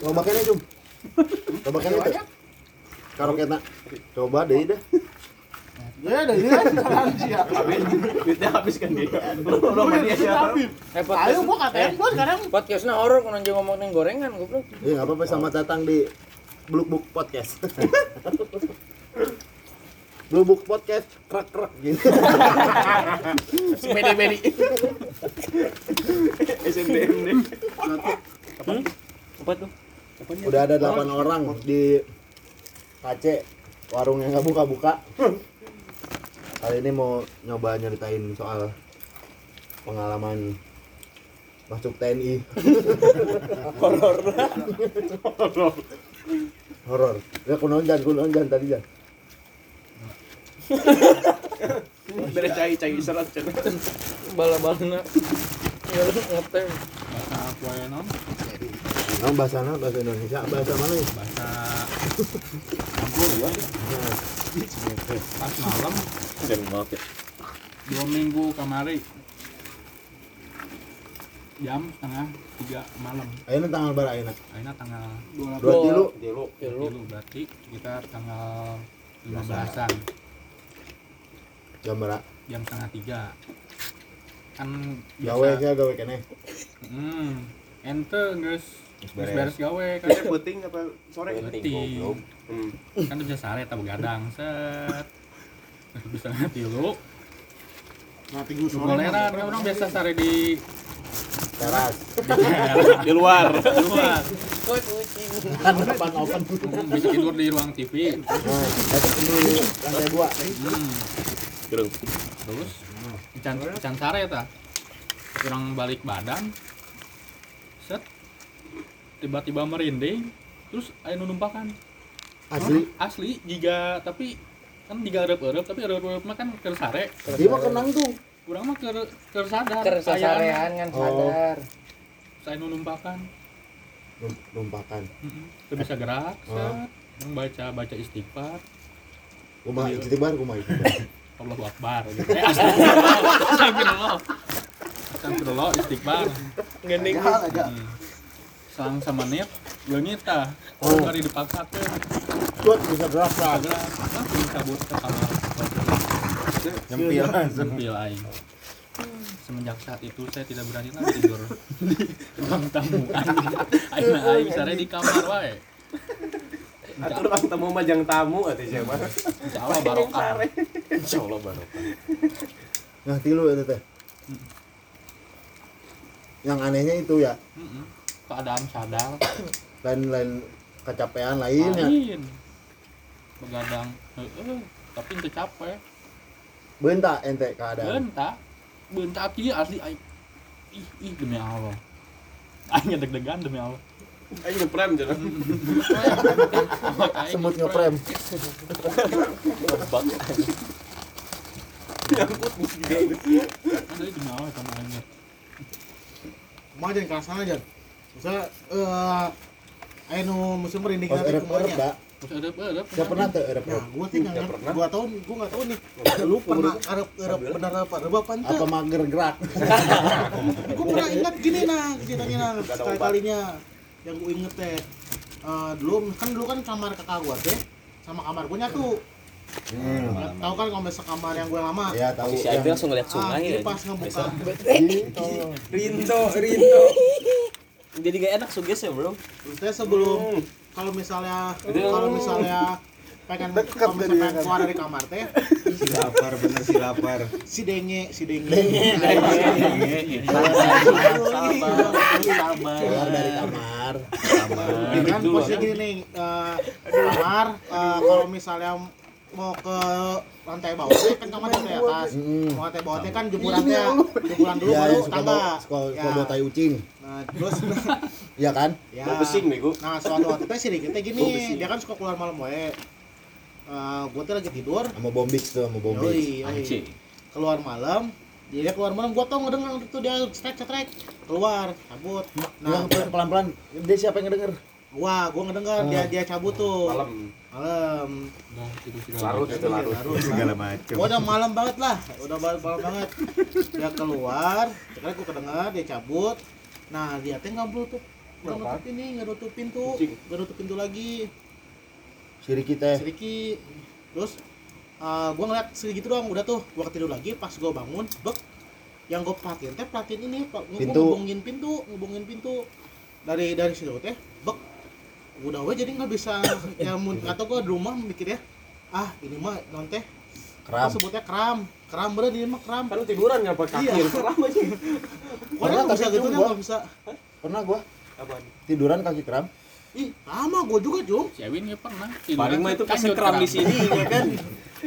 Coba kene cum. Coba kene tuh. Karoketna. Coba deh dah. Ya, ada ini kan sekarang siap. Duitnya habis kan dia. Lo mania siapa? Eh, Ayo, podcast, gua KTM gua sekarang. podcastnya horor kalau aja ngomongin gorengan goblok. Ya enggak apa-apa selamat datang di Blue Book Podcast. Blue Book Podcast krak krak gitu. Bedi-bedi. SNDM deh. Apa tuh? Udah ada 8 orang di KC warung yang nggak buka-buka. Kali ini mau nyoba nyeritain soal pengalaman masuk TNI. Horor. Horor. Ya kunaon jan, kunaon jan tadi jan. Dari cai cai serat cenah. Bala-balana. Ya lu ngetem. bahasa apa ya non Nah, bahasa apa? Bahasa Indonesia, bahasa mana ya? bahasa kampung ya pas malam Jangan maaf ya. dua minggu kemari jam setengah tiga malam Ayeuna tanggal berapa ayeuna? akhirnya tanggal Dua tilu. Dulu. Ya lu dulu berarti sekitar tanggal 15-an Jam berapa? jam setengah tiga kan Gawe ya gawe kene. hmm ente guys beres. beres gawe kan Kayak puting apa sore? Puting. Hmm. kan bisa sare tak begadang set bisa ngerti lu Nanti gua sore. Kan orang biasa sare di Teras. Di luar. di luar. Kan depan open. Bisa tidur di ruang TV Nah, itu dulu lantai dua. hmm. Gerung. terus can can sare ta orang balik badan tiba-tiba merinding terus ayo numpakan Asli. asli jika tapi kan jika erep-erep tapi erep-erep mah kan keur sare Dia mah kenang tuh. urang mah keur keur sadar Kersasarean kan Oh. sadar. saya numpakan Num- Numpakan. Heeh. Teu bisa gerak, Oh. Orang baca baca istighfar, Kumaha Iya. istighfar kumaha istighfar. Allahu Akbar gitu. Eh, astagfirullah. Astagfirullah. Astagfirullah istighfar. Gending. Hmm. Sang sama niat, leungit tah. Oh. Mari dipaksakeun. Kuat bisa gerak lah. Gerak, langsung cabut ke kamar. Nyempil. Sempil aing. Semenjak saat itu saya tidak berani lagi tidur di ruang tamu. Aing aing sare di kamar wae. Atur orang tamu majang tamu atuh siapa? Insya Allah barokah. Insyaallah barokah. Nah, tilu itu teh. Yang anehnya itu ya, Mm-mm. Keadaan sadar. lain-lain kecapean lainnya. lain begadang heeh tapi ente capek Bentak ente keadaan. bentak bentak kieu asli aing ih ih demi Allah aing deg-degan demi Allah Ayo ngeprem aing Semut ngeprem. Nyangkut. Asli demi Allah sama aing Mah jangan kerasan aja. Misalnya eh ayo nu musim merinding Pas ke mana? dah. terus ada ada Saya pernah tuh Nah, erep-erep. gua sih nggak pernah. Gua tahu, gua nggak tahu nih. Lu pernah arep arep benar apa? Reba apa ente? Apa mager gerak? Gua pernah ingat gini nah, ceritanya nah, sekali kalinya yang gua inget teh. Eh, dulu kan dulu kan kamar kakak gua teh sama kamar gua nyatu. Hmm. Tahu kan kalau misalnya kamar yang gua lama. Ya tahu. Si yang- Aib langsung ngeliat Ah, sungai jadi ya. pas ngebuka Gitu. Rinto, Rinto. Jadi gak enak suges ya, Bro. Terus teh sebelum kalau misalnya kalau misalnya pengen kalau misalnya dari pengen kan. keluar dari kamar teh si lapar bener si lapar. si denge si denge. Keluar dari kamar. kan posisi gini nih eh, kamar eh, kalau misalnya mau ke lantai bawah teh kan kamar di atas Hmm. mau lantai bawah teh kan jemurannya jemuran dulu Iya, baru yang suka tangga bawa suka Ya. suka bawa tai ucing. nah terus Iya kan? ya Mau besing bego. nah suatu waktu teh si Diki teh Oh, gini dia kan suka keluar malam wae Eh, gua teh lagi tidur Sama bombix tuh, sama bombix. yoi, yoi. Anjing. keluar malam dia keluar malam gua tau ngedenger itu dia strek strek keluar cabut Nah, nah pelan-pelan. Dia siapa yang ngedenger? Wah gua ngedenger dia dia cabut tuh. Malam. malam. Udah, itu Larut itu larut. Larut, segala macam Gua udah malam banget lah. Udah malam, malam banget. Dia keluar sekarang gua kedengar dia cabut. Nah dia teh ngobrol tuh. Nggak nutup ini nggak nutup pintu nggak nutup pintu lagi. Siri kita sedikit terus uh, gue ngeliat sedikit doang udah tuh. Gue ketidur lagi pas gue bangun bek. Yang gue perhatiin teh perhatiin ini Pintu. ngubungin pintu ngubungin pintu. Dari dari situ teh bek udah gue jadi nggak bisa ya mun atau gue di rumah mikir ya ah ini mah non teh Kram. apa sebutnya kram kram bener ini mah kram Kan lu tiduran nggak pakai kaki. Iya. Keram aja. pokoknya nggak bisa tapi gitu nggak bisa Pernah gua Apaan? tiduran kaki kram. ih sama gue juga Si Ewin ya pernah. Paling mah itu Kan kasih kram di sini ya kan.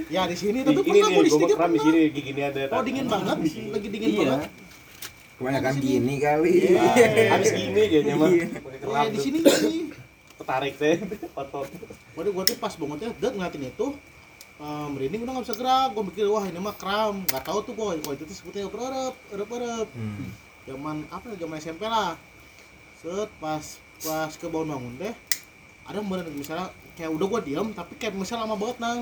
ya di sini tapi Ini pernah nih, gue di gua sini kram di pernah sini gigi gini ada. oh dingin banget lagi dingin Iya. banget Kebanyakan gini kali. Habis gini kayaknya mah. Iya. Ya di sini Ketarik teh. Otot. Waduh, gue tuh pas banget ya, dat ngeliatin itu eh, merinding udah nggak bisa gerak. Gue mikir wah ini mah kram. Nggak tahu tuh gue, kalau itu tuh sebutnya erep erep erep. Hmm. Zaman apa? ya, Zaman SMP lah. Set pas pas ke bangun bangun deh. Ada bener misalnya kayak udah gue diam tapi kayak misalnya lama banget nang.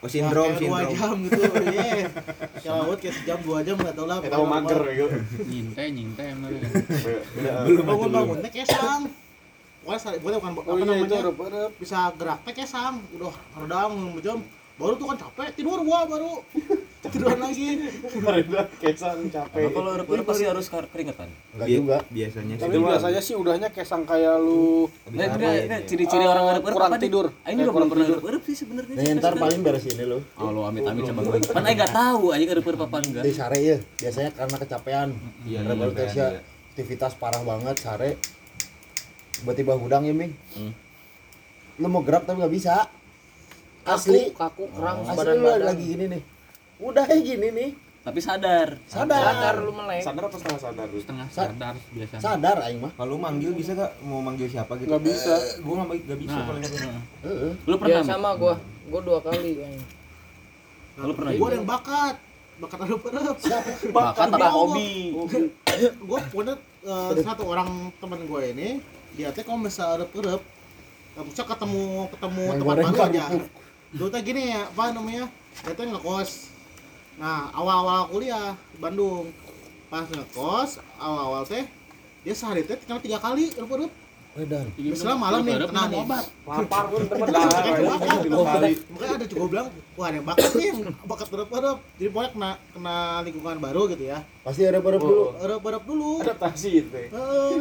Oh sindrom, Ya, kayak dua sindrom. jam gitu. Iya. Lama banget kayak sejam dua jam nggak tahu lah. Kita mau mager ya. Nyintai, nyintai emang. Belum Bangun bangun teh sa- pokoknya bukan Oh apa iya itu namanya bisa gerak teh kayak sang udah redang jam baru tuh kan capek tidur gua baru tiduran lagi Mereka kesang capek. Kalau urut pasti harus keringetan. Enggak juga. Biasanya sih. Tapi biasanya sih udahnya kesang kayak lu Nah, kan kan ciri-ciri orang urut urut kurang apa nih? tidur. Ah, Ini belum pernah urut urut sih sebenarnya. Nih ntar paling beres ini lo. Oh, lu amit-amit sama gue. Kan aing enggak tahu aing urut urut apa enggak. Di sare ya, biasanya karena kecapean. Iya, kecapean, kerja, iya. aktivitas parah banget sare. Tiba-tiba hudang ya, Ming. Hmm. Lu mau gerak tapi nggak bisa. Asli. kaku kram Asli badan lu badan lagi gini nih. Udah kayak gini nih. Tapi sadar. Sadar. sadar lu melek sadar apa setengah sadar lu? Setengah Sa- sadar biasanya. Sadar aing mah. Kalau manggil bisa gak? Mau manggil siapa gitu? Nggak bisa. Eh, gua nggak nggak bisa Nah, paling nggak. nah. Heeh. Lu ya pernah? Mit? sama gua gua dua kali yang Lu pernah gua ada yang bakat bakat ada perep Bakat apa hobi? gua punya eh, satu orang teman gue ini dia teh kalau misalnya ada perep bisa ketemu ketemu Yang tempat goreng baru aja. Kerupuk. dulu teh gini ya apa namanya dia teh ngekos. Nah awal-awal kuliah di Bandung. Pas ngekos awal-awal teh dia sehari teh tinggal tiga kali perep Edan. misalnya malam nih kena nih obat. Lapar pun temen. Makanya ada juga bilang, wah ada yang bakat nih, bakat berep-berep. Jadi pokoknya kena kena lingkungan baru gitu ya. Pasti ada perep dulu. Berep-berep dulu. Adaptasi itu. Heeh.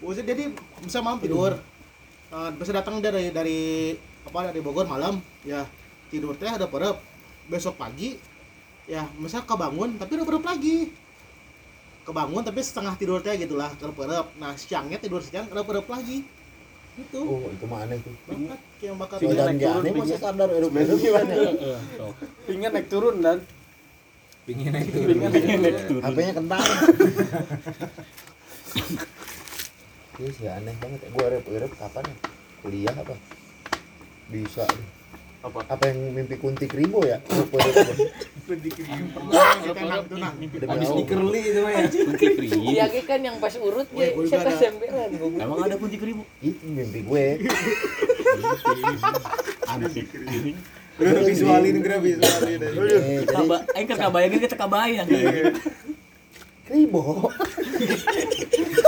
Maksudnya jadi bisa malam tidur. Eh, bisa datang dari dari apa dari Bogor malam, ya tidur teh ada berep. Besok pagi, ya misal kebangun tapi udah berep lagi. Kebangun tapi setengah tidur teh gitulah berep. Nah siangnya tidur siang berep lagi. Gitu. Oh, itu mah aneh tuh. Bakat yang bakat. Dan naik turun, pingin. sadar Gimana? Pingin naik turun dan Pingin naik turun. pingin naik turun. HP-nya kentang. Iya sih aneh banget. Gua erep-erep kapan ya? Kuliah apa? Bisa. deh. Apa? Apa yang mimpi kunti kribo ya? Nah, kita nang. Demi Habis itu mah ya. Kunti kribo. Iya kan yang pas urut ya siapa sembelan Emang ada kunti kribo? Itu mimpi gue. Antik. Udah visualin, udah visualin. Eh, jadi Kaba, aing kan kabayangin kita kabayang. kribo.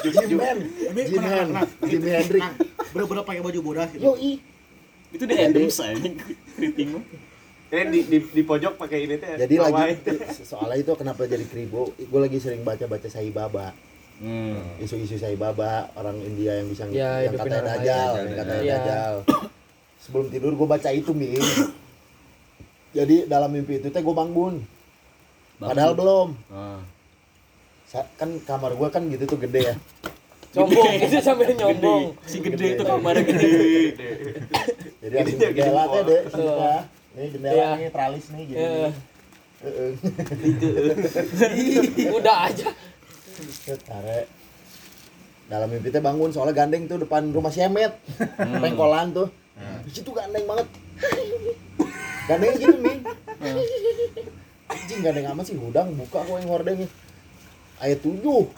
Jim. Tapi Jim pernah- Man. pernah- Jimi Hendrix. Nah, bener-bener pakai baju bodas gitu. Yoi. Itu di Adams aja keriting mah. Eh di di di pojok pakai ini teh. Jadi lagi soalnya itu kenapa jadi kribo? Gue lagi sering baca-baca Sai Baba. Hmm. isu-isu Sai Baba orang India yang bisa Ya, yang katanya dajal, yang katanya Iya. dajal. Sebelum tidur gue baca itu min. Jadi dalam mimpi itu teh gue bangun. Padahal belum. Ah. Kan kamar gue kan gitu tuh gede ya. nyombong itu sambil nyombong Si gede itu kamar gede. Jadi ada jendela teh deh. Kita. Nih jendela Iya. nih tralis nih gini. Heeh. udah aja tarik. Dalam mimpi teh bangun soalnya gandeng tuh depan rumah si Emet. Pengkolan tuh. Di situ gandeng banget. Gandeng gitu, Min. Anjing gandeng amat sih hudang buka kok yang hordengnya. Ayat tujuh.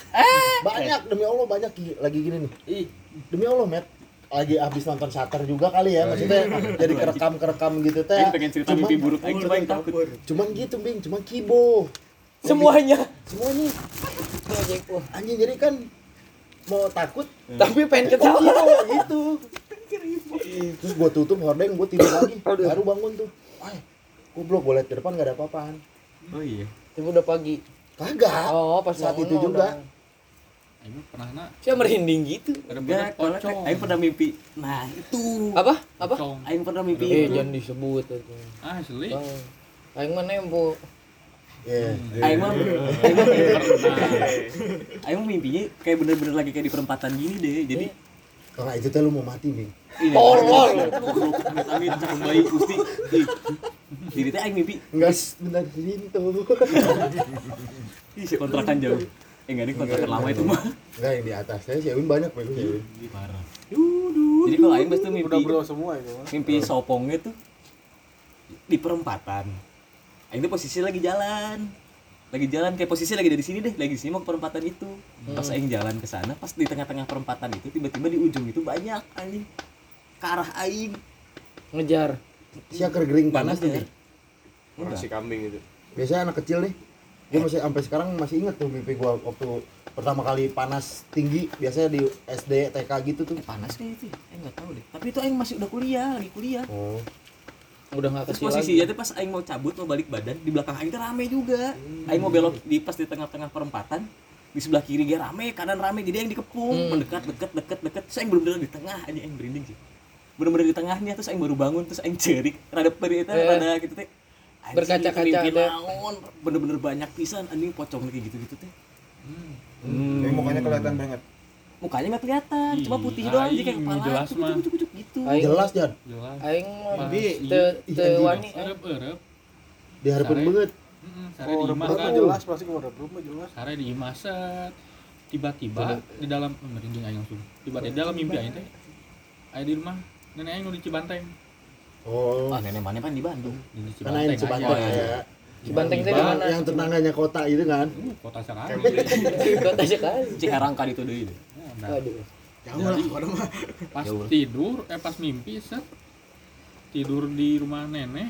Banyak demi Allah banyak Gi- lagi gini nih. ih Demi Allah, Met. Lagi habis nonton Shutter juga kali ya, maksudnya jadi kerekam-kerekam gitu teh. Pengen cerita Cuman- mimpi buruk cuma aing takut. Cuman gitu, Bing, cuman kibo. semuanya. Semuanya. Anjing jadi kan mau takut Tapi pengen ketawa. ketawa gitu. Terus gua tutup hordeng gua tidur lagi. Baru bangun tuh. Ay, goblok gua liat ke depan gak ada apa-apaan. Oh iya. Tapi udah pagi. kagak. Oh, pas saat itu juga Aing pernah nak Saya merinding gitu. Enggak, kalau pocong. aing pernah mimpi. Nah, itu. Apa? Apa? Aing pernah mimpi Eh, itu. jangan disebut itu. Asli. Bang. Aing mah nempo. Iya. Aing mah aing mah Aing mah mimpinya kayak bener-bener lagi kayak di perempatan gini deh. Jadi kalau itu teh lu mau mati nih ini Tolol. amit-amit cakep bayi gusti. Jadi teh aing mimpi enggak bentar pintu ih si kontrakan jauh. Eh enggak ini kontrakan lama itu mah. enggak yang di atas saya si Ewin banyak si Ewin Parah. Jadi kalau aing pasti mimpi Udah bro semua itu. mah. mimpi sopongnya tuh di perempatan. Aing tuh posisi lagi jalan. Lagi jalan kayak posisi lagi dari sini deh, lagi di sini mau ke perempatan itu. Pas aing jalan ke sana, pas di tengah-tengah perempatan itu tiba-tiba di ujung itu banyak anjing ke arah aing. Ngejar. si aker gering Panas nih si kambing itu. biasanya anak kecil nih dia masih sampai sekarang masih inget tuh mimpi gua waktu pertama kali panas tinggi biasanya di SD TK gitu tuh Eh, panas kayak itu. ya? Aing enggak tahu deh. Tapi itu aing masih udah kuliah, lagi kuliah. oh Udah enggak Terus posisinya lagi. tuh pas aing mau cabut mau balik badan di belakang aing tuh rame juga. Aing mau belok di pas di tengah-tengah perempatan di sebelah kiri dia rame, kanan rame, jadi aing dikepung, Hmm. mendekat, dekat, dekat, dekat. Terus aing bener-bener di tengah aja aing berinding sih. Bener-bener di tengahnya terus aing baru bangun terus aing cerik, rada peri itu Eh. rada gitu teh. Berkaca-kaca bener-bener banyak pisan anjing pocong kayak gitu-gitu teh. Hmm. Tapi mukanya kelihatan banget. Mukanya nggak kelihatan, cuma putih Ih, doang kayak aing kepala. jelas mah. cucuk, cucuk, gitu. Aing jelas Jan Jelas. aing mah Tapi, te ih, te anjing. wani eh. Erep erep. diharapin banget Heeh, sare Oh, kan. jelas pasti kalau udah berapa jelas. Sare di imah set. Tiba-tiba di dalam oh, merinding aing langsung. Tiba-tiba di dalam mimpi aing teh. Aya di rumah nenek aing nu di Cibanteng. Oh Ah, nenek mana kan di Bandung. Di karena yang Cibanteng Cibanteng aja. ya Cibanteng di Bang, mana? yang tetangganya kota itu kan Uh, kota sekali. Kota sekali. Cikarangka itu deui. deh. Nah, Aduh. Jauh lah, mah. pas Jauh. tidur eh pas mimpi set tidur di rumah nenek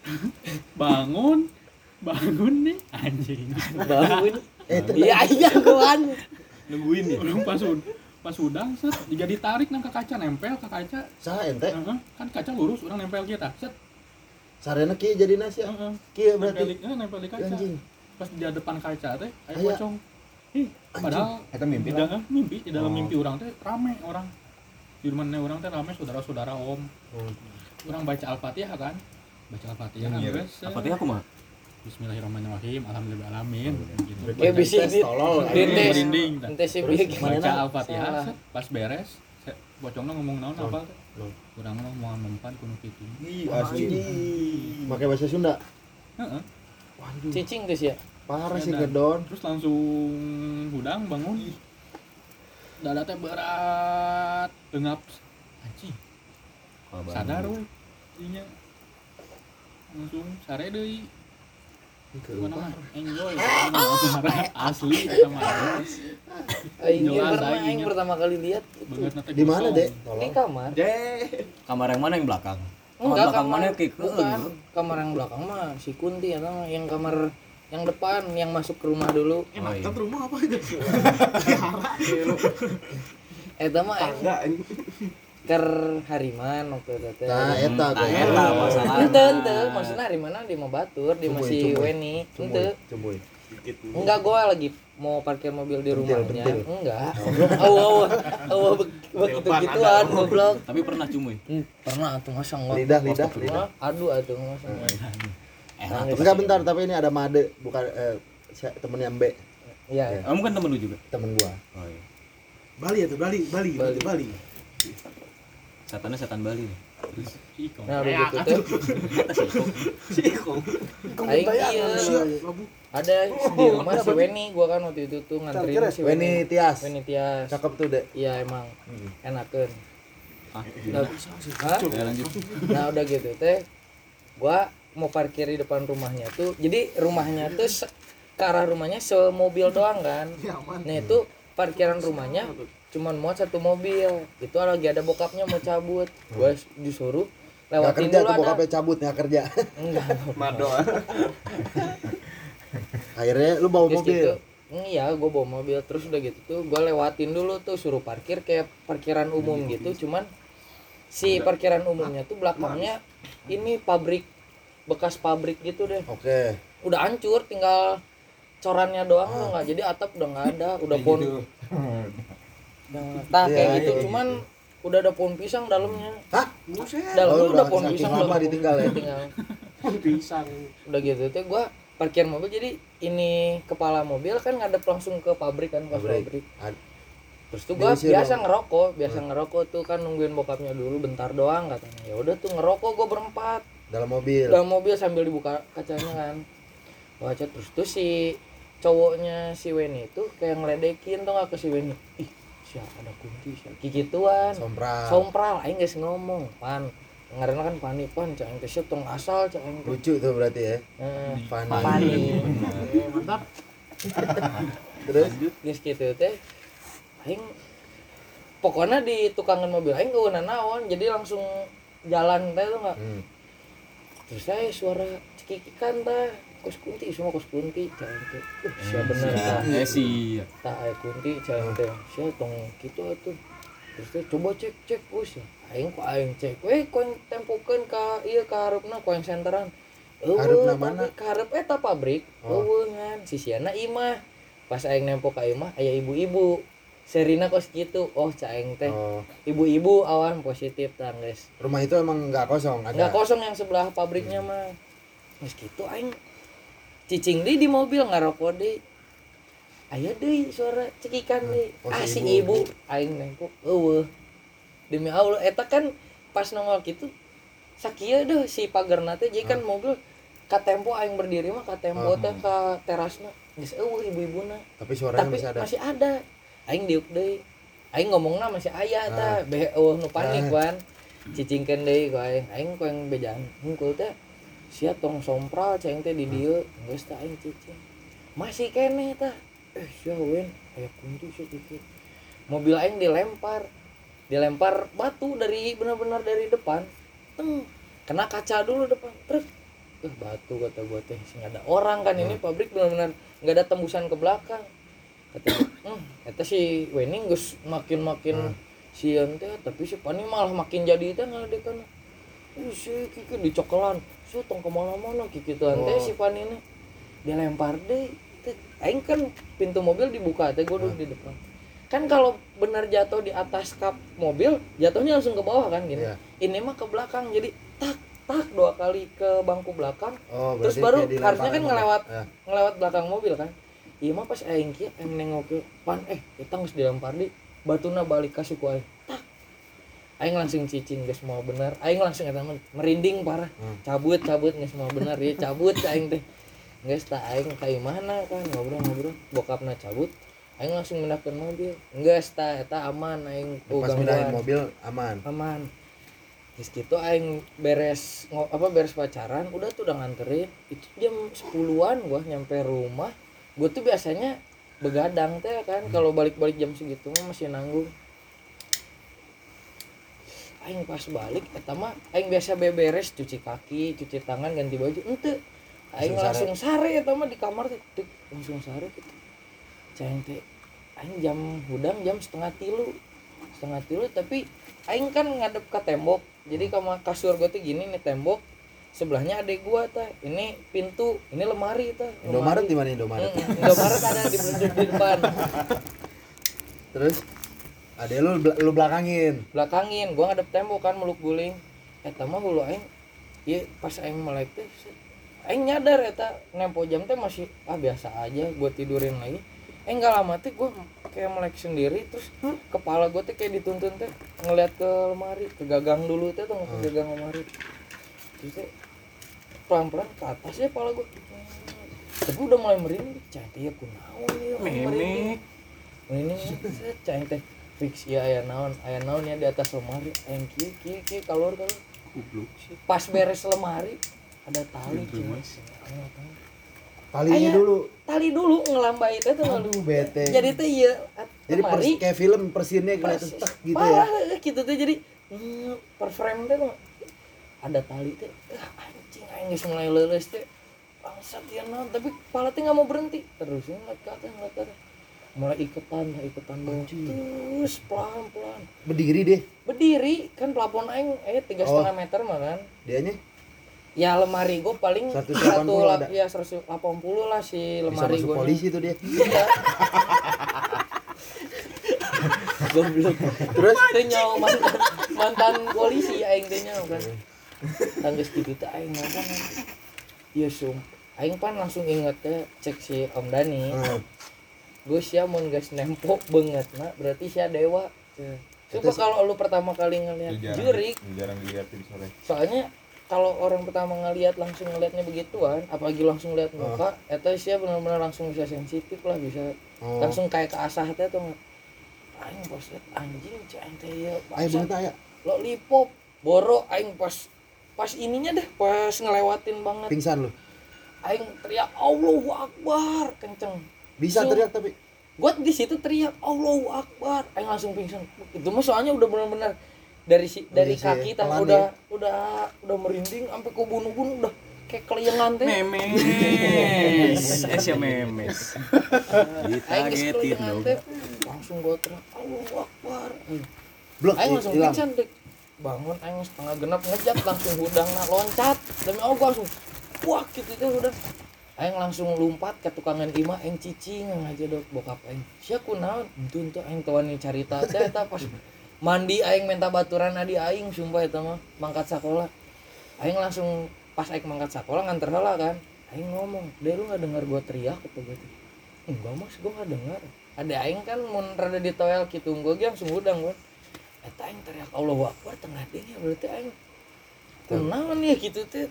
bangun bangun nih anjing Bangun. eh itu Iya iya goan. Nungguin ya. Orang pas pas udang set jika ditarik nang ke kaca nempel ke kaca sah ente Heeh, kan kaca lurus orang nempel kita set sarena kieu jadi nasi ya Heeh. kieu nempel berarti di, eh, nempel di kaca anjing pas di depan kaca teh Aya. pocong Ih, padahal Eta mimpi di lah. dalam mimpi di dalam Oh. mimpi orang teh rame orang di rumah nenek orang teh rame saudara-saudara om Oh. orang baca al-fatihah kan baca al-fatihah Iya. Apa teh aku mah? Bismillahirrahmanirrahim. Alhamdulillahalamin gitu. Kayak bisa Ini. merinding, Terus baca al-fatihah pas beres bocongnya ngomong naon apa? Kurang ngomong mempan kuno kitu Ih, asli. pakai bahasa Sunda? Heeh. waduh. Cicing tuh sih ya. parah sih gedon terus langsung hudang bangun. Dada teh berat. Tengap. Anjing. Sadar we dinya langsung sare deui enjoy. Asli sama Aing aing pertama kali lihat di mana dek? Di kamar. Kamar yang mana? Yang belakang? Kamar Enggak belakang kamar mana kayak kamar yang belakang mah si Kunti ya yang kamar yang depan yang masuk ke rumah dulu. Oh, Enak iya. kan rumah apa itu? Eta mah aing ker hariman waktu itu teh. nah eta Nah, tuh eta masalah. Ente ente maksudnya hariman di mau batur di masih. Weni. Ente. Enggak gua lagi mau parkir mobil di rumahnya. bentil. Enggak. Awa awa awa begitu gituan goblok. Tapi pernah cumuy. Hmm, pernah tuh masa enggak. lidah lidah lidah Aduh atuh masa. Enak. enggak bentar tapi ini ada made bukan eh, temennya Mbe Iya. Kamu kan temen lu juga. temen gua Oh iya. Bali ya tuh, Bali, Bali, Bali. Bali. Setannya setan Bali. Iko. Nah, gitu si Iko. Aing iya. Ada di rumah si Weni gua kan waktu itu tuh nganterin si Weni Tias Weni Tias. cakep tuh dek Iya emang enakeun. Ah, Nah, Hah? ya lanjut. Nah udah gitu teh, gua mau parkir di depan rumahnya tuh. Jadi rumahnya tuh ke arah rumahnya semobil doang kan. Ya, aman. Nah itu parkiran rumahnya cuman muat satu mobil. Itu lagi ada bokapnya mau cabut. Gua disuruh Gak lewatin kerja dulu tuh ada. bokapnya cabut nggak kerja Enggak. Mado. akhirnya lu bawa Terus mobil gitu, iya gue bawa mobil terus udah gitu tuh gue lewatin dulu tuh suruh parkir kayak parkiran umum gitu cuman si parkiran umumnya tuh belakangnya ini pabrik bekas pabrik gitu deh Oke. udah hancur tinggal corannya doang nggak jadi atap udah nggak ada udah pohon udah nah kayak iya, gitu. iya. cuman udah ada pohon pisang dalamnya. Hah? dalamnya Oh, udah udah pohon pisang lama udah ditinggal ya? tinggal pisang. Udah gitu. Tuh gua parkir mobil jadi ini kepala mobil kan ngadep langsung ke pabrik kan ke Pabrik. terus tuh gua biasa dong. ngerokok biasa ngerokok tuh kan nungguin bokapnya dulu bentar doang katanya. Ya udah tuh ngerokok gua berempat. Dalam mobil. dalam mobil sambil dibuka kacanya kan. Baca terus tuh si cowoknya si Weni itu kayak ngeledekin tuh nggak ke si Weni ih siapa ada kunti siapa? Kikituan Sompral. sompral aing guys ngomong pan karena kan pani pan cak aing teh tong asal cak aing. Lucu tuh berarti ya. Eh, pani mantap. Terus? Geus gitu teh aing pokoknya di tukangan mobil aing gak naon jadi langsung jalan teh tuh nggak. Hmm. terus saya suara cekikikan teh kos kunti semua kos kunti cak aing teh uh siapa bener tah eh sih tak aya kunti cak aing teh sia tong kitu atuh. Terus teh coba cek cek us aing kok aing cek. We kau yang tempokeun ka ieu ka hareupeuna kau yang senteran Hareupna Eueuh, mana? pabrik, ka hareup eta pabrik. Oh. eueuh ngan. Sisiana imah pas aing nempo ka imah aya ibu-ibu. Serina kos gitu. Oh cak aing teh. Oh, ibu-ibu awan positif tang guys rumah itu emang nggak kosong, ada. nggak kosong yang sebelah pabriknya mah. Terus gitu aing cicing deh di mobil ngarokok deh. Aya deh suara cekikan deh. Oh, ah si si ibu aing nengko eueuh. Demi Allah eta kan pas nongol gitu sakieu deh si pagarna teh jadi kan mobil ka tempo aing berdiri mah ka tempo teh ka terasna. Geus eueuh ibu-ibuna. Tapi suaranya tapi masih ada. masih ada. Aing diuk deui aing ngomongna masih aya tah. Beh eueuh nu panik Ah. wan. Cicingkeun deui ku aing. Aing ku yang hungkul teh sia tong sompral ceng teh di dieu geus tah aing cicing masih kene tah. Eh sia wen. Aya kunti sia dikit mobil aing dilempar. Dilempar batu dari benar-benar dari depan. Teng kena kaca dulu depan. Truk. Eh batu kata gua teh. Sing ada orang kan ini pabrik benar-benar nggak ada tembusan ke belakang. Kata hmm, eta si Wening geus makin-makin sian teh tapi si Pani malah makin jadi teh ngaledekan uh si kiki dicokelan si tong ke mana-mana kiki tuh teh si ini. Dilempar deh aing kan pintu mobil dibuka teh gua duduk di depan. Kan kalau benar jatuh di atas kap mobil jatuhnya langsung ke bawah kan gini. Iya. ini mah ke belakang jadi tak tak dua kali ke bangku belakang. Oh, terus baru harusnya kan ngelewat. Ya. ngelewat belakang mobil kan. Iya mah pas aing kieu aing nengok pan eh kita geus dilempar di batuna balik ka suku aing tak aing langsung cicing geus mau bener. Aing langsung eta merinding parah. Hmm. cabut cabut geus mau bener. Ya cabut aing teh. Geus tak aing ka mana kan ngobrol-ngobrol. Bokapna cabut. Aing langsung mendapatkan mobil. Geus ta eta aman aing. Pas gangguan. mindahin mobil aman. aman. Terus gitu aing beres apa beres pacaran udah tuh udah nganterin. Itu jam 10-an gua nyampe rumah. Gua tuh biasanya begadang teh kan. Kalau balik-balik jam segitu masih nanggung aing pas balik eta mah aing biasa beberes cuci kaki cuci tangan ganti baju ente. Aing Langsung sare. eta mah di kamar teh Tek, langsung sare gitu. Ceng teh aing jam hudang jam setengah tilu. Setengah tilu tapi aing kan ngadep ke tembok. Jadi sama kasur gua tuh gini nih tembok. Sebelahnya adek gua tah ini pintu ini lemari tah Indomaret di mana Indomaret? Mm, Indomaret ada di di depan. Terus ada lu lu belakangin. belakangin gua ngadep tembok kan meluk guling. Eta mah hulu aing. Iya pas aing melek teh aing nyadar eta. Nempo jam teh masih ah biasa aja gua tidurin lagi. Eh nggak lama teh gua kayak melek sendiri terus kepala gua teh kayak dituntun teh ngeliat ke lemari ke gagang dulu teh tuh ke gagang lemari. Terus teh pelan pelan ke atas ya kepala gua. Tapi udah mulai merinding cantik ya kunaon ya merinding. Cang teh fix ya aya naon. Aya naon ya di atas lemari. Aing kieu kieu kieu kalor kalor. Pas beres lemari ada tali cuy Talinya dulu. tali dulu ngelambai teh tuh Aduh bete. jadi teh ieu Jadi pers- kayak film persinnya kelihatan tek gitu ya. Parah, gitu teh. Jadi hmm, per frame teh tuh ada tali teh. Ah, anjing aing geus mulai leuleus teh. Bangsat ya naon. Tapi kepala teh nggak mau berhenti. Terus ngeliat ke atas ngeliat ke atas mulai iketan lah iketan bawah terus pelan pelan Berdiri deh berdiri kan plafon aing eh tiga Oh. setengah meter mah kan dianya ya lemari gue paling 180 satu la- ada. ya 180 lah si lemari gue polisi tuh dia Iya. Goblok. Terus? Teh nyawa mantan, mantan polisi aing teh nyawa kan. Tangges gitu teh aing ngomong. Iya sum. Aing pan langsung inget teh cek si Om Dani. Hmm. Gue sia mun geus nempok banget nah berarti sia dewa. Coba kalau lu pertama kali ngeliat jurik, jarang dilihatin sore. Soalnya kalau orang pertama ngelihat langsung ngelihatnya begituan, apalagi langsung lihat muka, eta sia benar-benar langsung bisa sensitif lah, bisa Oh. langsung kayak ke asah teh tuh aing pas liat anjing cai teh ya tak ya? lo lipop boro aing pas pas ininya deh pas ngelewatin banget. Pingsan lu. aing teriak Allahu Akbar kenceng Bisa Su- teriak tapi. gua di situ teriak Allahu Akbar. Aing langsung pingsan. Itu mah soalnya udah benar-benar dari si dari Iya sih, kaki tah pelan udah udah udah merinding sampai ke bunuh-bunuh udah kayak keliengan teh memes. Eh siapa memes? Aing geus ditagetin dong. langsung gua teriak Allahu Akbar. Aing. Blok Aing langsung hilang. pingsan dek bangun aing setengah genap ngejat langsung hudang loncat. Demi Allah gua langsung wah gitu teh udah aing langsung lompat ke tukangan ima aing cicing aja dok. Bokap aing sia kunaon itu tuh aing kawan carita teh eta pas mandi aing minta baturan adi aing sumpah eta mah mangkat sekolah aing langsung pas aing mangkat sekolah nganter heula kan. Aing ngomong deh lu nggak dengar gua teriak atau gitu enggak mas gua nggak dengar ada aing kan mun rada di toel gitu gua ge langsung hudang gua eta aing teriak Allahu Akbar tengah denge berarti aing. Kunaon ya gitu teh.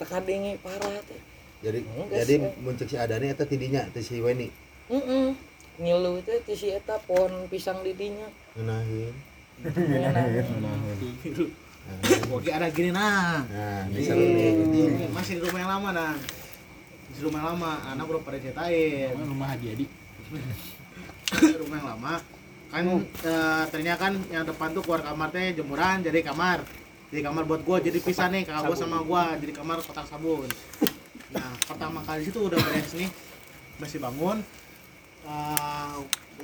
Teka denge parah teh Jadi Enggak jadi muncul si Adani eta tidinya teh si Weni? Heeh ngilu teh ti si eta pohon pisang di dinya ngenahin. Oke ada gini nah. Nah, bisa masih di rumah yang lama nah. Di rumah yang lama, anak belum pada ceritain. rumah Haji Adi. Rumah yang lama. Kan eh, ternyata kan yang depan tuh keluar kamar teh jemuran jadi kamar. Jadi kamar buat gua jadi pisah nih kakak gua sama gua jadi kamar kotak sabun nah pertama kali situ udah beres nih. Masih bangun. Eh,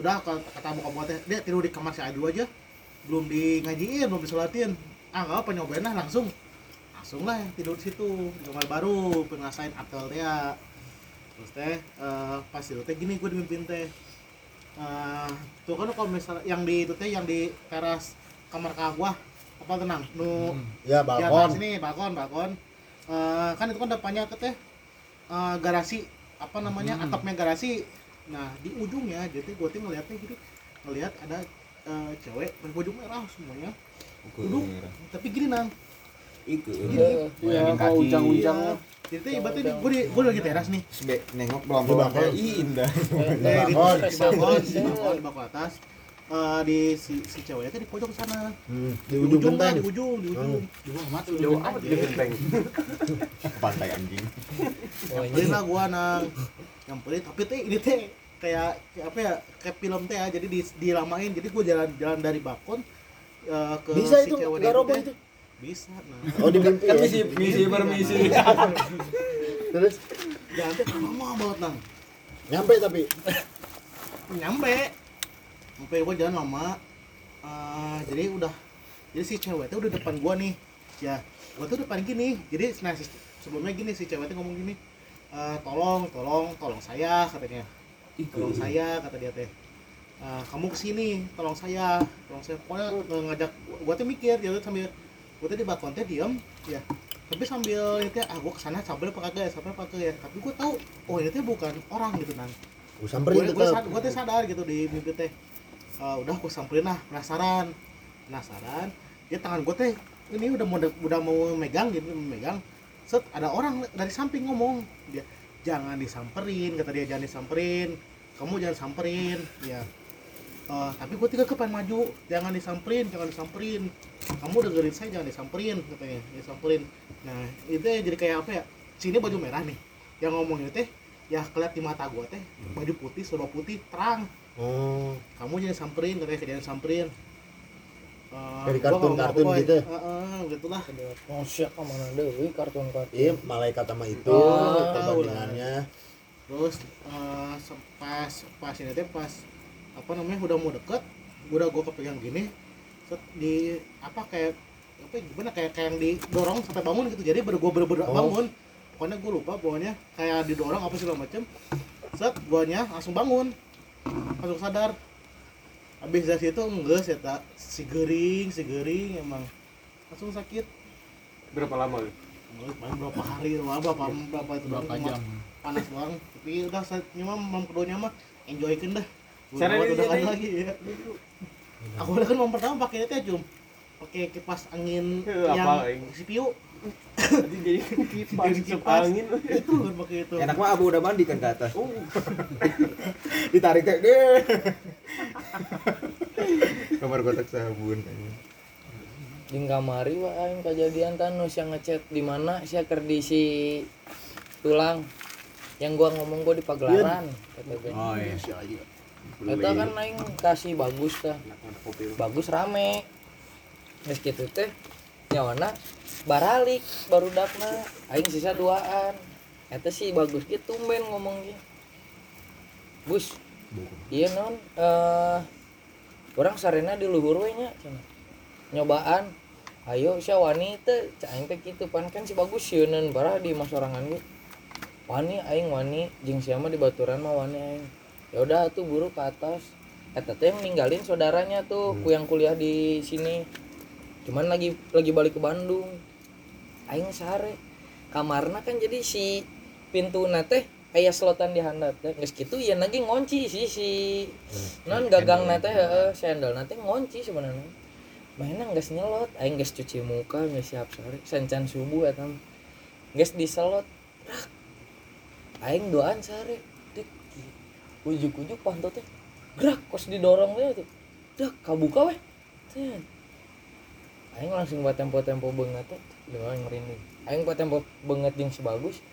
udah kata bokap gua teh dia tidur di kamar si Adu aja. Belum di ngajiin belum disolatin. Ah nggak apa nyobain lah langsung. Langsung lah tidur di situ di kamar baru pengasain apel teh ya terus teh eh, pas tidur teh gini gue dimimpin teh. Eh, tuh kan kalau misalnya yang di itu teh yang di teras kamar kakak gua apa tenang? Nu Ya di atas balkon. ini balkon balkon. Eh, kan itu kan depannya ke teh eh, garasi apa namanya atapnya garasi nah di ujungnya jadi gue tuh ngeliatnya gitu ngeliat ada eh, cewek berbaju merah semuanya duduk tapi gini nang gini Bayangin kaki. Iya. jadi tuh ibaratnya gue di gue lagi teras nih Sebe nengok belum Di balkon. indah Eh, di, balkon. di balkon, di balkon, di balkon atas. Eh, di si, si ceweknya tuh di pojok sana. Hmm, di Di ujung ujung lah, di ujung, di ujung. jauh amat jauh amat di genteng pantai anjing Oh, Nyamperin lah gua nang. Nyamperin tapi teh ini teh kayak kayak apa ya? Kayak film teh ya. Jadi di, dilamain. Jadi gua jalan-jalan dari balkon eh, ke Bisa si itu, cewek itu. Bisa. Nah. Oh di mimpi ya. misi misi permisi Terus Jalan teh lama banget nang. nyampe tapi nyampe sampai gua jalan lama. Eh, jadi udah jadi si cewek itu udah depan gua nih. Ya gua tuh depan gini. Jadi nah si- sebelumnya gini si cewek itu ngomong gini "Eh, tolong tolong tolong saya katanya tolong saya kata dia teh. "Eh, kamu ke sini tolong saya tolong saya. Pokoknya nge- ngajak gua tuh mikir ya sambil gua tuh di balkon teh diem ya. Tapi sambil itu ah gua ke sana sambil apa kagak ya sambil apa kagak ya. Tapi gua tahu oh ini tuh bukan orang gitu nang gue samperin gue gue gue teh sadar gitu di mimpi teh Eh, udah gue samperin lah penasaran. Penasaran dia tangan gue teh ini udah mau udah mau megang gitu megang. Set ada orang dari samping ngomong dia jangan disamperin kata dia jangan disamperin kamu jangan samperin ya. Eh, tapi gue tiga kepan maju jangan disamperin jangan disamperin kamu dengerin saya jangan disamperin katanya disamperin. Nah itu ya jadi kayak apa ya sini baju merah nih yang ngomongnya teh ya keliat di mata gue teh baju putih serba putih terang Oh, kamu jangan samperin katanya jangan samperin Eh, Dari kartun-kartun gitu? Heeh, gitulah. Oh, siapa mana deui kartun-kartun. Iya, malaikat sama itu Oh, perbandingannya. Terus eh, se- pas pas ini teh pas apa namanya udah mau deket, udah gua kepegang gini, set di apa kayak apa gimana kayak kayak yang didorong sampai bangun gitu. Jadi baru gua bener-bener Oh. bangun. Pokoknya gua lupa pokoknya kayak didorong apa segala macem. Set guanya langsung bangun. Langsung sadar. Habis dari situ enggak sih tak si gering, si gering emang. Langsung sakit. Berapa lama? Enggak, paling berapa hari doang, berapa berapa itu berapa jam? Panas doang. Tapi udah saatnya mah mam keduanya mah enjoykan dah. Cara udah kan lagi ya. Aku udah kan mau pertama pakai itu ya cum pakai kipas angin Eh, yang apa, aing? Jadi kipas, Jadi kipas kipas. angin. itu kan pakai itu Enak mah abu udah mandi kan ke atas. Oh, Ditarik teh deh. Kamar kotak sabun. Di kamari wah aing kejadian tanus yang ngechat di mana sia keur di si tulang yang gua ngomong gua di pagelaran. Oh iya. Eta kan aing kasih bagus tah. Bagus rame. Geus kitu teh nyawana baralik baru dakna aing sisa duaan. Eta sih bagus gitu tumben ngomong gitu. Gus. Iya non eh orang sarena di luhur we nya. Nyobaan. Ayo sia wanita cak aing teh kitu pan kan si bagus sieun barah di mas orangan ge. Wani aing wani jeung sia mah di baturan mah wani aing ya udah tuh buru ke atas eta teh ninggalin saudaranya tuh ku yang kuliah di sini cuman lagi lagi balik ke Bandung aing sare kamarna kan jadi si pintu teh aya selotan di handap teh. Geus kitu ya lagi ngunci si si non gagang teh heeh sandal teh ngunci sebenarnya. Mainan geus nyelot aing geus cuci muka geus siap sare sencan subuh eta geus diselot rak. Aing doan sare dik ujuk-ujuk pantat teh. Gerak kos didorong teh tuh dak kabuka weh aing langsung buat tempo-tempo banget teh doang merinding. Aing buat tempo banget jeung sebagus.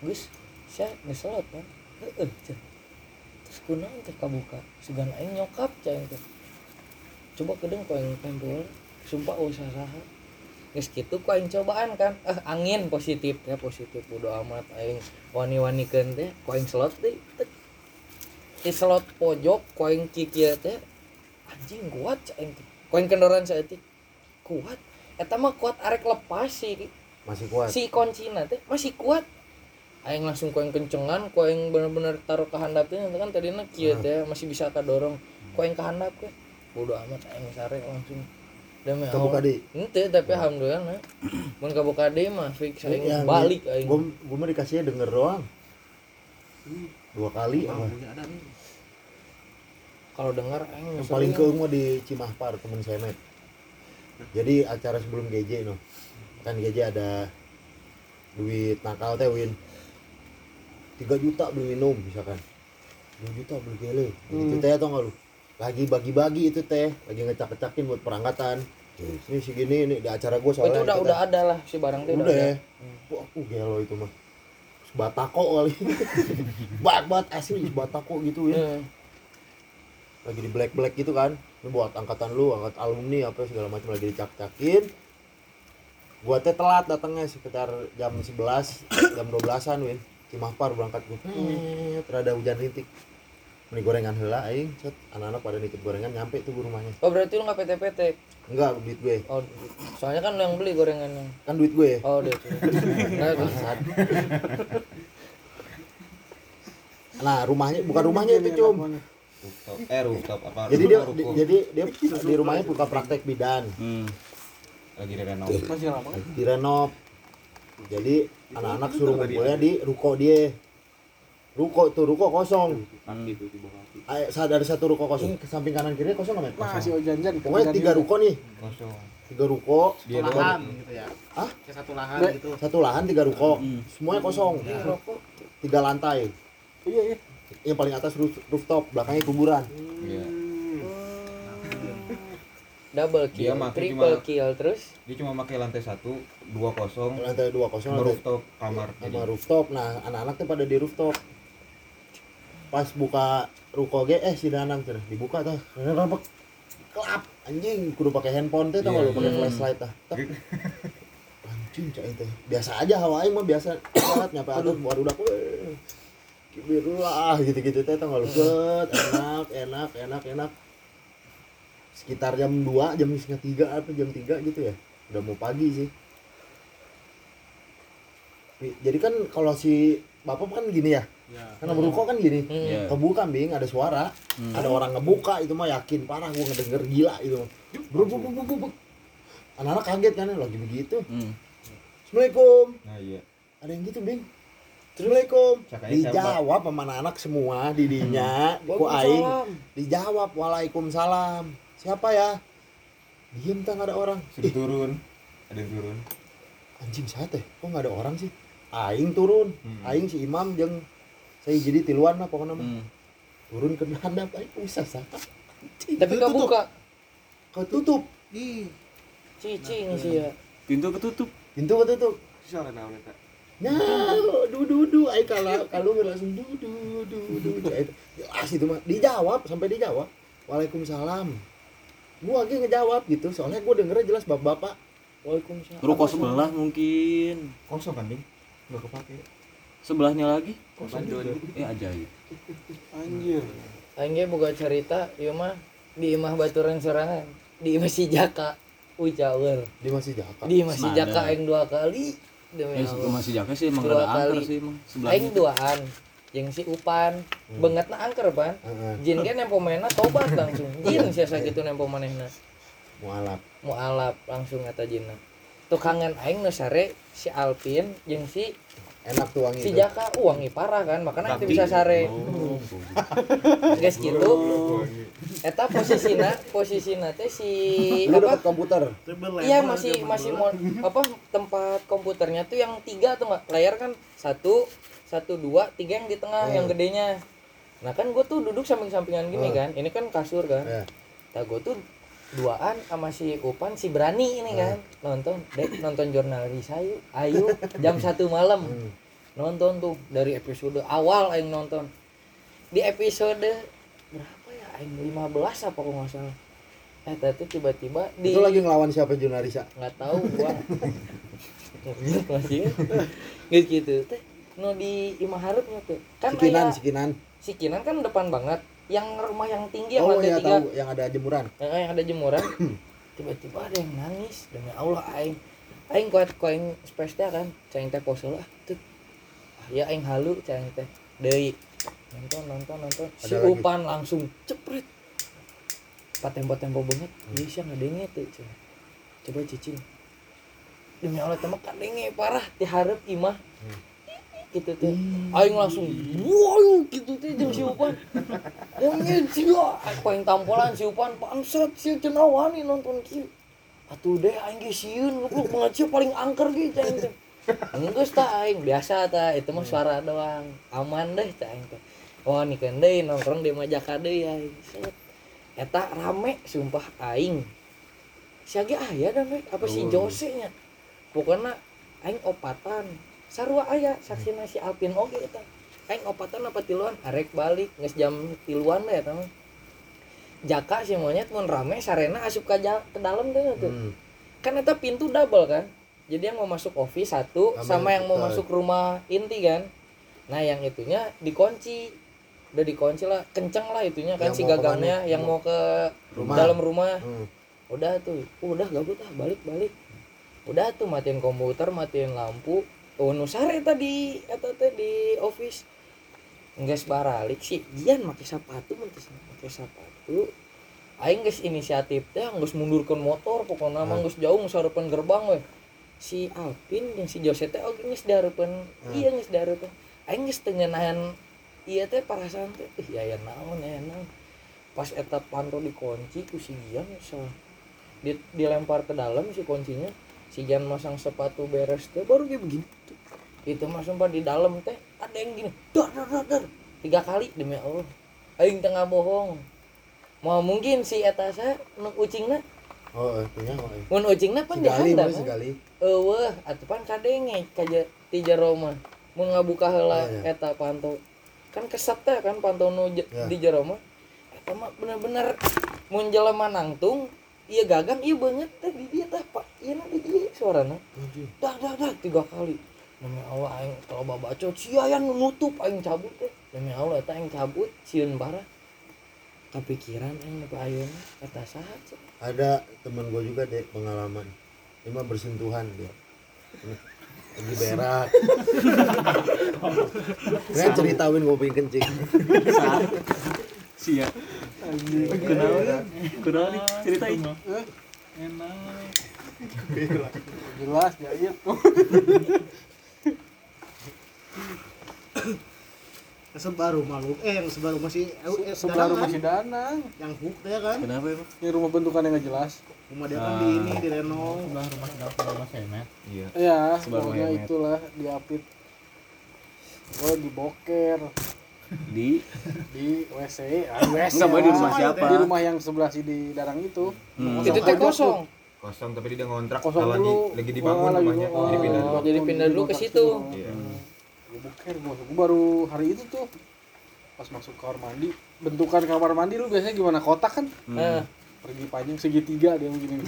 Gus saya ngeselot kan? Heeh cen terus kunaon teh kabuka? Sugan aing nyokap cai teh. Coba kedeng kau yang tempo sumpah usah saha Geus kitu ku aing cobaan kan? Eh angin positif ya positif. Bodo amat aing wani-wanikeun teh ku aing slot teh tek. di slot pojok ku aing kikieu teh. Anjing kuat aing teh. Ku aing kendoran saeutik kuat eta mah kuat arek lepas sih Masih kuat. si kuncina teh masih kuat aing langsung ku aing kencengan ku aing bener-bener taruh ke handap teh nanti kan tadinya kieu teh masih bisa kadorong ku aing ke handap teh bodo amat aing sare langsung demi Allah. di. Ente tapi alhamdulillah nah. Mun kabuka deui mah fix aing Yang balik aing. Gua gua mah dikasihnya denger doang. Dua kali apa? Kalau dengar aing Yang paling keung mah di Cimahpar temen saya met. Jadi acara sebelum GJ no. Kan GJ ada duit nakal teh win. 3 juta beli minum misalkan. 2 juta beli gele itu teh atau nggak lu? Lagi bagi-bagi itu teh. Lagi ngecak-ngecakin buat perangkatan. Ini segini ini di acara gue Oh, soalnya itu udah kita- udah ada lah si barang teh udah ya? Wah aku gelo itu mah. Batako kali. Bat bat asli batako gitu ya Hmm. lagi di black black gitu kan ini buat angkatan lu angkat alumni apa segala macam lagi dicak-cakin. Gua teh telat datangnya sekitar jam 11 jam 12an win. Cimahpar berangkat gua. Hmm. terada hujan rintik. Ini gorengan heula aing set anak-anak pada nitip gorengan nyampe tuh ke rumahnya. Oh berarti lu nggak PT-PT? enggak duit gue. Oh, soalnya kan lu yang beli gorengannya. kan duit gue. Oh, deh. Nah, nah rumahnya bukan rumahnya itu cum Rooftop. Eh rooftop apa? jadi dia ruko. di- jadi dia di rumahnya buka praktek bidan. Hmm. lagi direnov. masih lama. direnov. Jadi anak-anak suruh ngumpulnya di ruko dia. Ruko tuh ruko kosong. Ay, saat ada satu ruko kosong. Ke samping kanan kiri kosong nggak masih ojan-jan pokoknya tiga ruko nih. Kosong. tiga ruko. Dia satu lahan gitu ya? Hah? kayak satu lahan gitu. satu lahan tiga ruko. Semuanya kosong. Tiga lantai. Iya, iya. Yang paling atas roof, rooftop belakangnya kuburan. Iya. double kill, Dia mah triple cuma- kill terus. Dia cuma pakai lantai satu, dua kosong, lantai dua kosong lantai rooftop kamar. sama Jadi rooftop. Nah anak-anak tuh pada di rooftop. Pas buka ruko ge eh si danang tuh dibuka tuh. Kelap anjing. Kudu pakai handphone teh tau Iya, lu pakai iya. flashlight tah Tep. anjing cai teh biasa aja hawa aing mah biasa salat nyampe atuh baru udah weh kibirullah gitu-gitu teh tau lu set enak enak enak enak. Sekitar jam 2 jam setengah 3 atau jam 3 gitu ya. Udah mau pagi sih. Jadi kan kalau si bapak kan gini ya? Ya. kan merokok kan gini. Hmm. Iya. kebuka bing ada suara. Ada orang ngebuka itu mah yakin. Parah gua ngedenger gila itu. Bro bro bro bro bro anak-anak kaget kan lagi begitu. Hmm. assalamualaikum. Nah iya. ada yang gitu bing assalamualaikum dijawab sama anak semua didinya ku aing dijawab waalaikumsalam siapa ya diem tak ada orang Sudah turun. Ada yang turun. anjing saya teh kok nggak ada orang sih aing turun Hmm. aing si imam jeng saya jadi tiluan lah pokoknya mah. Hmm. turun ke handap aing usah sah tapi Tutup. kebuka ketutup Ih, cicing sih ya Pintu ketutup. pintu ketutup Siapa naon eta? Nah, du du du, aing kalau kalau nggak langsung du du du du, du. Aing- jelas itu mah dijawab sampai dijawab. Waalaikumsalam. Gua lagi ngejawab gitu, soalnya gua dengernya jelas bapak-bapak. Waalaikumsalam. Ruko sebelah mungkin. Kosong kan, Ding? Enggak kepake. Sebelahnya lagi. Bandung. Eh ajaib. Anjir. aing ge boga cerita ieu mah di imah baturan sorangan di imah si Jaka ucaweur Dia masih jaka. di imah si. Jaka aing dua kali demi Eh, Allah. masih jaga sih emang Dua angker sih emang. Aing sebelahnya. duaan jeung si Upan. Bangetna angker pan. Heeh, jin ge nempo mana tobat langsung. Jin siasa gitu nempo manehna mualaf. mualaf langsung kata jinna. Tukangan aing nu sare si Alpin jeung si Enak tuh wangi si itu. Jaka uangnya parah kan makanya itu bisa sare Oh, guys gitu eta posisina posisina teh si Lu apa dapat komputer. iya masih masih mau apa tempat komputernya tuh yang tiga tuh nggak layar kan satu satu dua tiga yang di tengah Hmm. yang gedenya nah kan gue tuh duduk samping-sampingan gini Hmm. kan ini kan kasur kan Ya. nah gue tuh duaan sama si Upan si Berani ini kan. Nonton dek nonton jurnalis ayu ayu jam satu malam. Hmm. nonton tuh dari episode awal aing nonton. Di episode berapa ya aing? 15 apa kok nggak salah. Eh tadi tiba-tiba di Itu lagi ngelawan siapa Junarisa? nggak tahu gua. Masih gitu gitu. Teh no di imah harupnya tuh? Kan Sikinan, aya- sikinan. si Kinan kan depan banget yang rumah yang tinggi yang Oh lantai iya tiga tahu, yang ada jemuran. yang, yang ada jemuran. Tiba-tiba ada yang nangis demi Allah aing. Aing kuat space teh kan cang teh pose lah tuh ah, ya aing halu cang teh. Deui. Nonton nonton nonton. Si Ada lagi. Upan langsung cepret. Pak tempo-tempo banget dia sih ngadenge tuh coba coba cicing. Demi Allah temen kadenge parah. Diharap imah gitu tuh. Aing langsung wow gitu tuh jeung si Upan monyet ya apa yang tampolan si Upan pansat si cenah wani nonton kieu atuh deh aing ge sieun goblok paling angker ge cai teh Enggeus tah aing biasa tah itu mah suara doang. Aman deh cai aing teh oh nih kan deui nongkrong di Majaka deui aing Set. eta rame sumpah aing. Siage aya dah apa si Jose nya pokoknya aing opatan sarua aya saksina si Alpin. Oge eta. Aing opatan apa tiluan? Arek balik geus jam tiluan deh eta mah. Jaka si monyet mun rame sarena asup ke, ke dalam deh tuh Hmm. kan eta pintu double kan? Jadi yang mau masuk office satu Sama sama, yang mau masuk rumah inti kan? Nah yang itunya dikunci. Udah dikunci lah kenceng lah itunya kan Yang si gagangnya yang mau ke Rumah. dalam rumah. Hmm. udah tuh udah gabut ah balik balik udah tuh matiin komputer matiin lampu oh nusare tadi teh di office. Nggak baralik sih. Jian pakai sepatu pakai sepatu. Aing geus inisiatif teh geus mundurkeun motor pokoknya mah geus jauh geus hareupeun gerbang we. Si Alvin jeung si Jose teh oge geus dihareupeun iya geus dihareupeun aing geus teu ngeunahan iya teh perasaan teh ih ya naon ya naon. Pas eta panto dikunci ku si Gian so di, dilempar ke dalam si kuncinya. Si Gian masang sepatu beres teh baru kayak begini. Itu mah sumpah di dalam teh ada yang gini dar dar dar dar. Tiga kali demi Allah. Aing tengah bohong. Mau mungkin si eta saya nu ucingna? Oh, itunya oh. iya. mun ucingna pan dihandap mah si Gali. eueuh atuh pan kadenge kaja ti jero mah mun ngabuka heula Iya, iya. eta panto. Kan kesep teh kan panto nu Iya. di jero mah eta mah bener-bener mun jelema nangtung iya gagang iya banget teh di dia teh pak. Iya di dia suarana. Dah dah dah tiga kali demi Allah aing kalau babacot sia yang nutup aing cabut teh demi Allah eta aing cabut sieun bara. Kepikiran aing apa ayeuna kata saha cek ada teman gue juga deh pengalaman. Ini mah bersentuhan dia. Lagi berak. Keren ceritain gue pengen kencing. Sia. Kenapa kenapa nih? Ceritain enak. Jelas ya iya tuh sebaru malu eh yang sebaru masih eh, sebaru Danang masih kan? danang yang hook ya kan? Kenapa emang ini rumah bentukan yang nggak jelas. Rumah dia kan di ini di renov sebelah rumah sedang rumah semet iya. Ya pokoknya hemet. itulah diapit. Gue di? Boker di di WC ah, WC enggak mau di rumah siapa? Di rumah yang sebelah si di darang itu. Hmm. itu teh kosong? Kosong tapi dia ngontrak. Kosong kalau lagi lagi dibangun rumahnya jadi pindah dulu. jadi pindah dulu ke situ. Iya. Gue boker gue gue baru hari itu tuh pas masuk kamar mandi bentukan kamar mandi lu biasanya gimana? Kotak kan? Nah, pergi panjang segitiga dia begini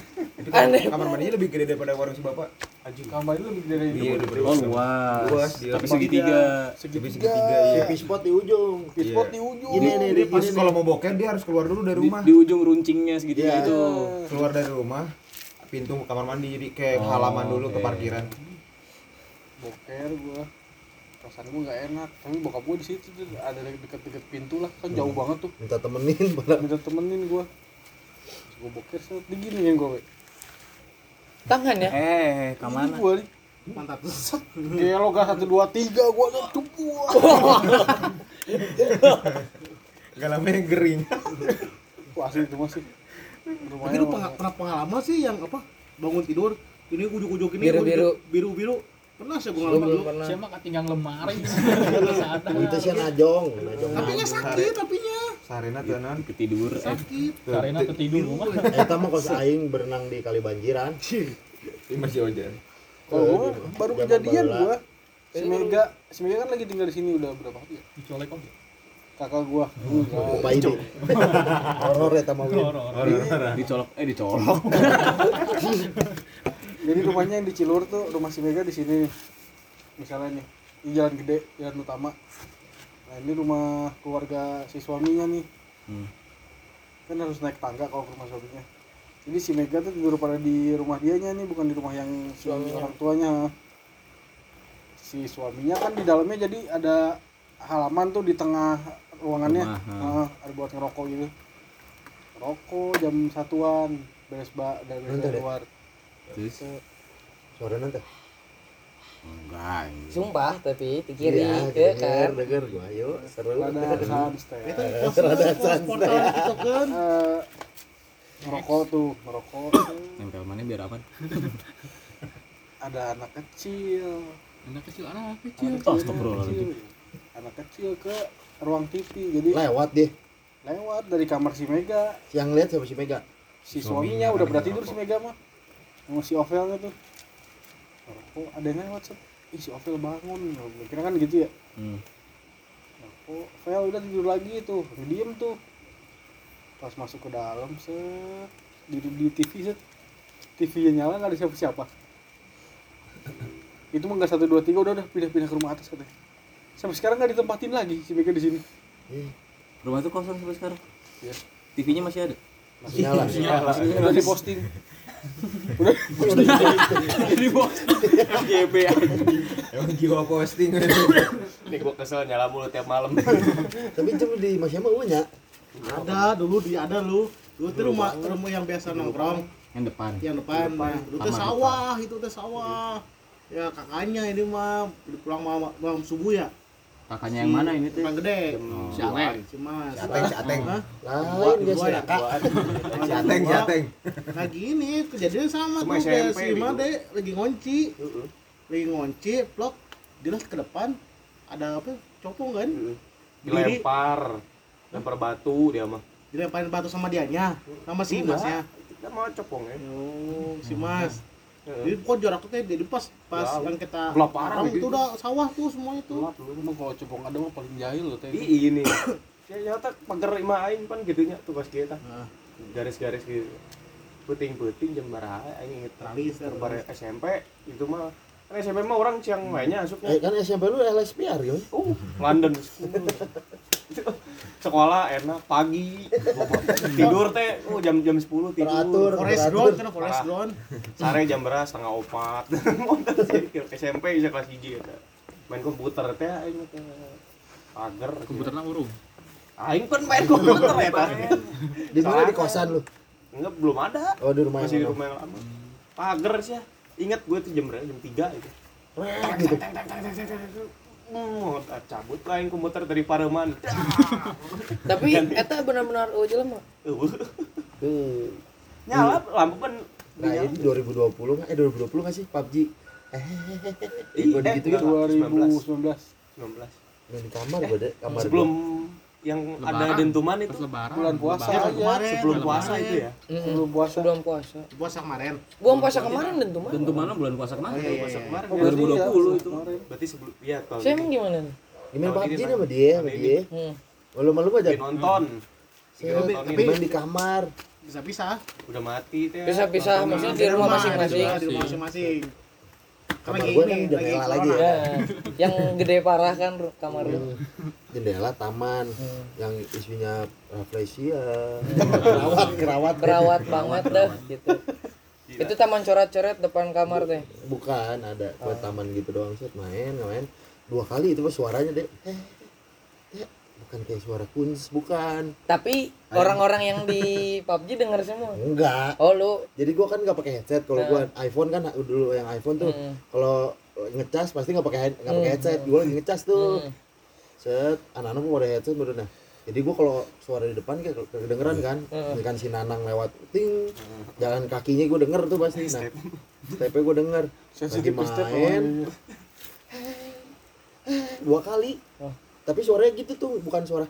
aneh. Kamar mandinya lebih gede daripada warung si bapak. anjing kamar itu lebih dari Iya, daripada oh luas. Luas, dia. tapi segitiga. Lebih segitiga. Segitiga iya. TV spot di ujung. Pispot Iya. di ujung. Ini nih, Dia di pas kalau mau boker dia harus keluar dulu dari rumah. di ujung runcingnya segitiga Iya. itu. Keluar dari rumah pintu kamar mandi jadi kayak Oh, halaman dulu ke parkiran. boker gua perasaan gua nggak enak. Tapi bokap gua di situ tuh ada deket-deket pintu lah. Kan jauh banget tuh. Minta temenin malah. Minta temenin gua. Terus gua boker set. Diginiin gua we. tangan ya? Eh ke mana nih mantap. Gelo gas satu dua tiga gua tuh tupu Gak lama yang gering. wah asli itu masih. Tapi lu pernah pengalaman sih yang apa? Bangun tidur ini ujuk-ujuk ini Biru-biru. biru-biru pernah sih gue Gua ngalamin. dulu pernah. Siapa ketinggang lemari. Itu sih najong najong tapi nya sakit tapinya. Sarena tenan. ketidur. Eh sakit. karena ketidur rumah. Eta mah kos aing berenang di kali banjiran Ini masih ojan. kalau gua baru kejadian gua. Si Mega si Mega kan lagi tinggal di sini udah berapa hari ya? Dicolek kok. Kakak gua. Enggak Apa ini? Horor eta mah Win. dicolok eh dicolok jadi rumahnya yang di Cilur tuh rumah si Mega di sini misalnya nih. Di jalan gede jalan utama. Nah ini rumah keluarga si suaminya nih. Hmm. kan harus naik tangga kalau ke rumah suaminya. Jadi si Mega tuh tidur pada di rumah dianya nih bukan di rumah yang si orang tuanya. Si suaminya kan di dalamnya jadi ada halaman tuh di tengah ruangannya. Rumah, Ah, ada buat ngerokok gitu. Rokok jam satuan beres ba dari beres terus Suara nanti. enggak sumpah tapi di kiri Iya, ya denger, kan denger gua. Ayo, seru. ada itu Rada pos portal gitu kan Eh, ngerokok tuh ngerokok nempel mana biar apa ada anak kecil anak kecil anak kecil anak kecil, astagfirullahaladzim. kecil. anak kecil ke ruang TV jadi Lewat deh. lewat dari kamar si Mega Yang lihat siapa si Mega? si Suaminya suaminya udah pada lagi tidur si. Mega mah sama si Ovelnya tuh. Oh ada yang lewat set ih si Ovel bangun. Kira kan gitu ya. Hmm. oh Ovel udah tidur lagi tuh. Diem tuh. Pas masuk ke dalam set. Di, di TV set. TV nya nyala nggak ada siapa siapa itu mah nggak satu dua tiga udah udah. Pindah pindah ke rumah atas katanya. Sampai sekarang nggak ditempatin lagi si Mega di sini. Ih, rumah itu kosong sampai sekarang? Iya. TV-nya masih ada? Masih nyala. udah diposting udah di bos Emang jiwa posting. Nih gua kesel nyala mulu tiap malam. Tapi cuma di Mas Yama punya. ada dulu di ada lu dulu tuh rumah rumah yang biasa nongkrong yang depan yang depan teh Kamar sawah itu teh sawah ya kakaknya ini mah pulang malam, malam subuh ya kakaknya yang mana ini tuh Tukang gede Oh. si Alek si Mas Si Ateng, si Ateng. Lain dia si ya? Raka. Si Ateng, si Ateng. nah gini kejadian sama tuh kayak si. Made lagi ngonci lagi ngonci plok dia ke depan ada apa copong kan Dilempar. Lempar batu dia mah. dilemparin batu sama dianya sama si Masnya Kita mau copong ya. oh si Mas. Jadi kok jarak tuh jadi pas pas yang kita Gelap parah gitu. itu udah sawah tuh semua itu gelap lu mah kalau cepong ada mah paling jahil loh teh Ih ini. Ya nyata pagar lima aing pan gitunya tugas kita. Nah. Garis-garis gitu. puting-puting jam baraha aing inget bar SMP itu mah kan SMP mah orang Ciang mainnya Eh, asupnya kan SMP lu LSPR yun. uh London. Sekolah enak pagi. Tidur teh. Oh jam jam 10 tidur. Teratur. Forest ground kan forest ground sare jam beras setengah opat SMP bisa kelas hiji eta main komputer teh aing teh. Pager. Komputernya urung. Aing pun main komputer eta Di mana? Di kosan lu? enggak belum ada. Oh, di rumah masih di yang rumah yang lama. Pager sih ya ingat gue tuh jam berapa jam 3 itu mana? gitu. Hmm, cabut lah yang komputer dari Pareman. tapi eta benar-benar oh jelema Uh, Tuh. Nyala lampu kan Nah, ini 2020 nggak? Eh 2020 nggak sih PUBG? Eh, eh, digituin enggak. 2019 19. main di kamar gua deh, kamar Sebelum yang ada Lebaran. dentuman itu lebaran bulan puasa Ya, aja kemarin sebelum kemarin. puasa itu ya. Mm-mm. sebelum puasa sebelum puasa puasa kemarin buang puasa kemarin tentu mana bulan puasa kemarin Oh, iya, iya, Puasa iya. kemarin. Oh, berarti 2020 iya, itu. kemarin. Berarti sebelum iya kalau saya emang gimana nih Main Kalau PUBG ini sama dia, sama dia. hmm. Malu malu aja. Nonton. Tapi- di kamar. bisa pisah Udah mati. Pisah-pisah, Nonton maksudnya di rumah masing-masing. di rumah masing-masing Kamar lagi ini, kan lagi jendela lagi corona. ya. ya yang gede parah kan kamar lu Hmm. Jendela taman Hmm. yang isinya rafflesia, kerawat, kerawat. kerawat banget dah gitu itu taman coret-coret depan kamar teh Bukan, ada buat taman gitu doang set main, main. Dua kali itu pas suaranya deh. Bukan kayak suara kuns, bukan. tapi orang-orang yang di PUBG denger semua Enggak. oh lu Jadi gua kan nggak pakai headset. Kalau gua iPhone kan dulu yang iPhone tuh Hmm. kalau ngecas pasti nggak pakai nggak pakai headset. Gua lagi ngecas tuh. Hmm. Set, anak-anak gua ada headset baru nah. Jadi gua kalau suara di depan kayak kedengeran kan. Hmm. Kan si Nanang lewat ting jalan kakinya gua denger tuh pasti. Nah, stepnya gua denger. sensitif Lagi step main. Dua kali. Oh. Tapi suaranya gitu tuh, bukan suara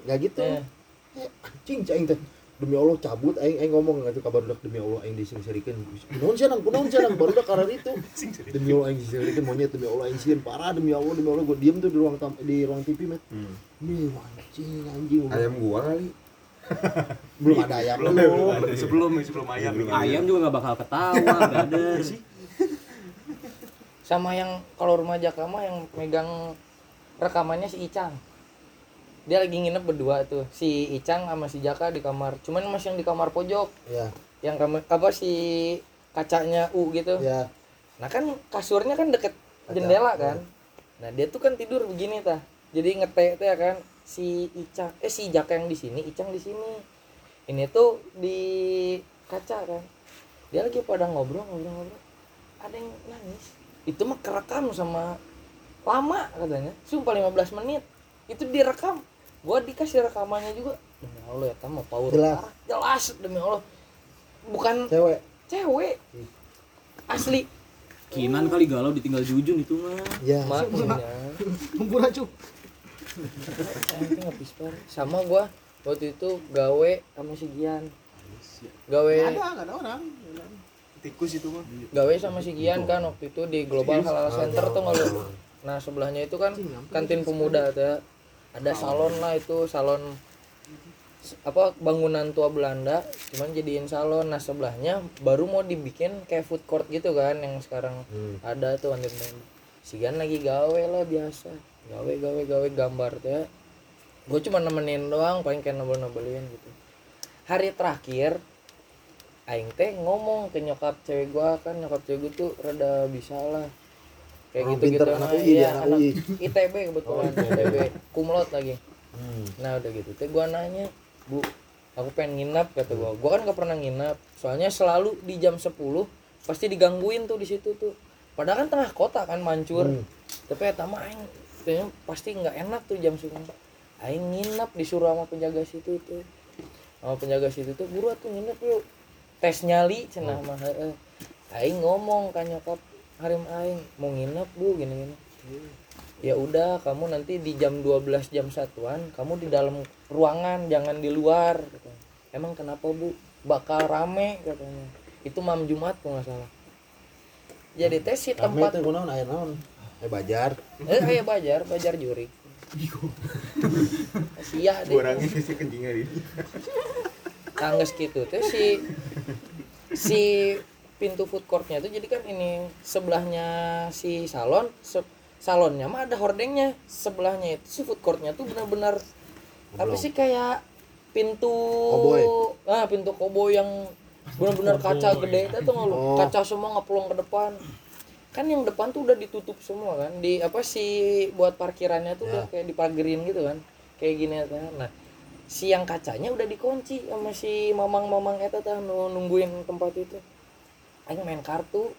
nggak gitu. Eh. Eh, anjing cing teh. Demi Allah cabut aing aing ngomong nggak tuh kabar udah demi Allah aing disingserikeun. Kunaon sih nang, kunaon sih nang baru udah karar itu. Demi Allah aing disingserikeun monyet demi Allah aing sieun parah demi Allah demi Allah gua diem tuh di ruang tam- di ruang TV met. Nih anjing anjing. Ayam gua kali. belum ada ayam Belum, lu. belum ada. sebelum sebelum ayam. ayam juga nggak bakal ketawa nggak ada sih sama yang kalau rumah Jaka mah yang megang rekamannya si Icang dia lagi nginep berdua tuh si Icang sama si Jaka di kamar. Cuman masih yang di kamar pojok. Ya, yang kamar apa si kacanya U gitu. Ya. nah kan kasurnya kan deket Kaca, jendela ya. kan. Nah dia tuh kan tidur begini tah jadi ngete teh kan. Si Icang eh si Jaka yang di sini Icang di sini. Ini tuh di kaca kan. Dia lagi pada ngobrol ngobrol ngobrol. Ada yang nangis. Itu mah kerekam sama lama katanya. Sumpah 15 menit. Itu direkam. Gua dikasih rekamannya juga. Demi Allah ya tamu power Jelas. parah. jelas demi Allah. Bukan Cewek. cewek. Asli. Kinan kali galau ditinggal Jujun itu mah. Ya. makanya Kumpul aja habis sama gua. Waktu itu gawe sama si Gian. Gawe ada nggak ada orang. Tikus itu mah. gawe sama si Gian kan waktu itu di Global Halal Center tuh nggak lu nah sebelahnya itu kan kantin pemuda ada. Ada salon. lah itu salon apa bangunan tua Belanda. Cuman jadiin salon. Nah sebelahnya baru mau dibikin kayak food court gitu kan yang sekarang Hmm. ada tuh pemuda si Gian lagi gawe lah biasa. Gawe gawe gawe gambar teh. Gue cuma nemenin doang paling kayak nobel nobelin gitu. Hari terakhir aing teh ngomong ke nyokap cewek gua. Kan nyokap cewek gua tuh rada bisa lah kayak gitu gitu anak UI dia, anak UI. ITB kebetulan ITB kumlot lagi. Hmm. nah udah gitu. Teh gua nanya bu aku pengen nginap kata gua. Gua kan gak pernah nginap soalnya selalu di jam 10 pasti digangguin tuh di situ tuh. Padahal kan tengah kota kan mancur. Hmm. tapi ya mah aing kayaknya pasti nggak enak tuh jam segini. Aing nginap disuruh sama penjaga situ tuh. Sama penjaga situ tuh buru tuh nginep yuk. Tes nyali cenah mah heeh. Aing ngomong kan nyokap harim aing mau nginep bu gini gini ya udah kamu nanti di jam 12 jam satuan kamu di dalam ruangan jangan di luar emang kenapa bu? Bakal rame katanya. Itu mam jumat kok nggak salah. Jadi tes si tempat teh kunaon aya naon? Eh bajar. eh kayak bajar bajar juri. Sia deh. Orangnya sih kencingnya di. tangges gitu teh si si pintu food courtnya itu jadi kan ini sebelahnya si salon se- salonnya mah ada hordengnya sebelahnya itu si food courtnya tuh benar-benar apa sih kayak pintu Koboi. ah pintu koboi yang benar-benar kaca gede itu tuh? Oh. kaca semua ngeplong ke depan kan yang depan tuh udah ditutup semua kan di apa sih buat parkirannya tuh udah kayak dipagerin gitu kan kayak gini kan nah si yang kacanya udah dikunci sama si mamang-mamang eta tah nu nungguin tempat itu aing main kartu.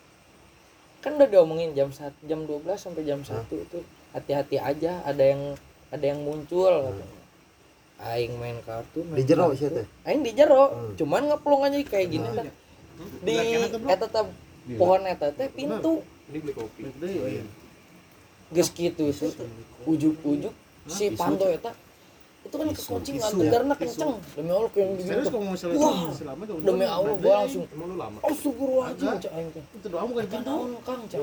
Kan udah diomongin jam sat jam 12 sampai jam 1 itu. Hati-hati aja ada yang ada yang muncul katanya. aing main kartu main Di jero sih teh. aing di jero. Cuman ngeplong aja kayak gini tah di eta teh pohon eta teh pintu. Ini beli kopi. geus kitu sih ujuk-ujuk si panto eta itu kan kekunci ngantegarna kenceng demi Allah kayak Serius gitu kalau mau misalnya Wah, selama itu demi Allah gua langsung Emang lu lama? Astagfirullahaladzim cak aing teh. itu doang bukan Kan pintu. Kang cak.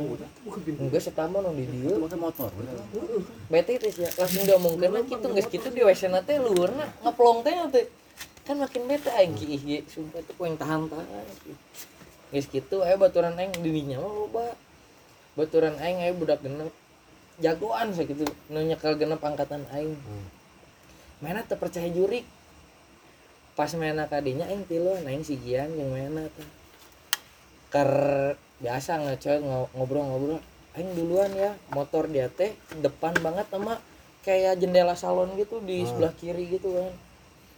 Enggak setama nu di dieu. pakai motor Bete teh sia langsung diomongkeun na kitu geus kitu di WC na teh luhurna ngeplong teh teh. Kan makin bete aing ki ieu sumpah teh poing tahan-tahan. Geus kitu aya baturan aing di dinya mah loba. Baturan aing aya budak genep jagoan sakitu nu nyekel genep angkatan aing. Mana teu percaya jurik. Pas mana kadinya aing tiluan aing sigian jeung mana teh. Ker biasa ngo- ngobrol-ngobrol aing duluan ya motor dia teh depan banget sama kayak jendela salon gitu di sebelah kiri gitu kan.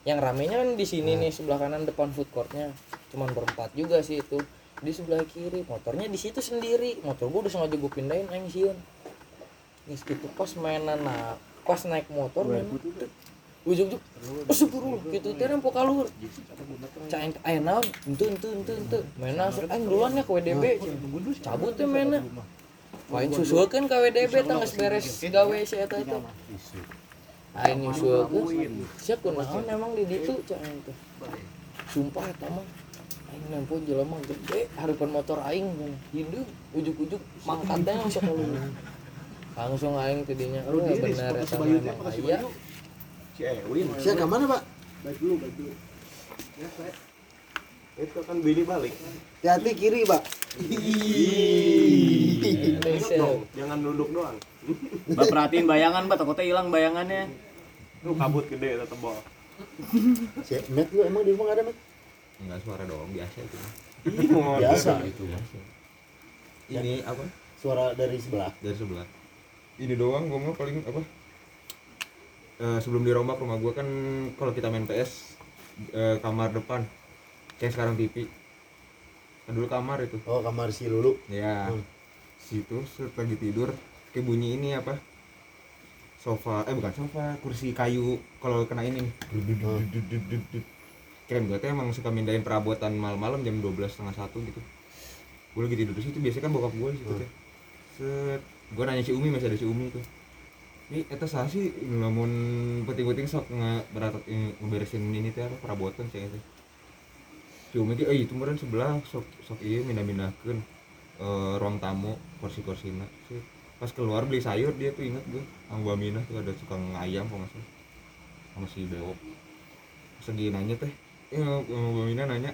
Yang ramenya kan di sini nih sebelah kanan depan food courtnya. Cuman berempat juga sih itu. Di sebelah kiri motornya di situ sendiri. Motor gua udah sengaja gua pindahin aing sieun Geus gitu pas mainan nah, pas naik motor mainan ujung-ujung Astagfirullah gitu. Teh rempok kalur. Cain aya naon? Ente ente ente ente. Mainan langsung aing duluan ya ke WDB cabut teh mainan Aing susulkeun ka WDB tah geus beres gawe si eta teh aing nyusulkeun sia kunaon emang di ditu cak aing teh sumpah eta mah. Aing nempo jelema gede harapan motor aing hindeung ujuk-ujuk mangkatnya langsung langsung aing tidinya oh bener eta mah aya Si Ewin. Saya ke mana, Pak? Itu kan Billy balik. Hati-hati kiri, Pak. Dong, jangan duduk doang. Mbak perhatiin bayangan mbak takutnya hilang bayangannya Lu kabut gede atau tebal. Si Met lu emang di rumah ada, Met? Enggak suara doang biasa itu. Biasa. Itu Ini apa? Suara dari sebelah. Dari sebelah. Ini doang gua mah paling apa? Eh, sebelum dirombak rumah gua kan kalau kita main PS eh, kamar depan kayak sekarang TV. Kan dulu kamar itu. Oh, kamar si Lulu. Ya. Hmm. Situ lagi tidur kayak bunyi ini apa? Sofa, eh bukan sofa, kursi kayu kalau kena ini nih. Keren gue tuh emang suka mindahin perabotan malam-malam jam 12 setengah satu gitu. Gue lagi tidur di situ biasanya kan bokap gue di situ teh. Set, gue nanya si Umi masih ada si Umi tuh. Ini eta saha sih namun penting-penting sok nge berat eh, ngeberesin ini teh apa perabotan saya teh. Si Umi teh eh itu meureun sebelah sok sok ieu mindah-mindahkeun eh, ruang tamu kursi-kursina. Set. Pas keluar beli sayur dia tuh inget gue sama Minah tuh ada tukang ayam kok nggak salah sama si Bewok nanya teh eh sama Minah nanya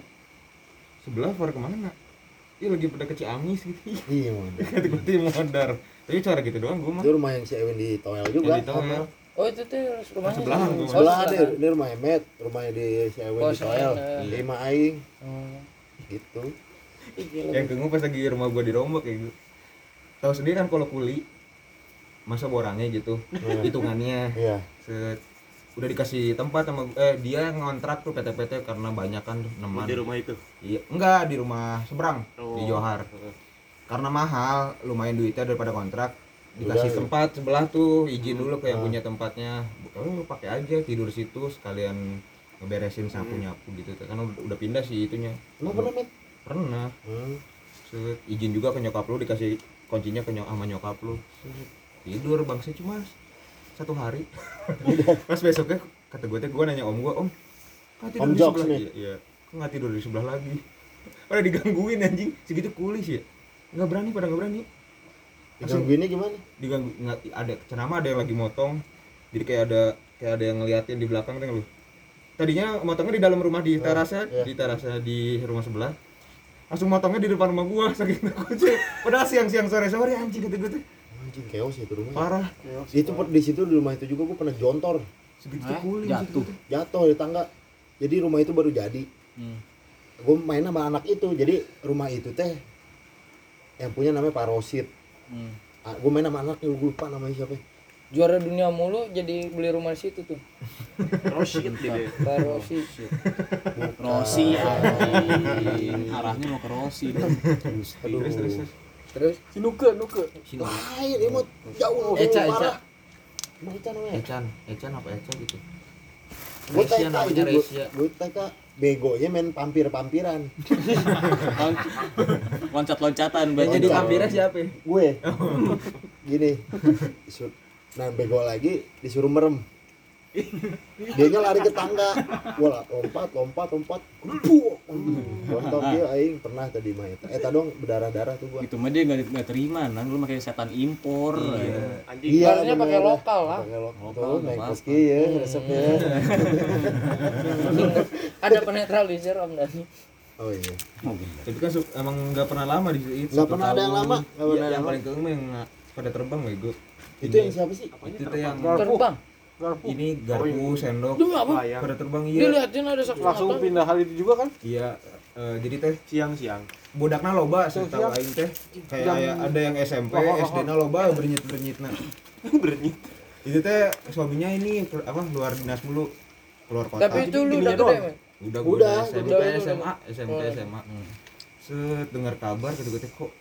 sebelah far ke mana Iya lagi pada ke Ciamis gitu Iya, Mon. kata gue modar tapi cara gitu doang gue mah Itu rumah yang si Ewin di Toel juga. Yang di Toel. oh itu teh rumahnya Sebelahan tuh. Oh, Sebelah ada, sebelahan. ini rumah Met, rumahnya di si Ewin Oh, di Toel. Eh. Lima aing Hmm. gitu. Yang kengu pas lagi rumah gue dirombak kayak gitu tahu sendiri kan kalau kuli masa borangnya gitu hitungannya Iya. set udah dikasih tempat sama eh dia ngontrak tuh PT-PT karena banyak kan neman Di rumah itu. iya enggak di rumah seberang di Oh. Johar karena mahal lumayan duitnya daripada kontrak dikasih Udah, ya. tempat sebelah tuh izin dulu ke yang punya tempatnya. Oh pakai aja tidur situ sekalian ngeberesin sapu nyapu gitu. Kan udah, udah pindah sih itunya. Emang pernah, Met? pernah. Hmm. Set, izin juga ke nyokap lu dikasih kuncinya ke nyok sama nyokap lu. Set, tidur bangsa cuma satu hari. Pas besoknya kata gue gue nanya om gue om kan tidur Om di sebelah? iya, iya. Kok nggak tidur di sebelah lagi? Pada digangguin anjing. Segitu kulis ya nggak berani pada nggak berani Digangguinnya gimana? diganggu nggak ada cenama ada yang lagi motong jadi kayak ada kayak ada yang ngeliatin di belakang tuh lu tadinya motongnya di dalam rumah di terasnya iya. di terasnya di rumah sebelah langsung motongnya di depan rumah gua saking takutnya padahal siang-siang sore-sore anjing gua tuh Anjing chaos itu rumah. parah Itu per- di situ di rumah itu juga gua pernah jontor, segitu Eh, kuling jatuh. jatuh di tangga. Jadi rumah itu baru jadi. Hmm. Gue main sama anak itu. Jadi rumah itu teh yang punya namanya Pak Rosid. Hmm. gue main sama anaknya gue lupa namanya siapa. juara dunia mulu jadi beli rumah di situ tuh Roshid gitu baru sih Rossi anjing. Arahnya mau ke. Aduh. terus terus terus. terus si nuke nuke Lain, emot jauh. Eca. Emang Eca namanya. Echan Echan apa Echa gitu Gue TK Resia gue TK begonya main pampir-pampiran. Loncat-loncatan yang berarti. jadi Loncat. vampirnya siapa gue gini nah bego lagi disuruh merem dia lari ke tangga. Gue lah lompat lompat lompat. Buh! Bontot dia aing. Pernah tadi mah eta eta dong berdarah darah tuh gua. Itu mah dia nggak nggak terima, nang lu pakai setan impor. Iya. anjing. Harusnya pakai bener. lokal lah. pakai lokal tuh naik meski ya resepnya. Ada penetralisir om Dani oh iya. Tapi kan emang nggak pernah lama di situ. Nggak pernah ada yang lama, nggak Iya, pernah yang yang paling keeng mah yang pada terbang bego itu yang siapa sih? Itu yang terbang garpu. Ini garpu sendok. Demi apa? Pada terbang iya. Dilihatin ada saksi langsung mata pindah hal itu juga kan? Iya eh, jadi teh siang-siang. bodakna loba setahu Siang. aing teh. Kayak Jam- ada yang SMP Oh, oh, oh. SD na loba bernyit bernyit nah bernyit. Itu teh suaminya ini apa luar dinas mulu. Keluar kota. Tapi itu lu udah gede udah Udah, udah SMP udah, udah, SMA SMP Oh. SMA set dengar kabar gitu gitu kok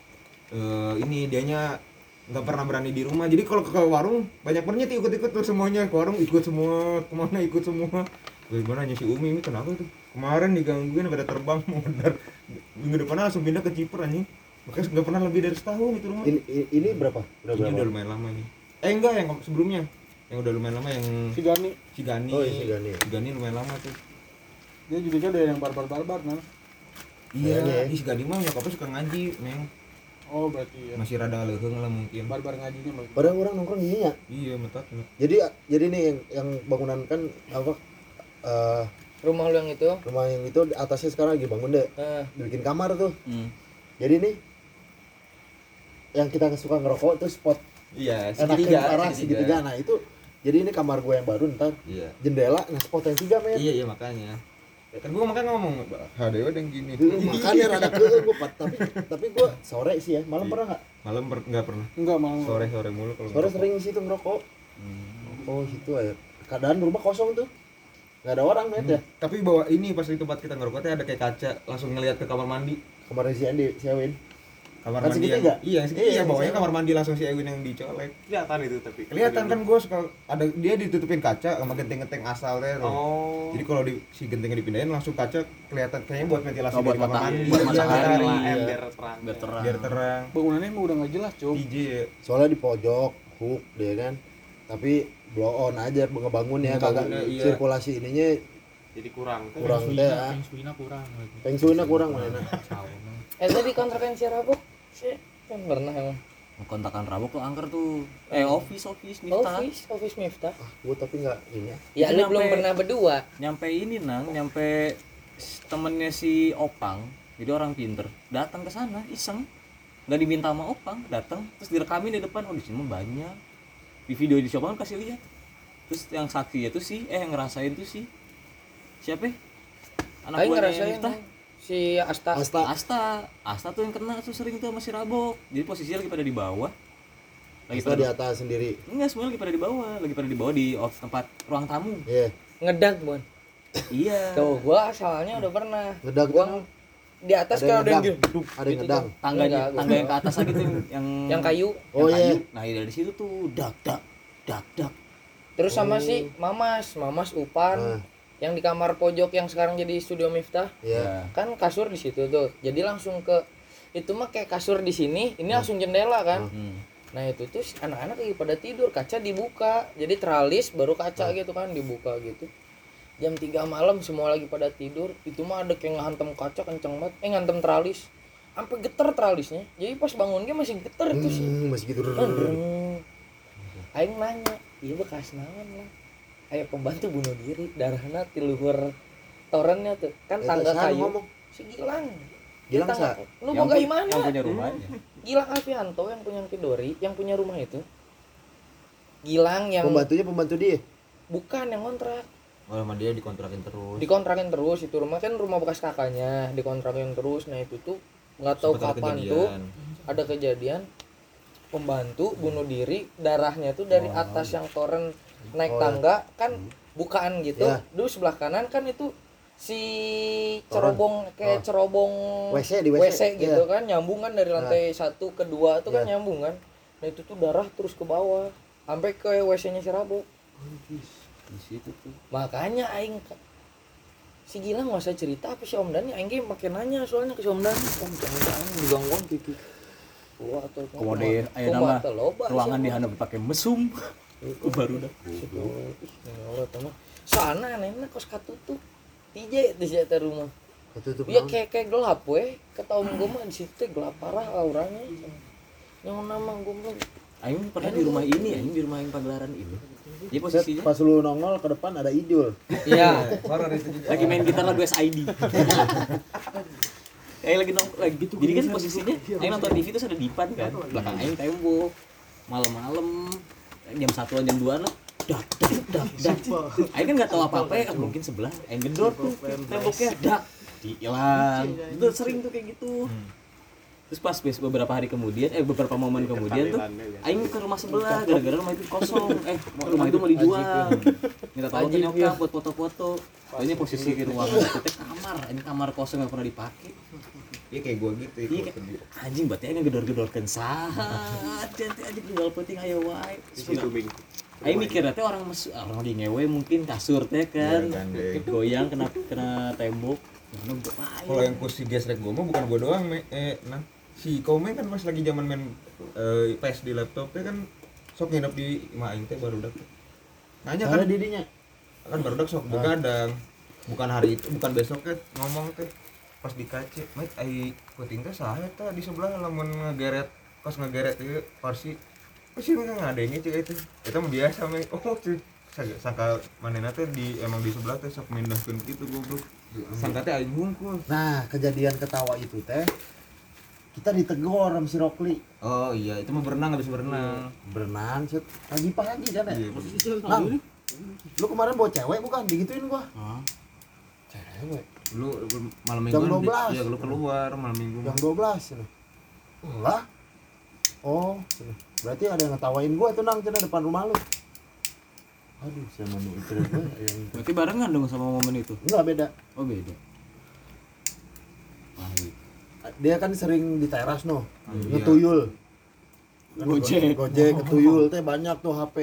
eh, ini dianya nggak pernah berani di rumah. Jadi kalau ke warung banyak bernyit ikut-ikut tuh semuanya. Ke warung ikut semua ke mana ikut semua. Gimana nanya si Umi? Ini kenapa tuh? Kemarin digangguin pada terbang modar minggu depan langsung pindah ke Ciper anjing. Makanya nggak pernah lebih dari setahun itu rumah. Ini ini, berapa? Udah ini berapa? udah lumayan lama ini eh enggak yang sebelumnya. Yang udah lumayan lama yang si Gani si Gani Oh, iya, si Gani. si Gani lumayan lama tuh. Dia jadinya ada yang barbar barbar nah iya Kayaknya ya. si Gani mah nyokapnya suka ngaji neng oh berarti ya. Masih rada leheng lah mungkin. Barbar ngajinya balik padahal orang nongkrong gini ya? Iya metat jadi jadi nih yang yang bangunan kan apa eh, rumah lu yang itu? rumah yang itu di atasnya sekarang lagi bangun deh. Eh, bikin kamar tuh. Hmm. jadi nih yang kita suka ngerokok tuh spot iya enaknya parah segitiga. nah itu jadi ini kamar gue yang baru ntar. Iya. Jendela nah spot yang tiga men. Iya iya makanya kan gua makanya ngomong hadewa yang gini. Makanya rada ke gue tapi tapi gue sore sih ya. Malam pernah nggak? Malam per, nggak pernah. Enggak malah sore sore mulu kalau sore ngerokok. sering di situ ngerokok. Oh situ ya. Keadaan rumah kosong tuh. Nggak ada orang net ya. Tapi bawa ini pas di tempat kita ngerokok ada kayak kaca. Langsung ngelihat ke kamar mandi. Kemarin si Andi si Awin kamar Kan mandi segitiga? yang, iya yang segitiga. Iya, bawahnya kamar mandi langsung si Ewin yang dicolek. Kelihatan itu tapi. Kelihatan kan gue suka ada dia ditutupin kaca sama genteng-genteng asal teh oh. Jadi kalau di, si gentengnya dipindahin langsung kaca kelihatan kayaknya buat ventilasi Oh, buat dari kamar mandi. Buat Iya, matahari. lah Iya. biar terang. Biar terang. biar terang. Bangunannya emang udah nggak jelas cuy DJ ya soalnya di pojok hook dia kan. Tapi blow on aja ngebangun ya kagak iya. sirkulasi ininya jadi kurang. kurang teh ah. Feng shui-nya kurang shui-nya kurang mana eh tadi kontrakan si Rabuk sih kan pernah emang. Kontakan rabuk tuh angker tuh. Eh office office Miftah. Office office Miftah. Ah gue tapi nggak ini ya. Ya lu belum pernah berdua. nyampe ini nang nyampe temennya si Opang. Jadi orang pinter. Datang ke sana iseng. Nggak diminta sama Opang datang. Terus direkamin di depan. Oh di sini banyak. Di video di Opang kasih lihat. Terus yang saksi itu sih eh yang ngerasain tuh sih siapa? Anak buahnya ngerasain Miftah si Asta. Asta. Asta. Asta tuh yang kena tuh sering tuh masih rabok jadi posisinya lagi pada di bawah. Lagi di pada atas sendiri. Enggak semua lagi pada di bawah. Lagi pada di bawah di off tempat ruang tamu. Iya. Ngedak bon. Iya. Tuh gua asalnya udah pernah. Ngedak gua di atas ada yang kan ada yang ngedang gitu. ada yang ngedang Enggak, gua- tangga yang ke atas lagi tuh yang yang, yang kayu. Oh yang iya kayu. nah dari situ tuh dak dak dak dak. Terus sama si Mamas. Mamas Upan. Ah. Yang di kamar pojok yang sekarang jadi studio Miftah iya. Kan kasur di situ tuh. Jadi langsung ke itu mah kayak kasur di sini ini langsung jendela kan? Hmm. nah itu tuh si anak-anak lagi pada tidur kaca dibuka. Jadi teralis baru kaca gitu kan dibuka gitu. Jam 3 malam semua lagi pada tidur itu mah ada kayak ngantem kaca kenceng banget. Eh ngantem teralis sampai geter teralisnya jadi pas bangunnya masih geter itu sih. Hmm, masih gitu. Dreng. Aing nanya, iya bekas naon lah. Ayo pembantu bunuh diri, darahna di luhur torennya tuh. Kan Eta tangga kayu. ngomong? Si Gilang. Gilang sa nggak- lu Yang boga pu- gimana yang punya rumahnya Gilang Alfianto yang punya Kidori yang punya rumah itu Gilang yang pembantunya pembantu dia bukan yang kontrak Oh, sama dia dikontrakin terus. dikontrakin terus itu rumah kan rumah bekas kakaknya dikontrakin terus nah itu tuh nggak tahu Sempet ada kapan kejadian. tuh ada kejadian pembantu bunuh diri darahnya tuh dari atas yang toren naik Oh, tangga kan bukaan gitu. Ya. dulu sebelah kanan kan itu si cerobong kayak Oh. cerobong WC di WC, WC, gitu iya. kan nyambung kan dari lantai satu ke dua itu kan Iya. nyambung kan. Nah itu tuh darah terus ke bawah sampai ke WC-nya si Rabo. Di situ tuh. Makanya aing si Gilang nggak usah cerita apa si Om Dani aing ge makin nanya soalnya ke si Om Dani Om jangan-jangan digangguan gitu Wah, atau kemudian ayo kumaha nama teh loba ruangan siapa? di handap pakai mesum baru dah. Allah teman sana nenek kos katutup. Tije di situ rumah. Ketutup iya naon? kayak kayak gelap weh ketahuan gue mah di situ gelap parah auranya. Yang nama gue mah Aing pernah di rumah ini, Aing di rumah yang pagelaran ini. Jadi posisinya? pas lu nongol ke depan ada Ijul iya. Horor itu juga. lagi main gitar lagu SID. Kayak lagi nong lagi gitu. Jadi kan posisinya Aing nonton TV terus ada Dipan kan, belakang Aing tembok. Malam-malam jam satuan jam dua lah. Dak dak dak dak Aing kan nggak tahu apa apa ya mungkin sebelah Aing gedor tuh temboknya dak hilang itu sering tuh kayak gitu. Terus pas bes- beberapa hari kemudian eh beberapa momen kemudian tuh Aing ke rumah sebelah gara-gara rumah itu kosong. Eh rumah itu mau dijual. Minta tolong ke nyokap buat foto-foto. Soalnya posisi di ruangan itu teh kamar. Ini kamar kosong yang pernah dipakai Iya kayak gua gitu ya. Iya, kayak- anjing berarti aing gedor-gedorkeun sahat jangan aja jual penting ayo wae Aing mikirnya teh orang mesu, orang lagi ngewe mungkin kasur teh kan, Iya, gandeng. goyang kena kena tembok. Gua Kalau yang kursi gesrek gua mah bukan gua doang, me, eh, nah si Komen kan pas lagi zaman main eh, PS di laptop teh kan sok nginep di emak aing teh baru dak. Nanya kan ada didinya kan baru dak sok begadang. Bukan hari itu, bukan besok teh ngomong teh pas di kace, "Mat ai kuting teh saha tah di sebelah lamun ngegeret pas ngegeret ieu parsi." Pasti mereka ngadengin cek itu. Mah biasa me. Oh, cuy. Sangka- sangka manena teh di emang di sebelah teh sok mindahkeun gitu goblok. Sangka teh aing hungkul. nah kejadian ketawa itu teh kita ditegur sama si Rokli Oh iya, itu mah berenang habis berenang. berenang set pagi-pagi kan ya lu kemarin bawa cewek bukan digituin gua cewek lu lu malam Jam minggu 12. Iya, lu keluar malam minggu. jam 12 cina. lah oh cina. berarti ada yang ngetawain gua tuh nang cina depan rumah lu aduh sama nih itu yang Berarti barengan dong sama momen itu. enggak beda Oh beda. Wah, iya. dia kan sering di teras no Iya. ngetuyul Kan Gojek. go- gojek ketuyul teh banyak tuh HP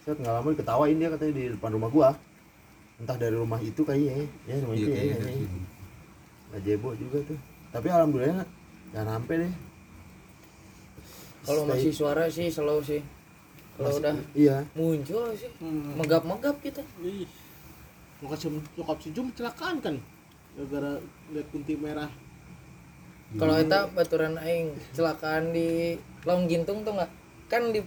set nggak lama diketawain dia katanya di depan rumah gua entah dari rumah itu kayaknya ya rumah Iya, itu ya kayaknya situ. Gajebo juga tuh. Tapi alhamdulillah nggak sampai deh. Kalau masih suara sih slow sih. Kalau udah iya. muncul sih megap-megap kita. Ih, nyokap si nyokap si Jum kecelakaan kan gara-gara lihat kunti merah. Kalau kita baturan aing kecelakaan di Laung Gintung tuh nggak? Kan di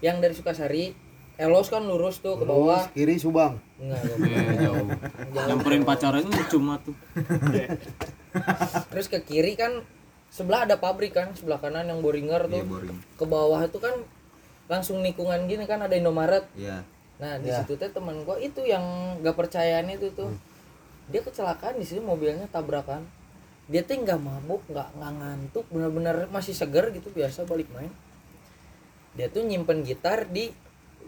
yang dari Sukasari Elos kan lurus tuh ke bawah Terus kiri Subang enggak Eh, jauh. Nyamperin pacarannya cuma tuh. terus ke kiri kan sebelah ada pabrik kan sebelah kanan yang Boringer tuh Iya, boring. ke bawah itu kan langsung nikungan gini kan ada Indomaret Iya. nah di Ya. situ teh teman gua itu yang gak percayaan itu tuh dia kecelakaan di situ mobilnya tabrakan dia tuh nggak mabuk nggak nggak ngantuk benar-benar masih seger gitu biasa balik main dia tuh nyimpen gitar di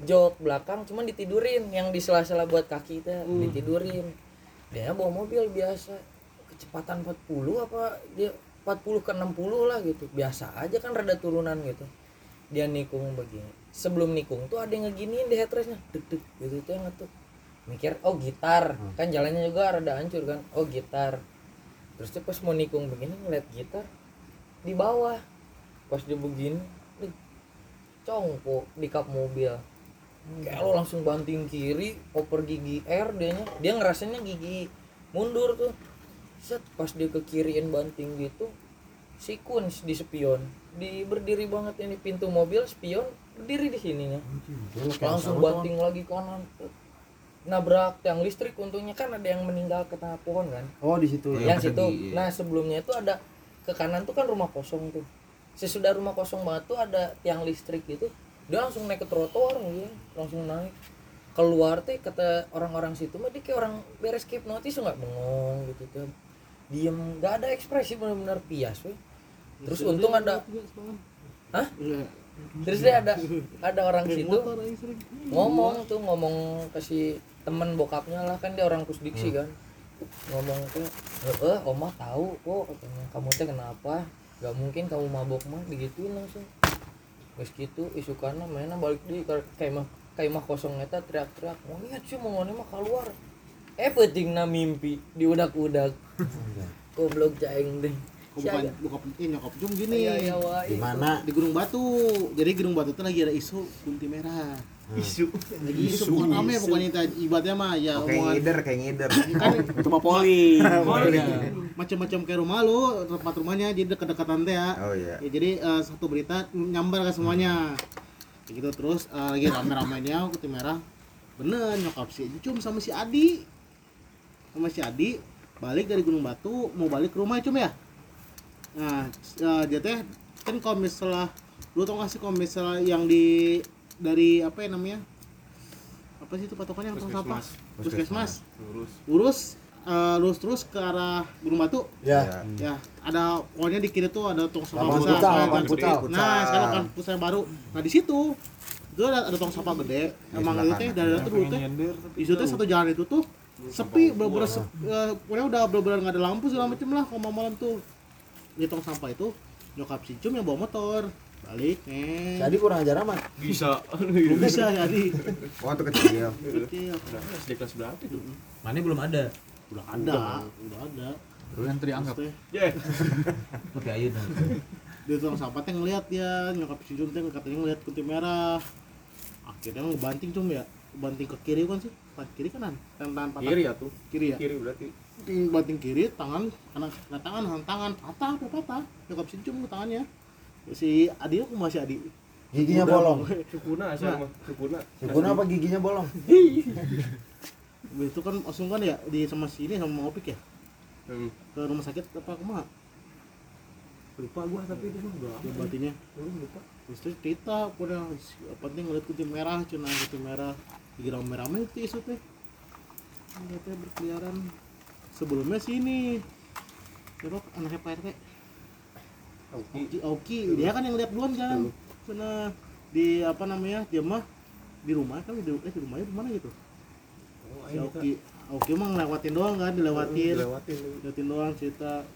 jok belakang cuman ditidurin. Yang di sela-sela buat kaki teh ditidurin. Dia bawa mobil biasa. Kecepatan 40 apa dia 40 ke 60 lah gitu. Biasa aja kan rada turunan gitu. Dia nikung begini. Sebelum nikung tuh ada yang ngeginiin di headrestnya. Deg deg gitu tuh yang ngetuk. Mikir oh gitar. Kan jalannya juga rada hancur kan. Oh gitar. Terus dia pas mau nikung begini ngeliat gitar di bawah. Pas dia begini nih, congko di kap mobil kayak lo langsung banting kiri oper gigi R dia dia ngerasanya gigi mundur tuh. Set pas dia ke kiriin banting gitu si Kuns di spion. Di berdiri banget ini pintu mobil spion berdiri di sininya. Langsung banting lagi kanan. Nabrak tiang listrik untungnya kan ada yang meninggal ke tengah pohon kan? Oh, di situ. Ya. yang pas situ. iya. nah sebelumnya itu ada ke kanan tuh kan rumah kosong tuh. Sesudah rumah kosong banget tuh ada tiang listrik gitu dia langsung naik ke trotoar gitu langsung naik. Keluar teh kata orang-orang situ mah dia kayak orang beres hipnotis nggak bengong gitu tuh diem. Nggak ada ekspresi benar-benar pias weh. Terus untung ada Hah? terus dia ada ada orang situ. ngomong tuh ngomong ke si temen bokapnya lah kan dia orang kusdiksi kan. Ngomong ke eh omah tahu kok katanya. Kamu teh kenapa? Gak mungkin kamu mabok mah digituin langsung Wes gitu isukana mainnya balik di kayak mah kayak mah kosong eta teriak-teriak. Mau niat sih mau mah keluar. Eh pentingna mimpi diudak-udak. Goblok jaing deh. Oh, bukan bukan penting nyokap jum gini. Iya, iya. Di mana? di Gunung Batu. Jadi Gunung Batu itu lagi ada isu kunti merah isu. Lagi isu. bukan rame bukan itu ibaratnya mah ya omongan ngider kayak ngider. kan itu mah poli macam-macam kayak rumah lu tempat rumahnya jadi dekat-dekatan teh ya. Oh iya. Ya, jadi eh, satu berita nyambar ke semuanya. Kayak gitu terus eh, lagi rame-ramenya kunti merah. Bener nyokap si Cum sama si Adi. Sama si Adi balik dari Gunung Batu mau balik ke rumah cum ya? Nah eh, dia teh kan kalau misalnya lu tau gak sih kalau misalnya yang di dari apa ya namanya? Apa sih itu patokannya? Tong sampah puskesmas. Lurus. Lurus. Eh, lurus terus ke arah Gunung Batu? Ya. ya. Ada pokoknya di kiri tuh ada tong sampah besar kan. nah sekarang lapangan futsal baru. Nah di situ itu ada, ada tong sampah gede. Emang itu teh dari itu dulu teh. itu teh satu jalan itu tuh sepi bener-bener eh, pokoknya udah bener-bener nggak ada lampu segala macem lah kalau malam tuh. Di tong sampah itu nyokap si Cum yang bawa motor balik. Nih Jadi kurang ajar amat. bisa. Bisa jadi. Waktu kecil. kecil. SD kelas berapa itu? Mana belum ada. udah ada. Udah. Ada. Yang dianggap. Terus teh, Jeh, Oke, ayo dong. dia tukang sampah teh ngeliat dia? Nyokap si Cum teh katanya ngeliat kunti merah. Akhirnya ngebanting cum ya? Banting ke kiri kan sih? Pas kiri kanan. Tangan tangan patah. Kiri ya tuh. Kiri ya? Kiri berarti. Banting- banting kiri tangan kanan tangan kanan tangan patah apa patah. Nyokap si Cum ke tangannya si Adi aku masih Adi. Giginya bolong. sukuna sih mah sukuna Sukuna apa giginya bolong? itu kan langsung kan ya di sama sini sama Opik ya? Hmm. ke rumah sakit apa ke mana lupa gua tapi itu mah udah ya batinya. Lupa. Terus terus cerita punya penting ngeliat kunti merah cina kunti merah di rame-rame itu isu teh berkeliaran. Sebelumnya sini. Siapa anaknya Pak RT Oki Oki dia kan yang lihat duluan kan. Cina di apa namanya dia mah di rumah kan di, eh, di rumahnya di mana gitu? Si Oki Oki mah ngelewatin doang kan dilewatin. Dilewatin liatin doang cerita.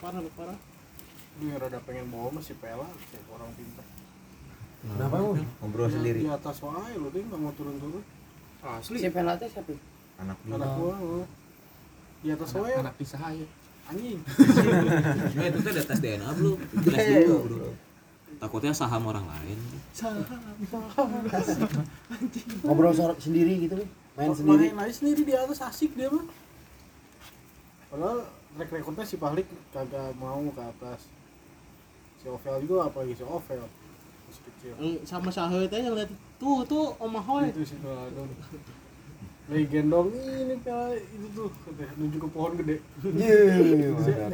Parah parah. Ini rada pengen bawa masih pela, kayak orang pintar. Kenapa lu? Ngobrol sendiri. Di atas wae lo, dia nggak mau turun-turun. asli. Si pelatih siapa? Anak Anak gua, lo. di atas wae, Anak pisah aja. Anjing. eh itu ada tes DNA belum tes dulu bro takutnya saham orang lain Ngobrol sor- sendiri gitu nih. Main sendiri. Main aja sendiri di atas asik dia mah. Padahal track recordnya si Pahlik kagak mau ke atas. Si Ovel juga apalagi si Ovel masih kecil. Yang sama Syahoy teh yang lihat tuh tuh Om Ahoy Itu si Doladon. Lagi gendong ini pela itu tuh katanya, nunjuk ke pohon gede.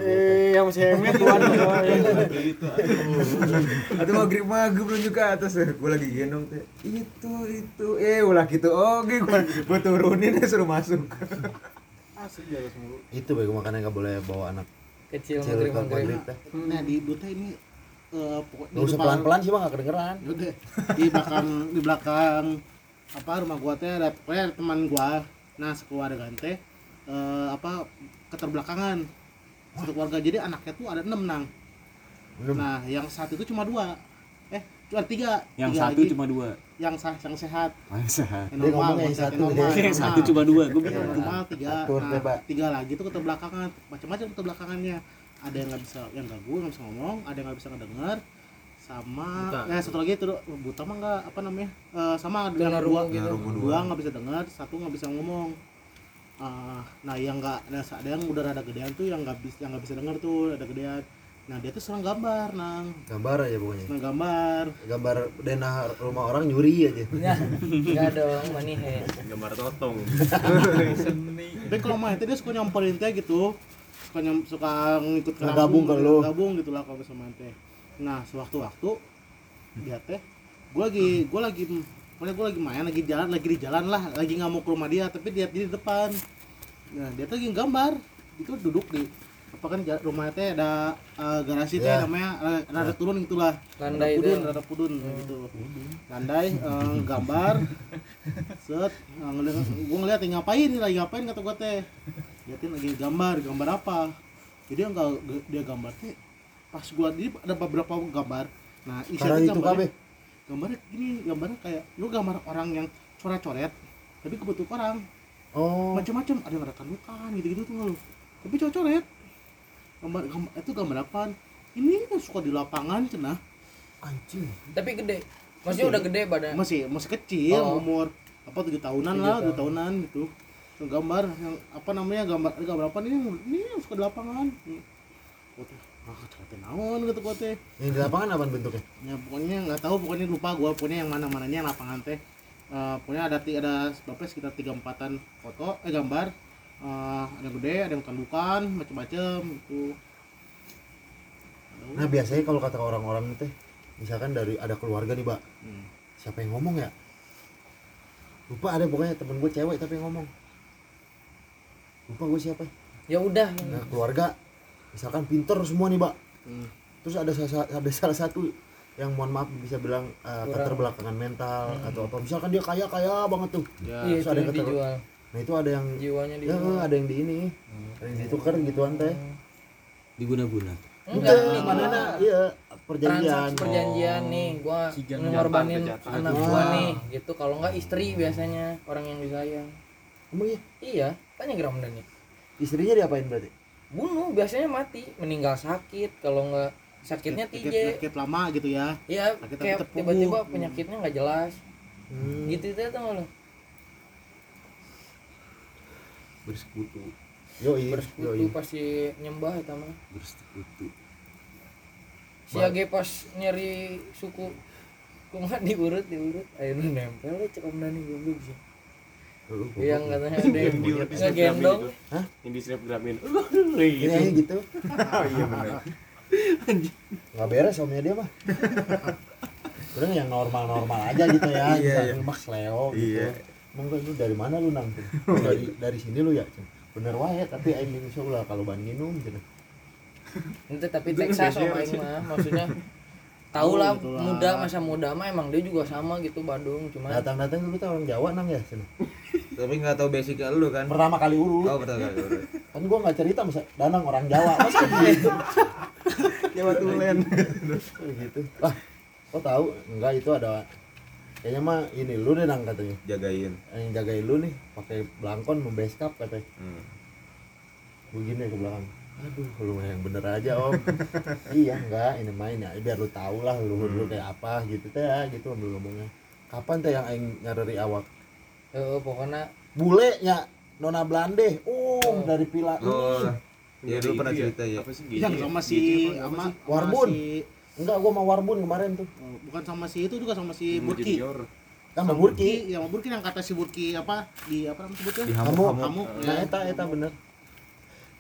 Eh, yang masih hemet tuh Atau maghrib maghrib nunjuk ke atas. Gue lagi gendong teh. Itu itu. Eh ulah gitu. Oke gue gue turunin suruh masuk. Asik semua. Itu bego makanya nggak boleh bawa anak kecil kecil ke maghrib. maghrib. Nah di Duta ini eh pokok- di Nggak usah pelan-pelan sih bang, nggak kedengeran. Yaudah, di belakang di belakang apa rumah gua teh ada pokoknya ada teman gua. Nah sekeluarga teh eh, apa keterbelakangan. Satu keluarga. Jadi anaknya tuh ada enam nang. Nah yang satu itu cuma dua. Eh cuma tiga. Yang Tiga satu lagi. cuma dua. Yang sah yang sehat. Oh, yang sehat. Yang normal yang satu, normal, yang satu cuma dua gue yang normal tiga. Nah, tiga lagi tuh keterbelakangan. Macam-macam keterbelakangannya. Ada yang nggak bisa yang ganggu nggak bisa ngomong. Ada yang nggak bisa ngedengar sama ya satu lagi itu buta mah nggak apa namanya Eh, sama dengan dua. gitu. dua nggak bisa dengar satu nggak bisa ngomong. Ah, nah yang nggak ada ada yang udah rada gedean tuh yang nggak bisa yang nggak bisa dengar tuh ada gedean. Nah dia tuh serang gambar nang. Gambar aja pokoknya. Nah gambar. Gambar denah rumah orang nyuri aja. Ya, enggak dong, mani he. gambar totong. Tapi kalau main teh dia suka nyamperin teh gitu. Suka nyam, suka ngikut ke Ngegabung ke lu. gabung gitu lah kalau bisa main teh nah sewaktu-waktu dia teh gue lagi gue lagi pokoknya gue lagi main lagi jalan lagi di jalan lah lagi nggak mau ke rumah dia tapi dia di depan. Nah dia tuh lagi gambar itu duduk di apa kan rumahnya teh ada eh, garasi teh Iya. namanya eh, rada turun gitulah Landai rada pudun rada pudun gitu. Landai eh, gambar set eh, ngeliat gue ngeliat "Ih, ngapain nih lagi ngapain kata gue teh. Liatin lagi gambar gambar apa. Jadi enggak dia gambar teh pas gua di ada beberapa gambar. Nah isinya itu gambarnya, kabeh gambarnya gini gambarnya kayak lu gambar orang yang coret-coret tapi kebentuk orang. Oh. Macam-macam ada yang ada tandukan gitu-gitu tuh. Lu tapi coret-coret. Gambar, gambar itu gambar apaan? Ini kan suka di lapangan cenah anjing. Tapi gede. Maksudnya udah gede badan. masih masih kecil Oh. umur apa tujuh tahunan Tujuh lah dua tahunan gitu. Gambar yang apa namanya gambar ada gambar apa nih? Ini yang suka di lapangan. Ah coret naon gitu gua teh. Yang di lapangan apa bentuknya? Ya pokoknya nggak tahu pokoknya lupa gua pokoknya yang mana mananya yang lapangan teh. Eh, pokoknya ada ada berapa sekitar tiga empatan foto eh gambar. Eh, ada yang gede ada yang tandukan macam-macam itu nah biasanya kalau kata orang-orang teh misalkan dari ada keluarga nih mbak. Hmm. siapa yang ngomong ya? Lupa ada pokoknya temen gue cewek tapi yang ngomong. Lupa gue siapa. Ya udah. nah keluarga. Misalkan pinter semua nih mbak Hmm. terus ada ada salah satu yang mohon maaf bisa bilang uh, keterbelakangan mental atau apa. Misalkan dia kaya kaya banget tuh. Ya. Iya, terus itu ada yang keter- dijual. nah itu ada yang Jiwanya ya dijual. ada yang di ini. Ada yang ditukar gituan teh diguna-guna? Enggak, Enggak, nih mana iya perjanjian. Transaksi perjanjian nih. Gua Sigan ngorbanin jatah, jatah. anak Ah. gua nih gitu. Kalau enggak istri biasanya orang yang disayang. Emang iya? Iya tanya Gram nih istrinya diapain berarti bunuh biasanya mati. Meninggal sakit kalau enggak sakitnya tije penyakit lama gitu ya. Iya sakit kayak tiba-tiba terpuruk. penyakitnya nggak jelas. Hmm. gitu itu nggak lo bersekutu. Yoi bersekutu yoi. pasti nyembah itu mah. Bersekutu. Si Age pas nyari suku kumaha diurut diurut. Ayo nempel cek om Dani goblok sih yang katanya ada yang ngegendong. yang di snapgramin ini aja gitu. iya benar nggak beres omnya dia mah udah yang normal normal aja gitu ya Iya, iya, iya. Max Leo gitu. Iya. emang lu dari mana lu nang? Oh, dari dari sini lu ya bener wae tapi aing insya Allah kalau ban minum gitu. Itu tapi Texas om aing mah maksudnya tahu lah gitu lah. muda masa muda mah emang dia juga sama gitu Bandung cuma datang datang dulu tuh orang Jawa nang ya Cen. tapi nggak tahu basic lu kan? Pertama kali urut. Oh betul kali urut. kan gua nggak cerita masa danang orang Jawa masa gitu? Jawa Tulen. Gitu. Ah kok tahu enggak itu ada kayaknya mah ini lu deh nang katanya. Jagain. Yang jagain lu nih pakai belangkon membeskap katanya. Hmm. begini ke belakang aduh lu yang bener aja om. Iya enggak ini main ya biar lu tahu lah luhur lu kayak apa gitu teh ya gitu ambil ngomongnya. Kapan teh yang aing nyari awak? Eh pokoknya bule nya nona Blande. Uh dari pila. Oh ya dulu pernah Itu ya? cerita ya apa sih yang sama si sama sama Warbun. si- enggak gua mau warbun kemarin tuh. Oh, bukan sama si itu juga sama si Burki. Sama Burki. Yang Burki yang kata si Burki apa di apa namanya sebutnya? Di kamu hamuk. Kamu nah eta eta bener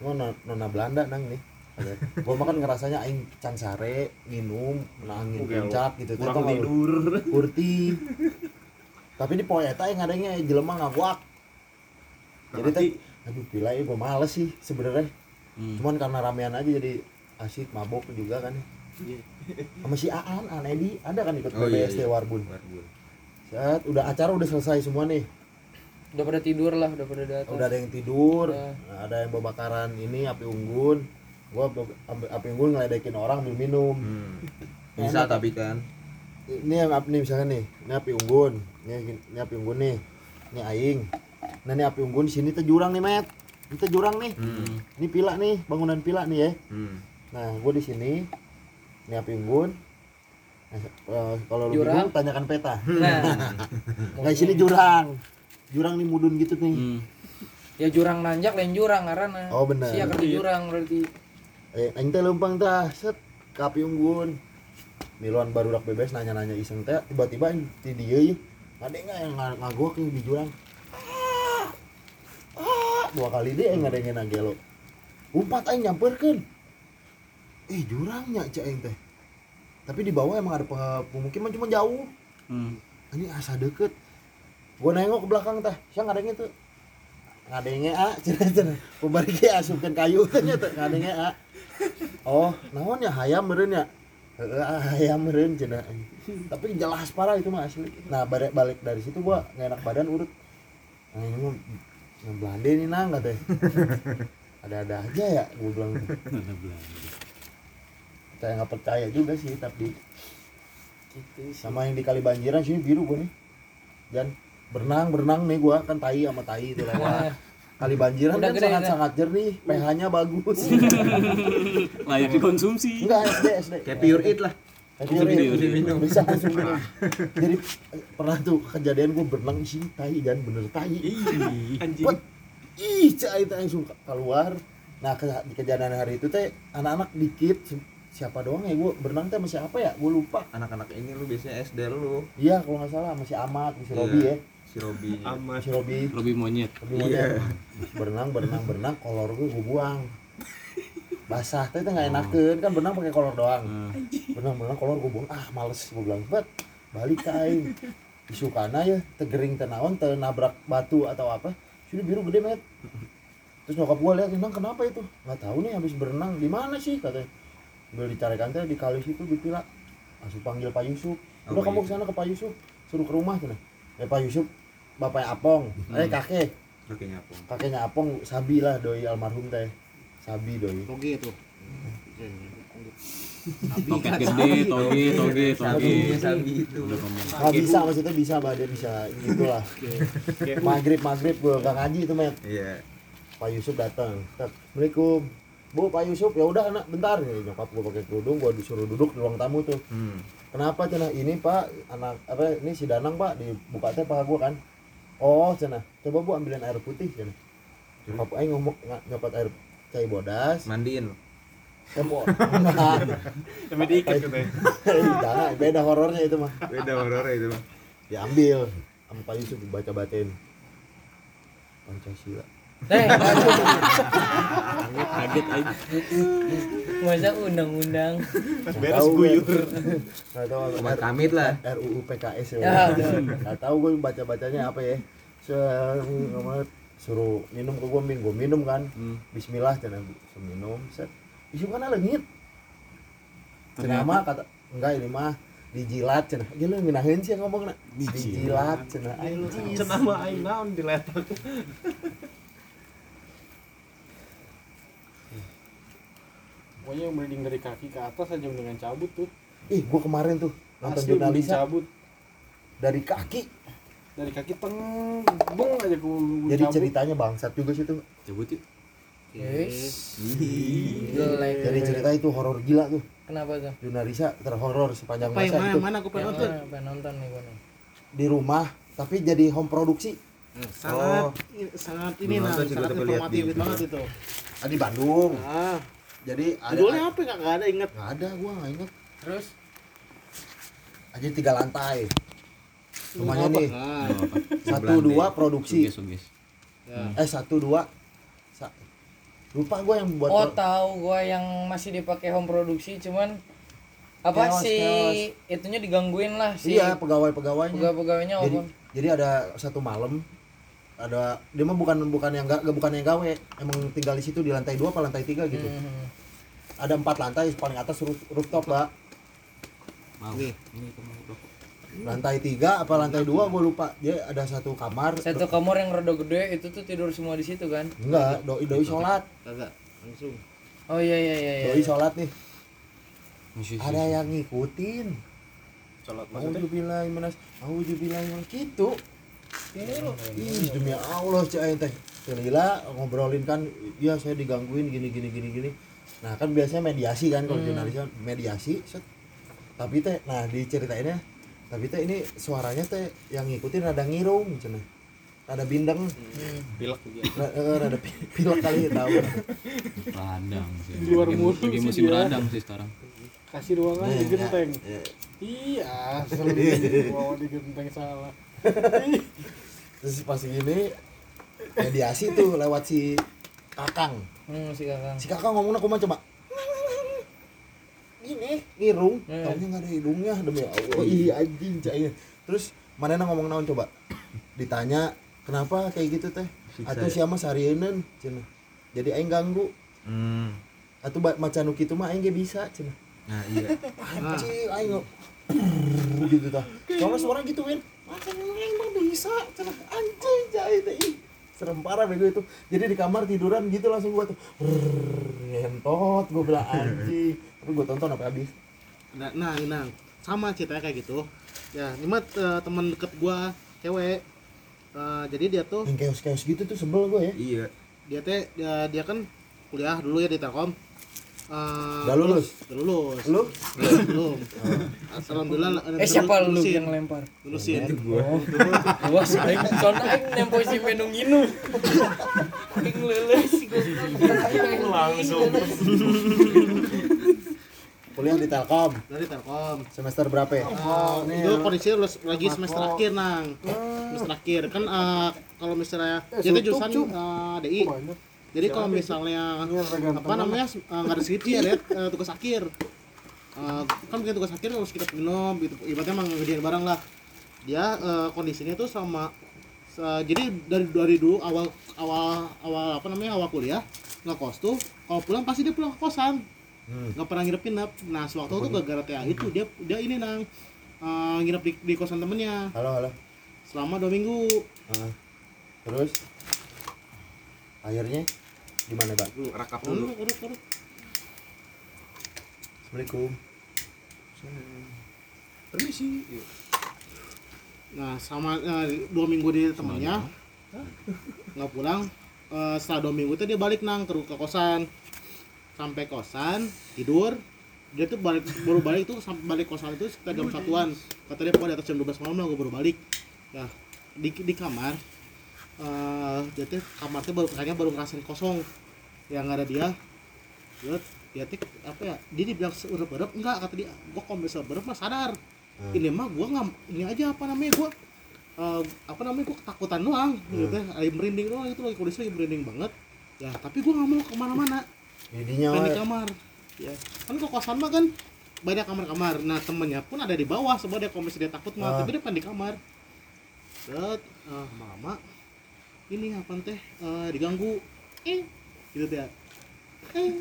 mau nona, nona Belanda nang nih Ada. gua makan ngerasanya aing can sare minum nangin puncak gitu kurang lu? tidur Kurti. Tapi di poe eta yang adanya jelema ngaguak. Jadi teh aduh pila ya gua males sih sebenarnya. Cuman karena ramean aja jadi asik mabok juga kan. Sama si Aan, Aan Edi ada kan ikut Oh, iya, PBSD iya. Warbun. Warbun. Saat udah acara udah selesai semua nih. Udah pada tidur lah udah pada datang Udah ada yang tidur, Udah. nah, ada yang babakaran ini api unggun. Gua api unggun ngeledekin orang ambil minum. hmm. bisa tapi kan ini yang api nih misalkan nih ini api unggun ini, ini api unggun nih ini aing nah ini api unggun di sini tuh jurang nih met ini tuh jurang nih hmm. ini pila nih bangunan pila nih ya Hmm. nah gue di sini ini api unggun nah, kalau lu Jurang? bingung tanyakan peta nah nah di sini jurang jurang nih mudun gitu nih. Ya jurang nanjak lain jurang karena Oh, benar. siapa di jurang berarti. Eh aing teh lempang tah set kapi unggun. Miluan baru dak bebes nanya-nanya iseng teh tiba-tiba aing di dieu ye ada nggak yang nga- ngagok yang di jurang. Ah, ah, dua kali deh aing ngadengin agelo umpat aing nyamperkeun. Eh jurangnya cek aing teh. Tapi di bawah emang ada pe- pemukiman cuma jauh. Hmm. ini asa deket gua nengok ke belakang tah. Siang ngadengin tuh ngadenge a cenah pembari ge asupkeun kayu. Teh nya teh ngadenge a oh naon ya? Hayam meureun ya? Heeh, hayam meureun cenah. Tapi jelas parah itu mah asli. Nah balik balik dari situ gua nggak enak badan urut. Nah ini mah yang Belanda nih nang katanya ada-ada aja ya gua bilang. Saya nggak percaya juga sih tapi gitu sih. sama yang di kali banjiran sini biru gua nih. Dan berenang berenang nih gua kan tai sama tai itu lewat kali banjiran Udah kan gede, sangat udah. sangat jernih pH-nya bagus layak dikonsumsi enggak SD SD kayak pure it lah minum, bisa langsung minum. Jadi pernah tuh kejadian gue berenang di sini tai dan bener tai. Anjing. Ih cah itu langsung keluar. Nah ke, di kejadian hari itu teh anak-anak dikit Si- siapa doang ya gue berenang teh masih apa ya gue lupa. anak-anak ini lu biasanya SD lu Iya kalau nggak salah masih Amat masih Iya. Robi ya si Robi Amat. masih Robi. monyet. Robi monyet. berenang berenang berenang kolor gue gue buang. Basah teh teh nggak enakeun kan berenang pakai kolor doang. berenang berenang kolor gue buang. Ah males. Gue bilang bet balik ke aing isukana ya tegering tenaon nabrak batu atau apa. Sudah biru gede met. Terus nyokap gue lihat nang kenapa itu? Nggak tahu nih habis berenang. Di mana sih? katanya. Udah dicarikan teh di kali situ di pila langsung panggil Pak Yusuf. Oh, udah Pak kamu ke sana ke Pak Yusuf. Suruh ke rumah cina eh Pak Yusuf bapaknya Apong. Eh kakek. Oke nyapong kakeknya Apong Sabi lah doi almarhum teh. Sabi doi. Toge itu. toket gede toge toge toge. Sabi. Itu. Bisa maksudnya bisa mbak. Dia bisa gitu lah. Maghrib maghrib gue gak ngaji itu met. Iya. Pak Yusuf datang. Assalamualaikum. Bu Pak Yusuf ya udah anak bentar. Ya, nyokap gue pakai kerudung gue disuruh duduk di ruang tamu tuh hmm. kenapa cina? Ini Pak anak apa ini si Danang Pak dibuka teh paha gue kan oh cina. Coba Bu ambilin air putih cina. Nyokap aing ngomong nyopot air cai bodas. Mandiin. Kamu Sampai diikat katanya. jangan beda horornya itu mah. Beda horornya itu mah. Diambil sama Pak Yusuf dibaca bacain Pancasila teh kaget aja masa undang-undang beres guyur. nggak tahu umat kamit lah RUU PKS ya. Ya, udah. Nggak tahu gue baca bacanya apa ya. Suruh minum ke gue min, gue minum kan. Bismillah cina minum set. Isu kan lengit. Cina mah kata enggak ini mah dijilat cina. Dia lu minahin sih yang ngomong nak. Dijilat cina. Anjing. Cenah mah aing naon diletak. Pokoknya yang mending dari kaki ke atas aja mendingan cabut tuh Ih, gue kemarin tuh nonton jurnalisa cabut dari kaki. dari kaki teng bung aja ku Jadi cabut. ceritanya bangsat juga sih tuh. cabut yuk yes jelek Jadi cerita itu horor gila tuh. kenapa tuh Jurnalisa terhoror sepanjang Apa yang masa mana? itu. Mana aku pengen nonton? pengen nonton nih gua nih di rumah tapi jadi home produksi Sangat ini- sangat ini nah, sangat gua informatif banget itu. ah, di Bandung Ah, jadi ada judulnya apa nggak nggak ada inget. nggak ada gua nggak inget terus? Aja tiga lantai. Rumahnya nih. satu dua produksi. Suges suges ya. eh satu dua. Sa- lupa gua yang buat oh tahu gua yang masih dipakai home produksi cuman apa Chaos, sih chaos. itunya digangguin lah si iya pegawai pegawainya pegawai-pegawainya jadi apa? jadi ada satu malam ada dia mah bukan bukan yang gak bukan yang gawe. Emang tinggal di situ di lantai dua apa lantai tiga gitu. Hmm. ada empat lantai paling atas roof- rooftop pak mau. Nih. ini lantai tiga apa lantai dua gue lupa. Dia ada satu kamar. Satu kamar yang rada gede itu tuh tidur semua di situ kan? Enggak doi doi sholat. Kagak langsung. oh iya iya iya, iya. doi sholat nih. Ada yang ngikutin. Salat mau maksudnya. jubilah minas mau jubilah minas ih demi allah cek aing teh. Celila ngobrolin kan iya saya digangguin gini gini gini gini. Nah kan biasanya mediasi kan kalau jurnalisnya mediasi set. tapi teh nah diceritainnya tapi teh ini suaranya teh yang ngikutin rada ngirung cenah ada bindeng. Pilek juga. Ra- eh, rada pi- pilek kali tahu radang sih. Luar mulu lagi sih musim radang sih sekarang. Kasih ruangan Nah, di genteng ya, ya. iya selalu di genteng salah terus pas gini mediasi tuh lewat si kakang. Hmm si kakang. Si kakang ngomongnya aku mah coba? Gini ngirung Hmm. taunya nggak ada hidungnya demi Allah. Oh iya anjing cahaya terus mana ngomong naon coba? Ditanya kenapa kayak gitu teh? Atau siapa sarieun cina. Jadi aing ganggu. Hmm. atau macan nu kitu mah aing ge bisa cina. Nah, iya. anjing aing gitu tah. Soalnya suara gituin macan nu aing mah bisa? Cina anjing ih serem parah bego itu. Jadi di kamar tiduran gitu langsung gua tuh ngentot. Gua bilang anjing. Tapi gua tonton sampai habis. Nah nah, nah. Sama ceritanya kayak gitu. Ya ini mah eh, teman deket gua cewek. Eh, jadi dia tuh yang chaos-chaos gitu tuh sebel gua ya. Iya. dia teh dia, dia kan kuliah dulu ya di Telkom Eh, Udah lulus? udah lulus. Lu? Belum. Alhamdulillah eh siapa lu lulusin. yang lempar? Lulusin Wah, aing soalnya aing nempo si menu nginu. Aing leuleus si langsung. Kuliah di Telkom. Dari Telkom. Semester berapa ya? Oh, itu kondisi lulus- lagi semester akhir nang. Semester akhir. Kan eh, kalau misalnya dia tuh jurusan eh, DI banyak jadi kalau misalnya ada ganteng apa namanya eh, nggak ada skripsi ya lihat eh, tugas akhir. Eh, kan bikin tugas akhir harus kita minum gitu. Ibaratnya emang ngerjain barang lah. Dia eh, kondisinya tuh sama se- jadi dari dari dulu awal awal awal apa namanya awal kuliah nggak kos tuh kalau pulang pasti dia pulang ke kosan. Nggak pernah nginep nginep. Nah sewaktu itu gara-gara TA itu dia dia ini nang eh, nginep di, di kosan temennya. Halo halo. Selama dua minggu. Ah. terus? Akhirnya gimana pak? Rakap Urut, dulu. urut, urut. Assalamualaikum. Permisi. Nah sama eh, dua minggu di temannya. Nggak pulang. Eh, setelah dua minggu itu dia balik nang ke, ke kosan. Sampai kosan tidur. Dia tuh balik baru balik tuh sampai balik kosan itu sekitar jam satuan. Kata dia pokoknya di atas jam 12 malam lah gue baru balik. Nah di, di kamar eh dia tuh kamar tuh baru kayaknya baru ngerasain kosong. Yang ada dia dia dia tuh apa ya dia dibilang seurep-urep enggak kata dia gua kalau bisa berep mah sadar. Ini mah gua nggak ini aja apa namanya gua eh, apa namanya gua ketakutan doang. Gitu ya lagi merinding doang itu lagi kondisi lagi merinding banget. Ya tapi gua nggak mau ke mana-mana jadinya di kamar. Ya kan kok kosan mah kan banyak kamar-kamar. Nah temennya pun ada di bawah sebenarnya kalau misalnya dia takut mah Ah. tapi dia pengen di kamar. Set ah, lama-lama ini apa teh? Eh, diganggu. Eh gitu teh eh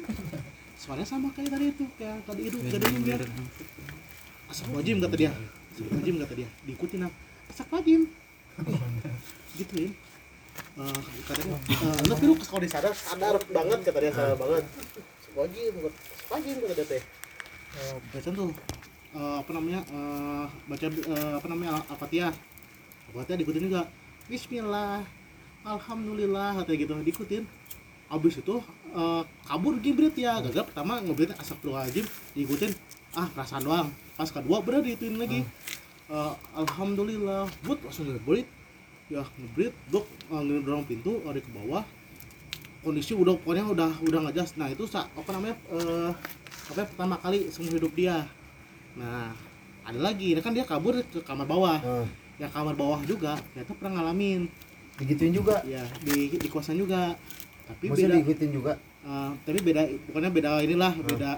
suaranya sama kayak tadi itu kayak tadi itu tadi itu dia asap wajim kata dia. Asap wajim kata dia. Diikuti nah asap wajim. Gituin Eh, kata dia eh, tapi lu kalau disadar sadar banget kata dia sadar banget. Asap wajim asap wajim kata dia teh. Eh, baca tuh eh, apa namanya eh, baca eh, apa namanya Al- al-fatihah. Al-fatihah diikutin juga. Bismillah Alhamdulillah katanya gitu. Diikutin. Abis itu eh, kabur gibrit ya gagal pertama ngobrolin asap wajib diikutin. Ah perasaan doang. Pas kedua bener diituin lagi. Eh, Alhamdulillah. Buat langsung ngebrit ya ngebrit. Dok uh, ngedorong pintu lari ke bawah. Kondisi udah pokoknya udah udah nggak jelas. Nah itu sa- apa namanya eh, apa ya, pertama kali seumur hidup dia. Nah ada lagi. Ini kan dia kabur ke kamar bawah. Ah, ya kamar bawah juga. Ternyata pernah ngalamin digituin juga. Ya di di kosan juga. Tapi maksudnya beda. diikutin juga? Eh, tapi beda pokoknya beda inilah beda.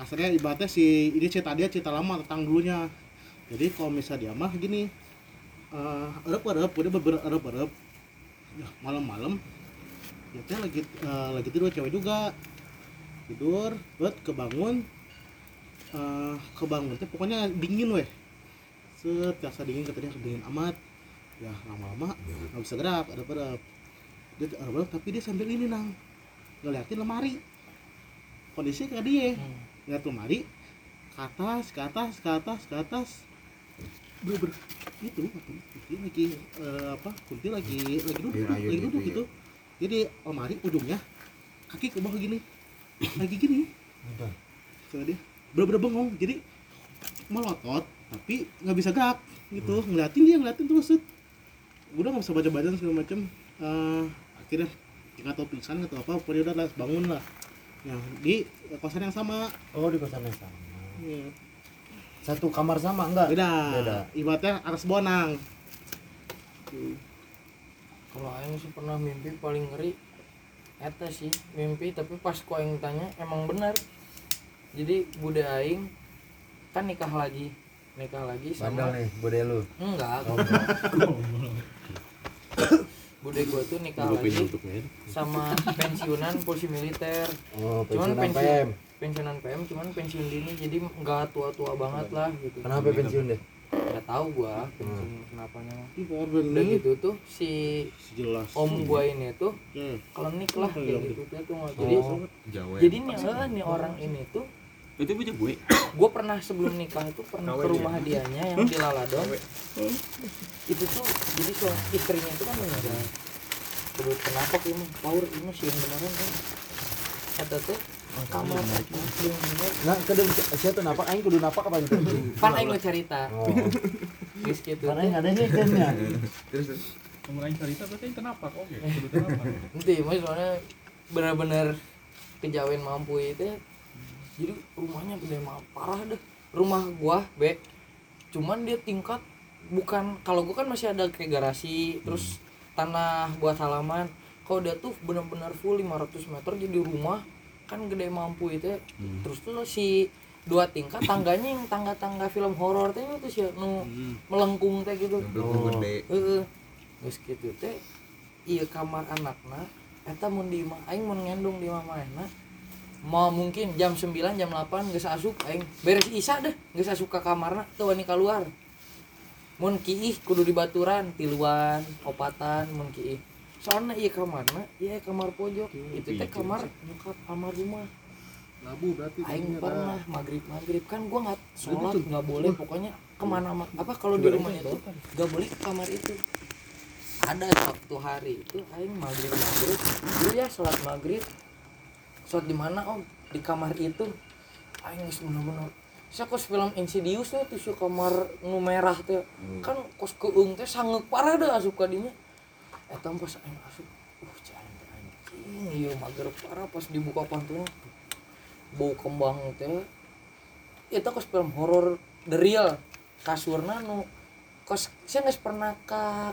Kasarnya ibaratnya si ini cerita dia cerita lama tentang dulunya. Jadi kalau misalnya dia mah gini eh erep erep udah beber erep erep. Ya malam-malam ya teh lagi eh, lagi tidur cewek juga. Tidur buat kebangun. Eh kebangun teh pokoknya dingin weh. Set biasa dingin kata dia dingin amat ya lama-lama nggak bisa gerak erep erep dia erep erep tapi dia sambil ini nang. Ngeliatin lemari. Kondisi kayak dia. Ngeliat lemari ke atas ke atas ke atas ke atas. Bener itu kunti lagi eh, apa? Kunti lagi lagi duduk ayo lagi gitu duduk ya. gitu jadi lemari ujungnya kaki ke bawah gini. Lagi gini. Kata dia. Bener-bener bengong. Jadi melotot tapi nggak bisa gerak gitu. Ngeliatin dia ngeliatin terus set. udah nggak usah baca baca segala macam Eh, akhirnya nggak tahu pingsan atau apa pokoknya udah lah bangun lah nah di kosan yang sama Oh di kosan yang sama. Iya. Satu kamar sama enggak? beda Beda. ibaratnya aras bonang kalau aing sih pernah mimpi paling ngeri eta sih mimpi tapi pas ku aing tanya emang benar jadi bude aing kan nikah lagi nikah lagi Bandel sama nih, bude lu. enggak Oh, enggak. bude gua tuh nikah lagi sama pensiunan polisi militer Oh, Cuman pensiunan pensiun. PM. pensiunan PM cuman pensiun dini jadi enggak tua-tua banget lah gitu Kenapa pensiun deh? nggak tahu gua pensiun kenapanya Ih, korban udah gitu tuh si jelas om gua ini tuh Hmm. klinik lah Oh, kayak iya. gitu tuh tuh jadi Jawa jadi nih eh, nih orang ini tuh itu punya gue. Gue pernah sebelum nikah itu pernah ke rumah dianya yang di Laladon. Itu tuh jadi so, istrinya itu kan meninggal. Terus kenapa ini? Power ini sih yang beneran kan kata tuh kamar bener-bener Nah, kedeng siapa tuh napak? Aing kudu napak apa itu? pan aing mau cerita. Oh, guys gitu karena tuh yang ada nih gamenya. terus terus. Umur aing cerita berarti kenapa? Oke kudu kenapa? Nanti mas soalnya benar-benar kejawen mampu itu ya. Jadi rumahnya gede mah parah deh. Rumah gua be cuman dia tingkat bukan kalau gua kan masih ada kayak garasi terus tanah buat halaman. Kalau dia tuh benar-benar full 500 meter jadi rumah kan gede mampu itu ya. terus tuh si dua tingkat tangganya yang tangga-tangga film horor teh itu sih nu melengkung teh gitu. Untuk gede. Heeh. Geus kitu teh iya kamar anakna eta mun di aing mun ngendong di mana mau mungkin jam 9 jam 8 geus asup aing. Beres isa deh geus asup ka kamarna teu wani keluar mun kiih kudu dibaturan tiluan opatan mun kiih. Soalnya iya kamarna iya kamar pojok. Itu teh kamar nyokap kamar rumah. Labu berarti aing pernah maghrib maghrib kan gua nggak sholat nggak boleh pokoknya ke mana ma- apa kalau di rumah itu nggak boleh ke kamar itu. Ada waktu hari itu aing maghrib maghrib dulu ya sholat maghrib sholat di mana om? Di kamar itu. Aing bener-bener saya kos film Insidious tuh tuh si kamar nu merah tuh kan kos keung teh sanggeuk parah deh asup ka dinya. Eta pas aing asup uh cai anjing ieu mager parah pas dibuka pantun bau kembang teh. Itu kos film horor the real. Kasurna nu kos saya nggak pernah ka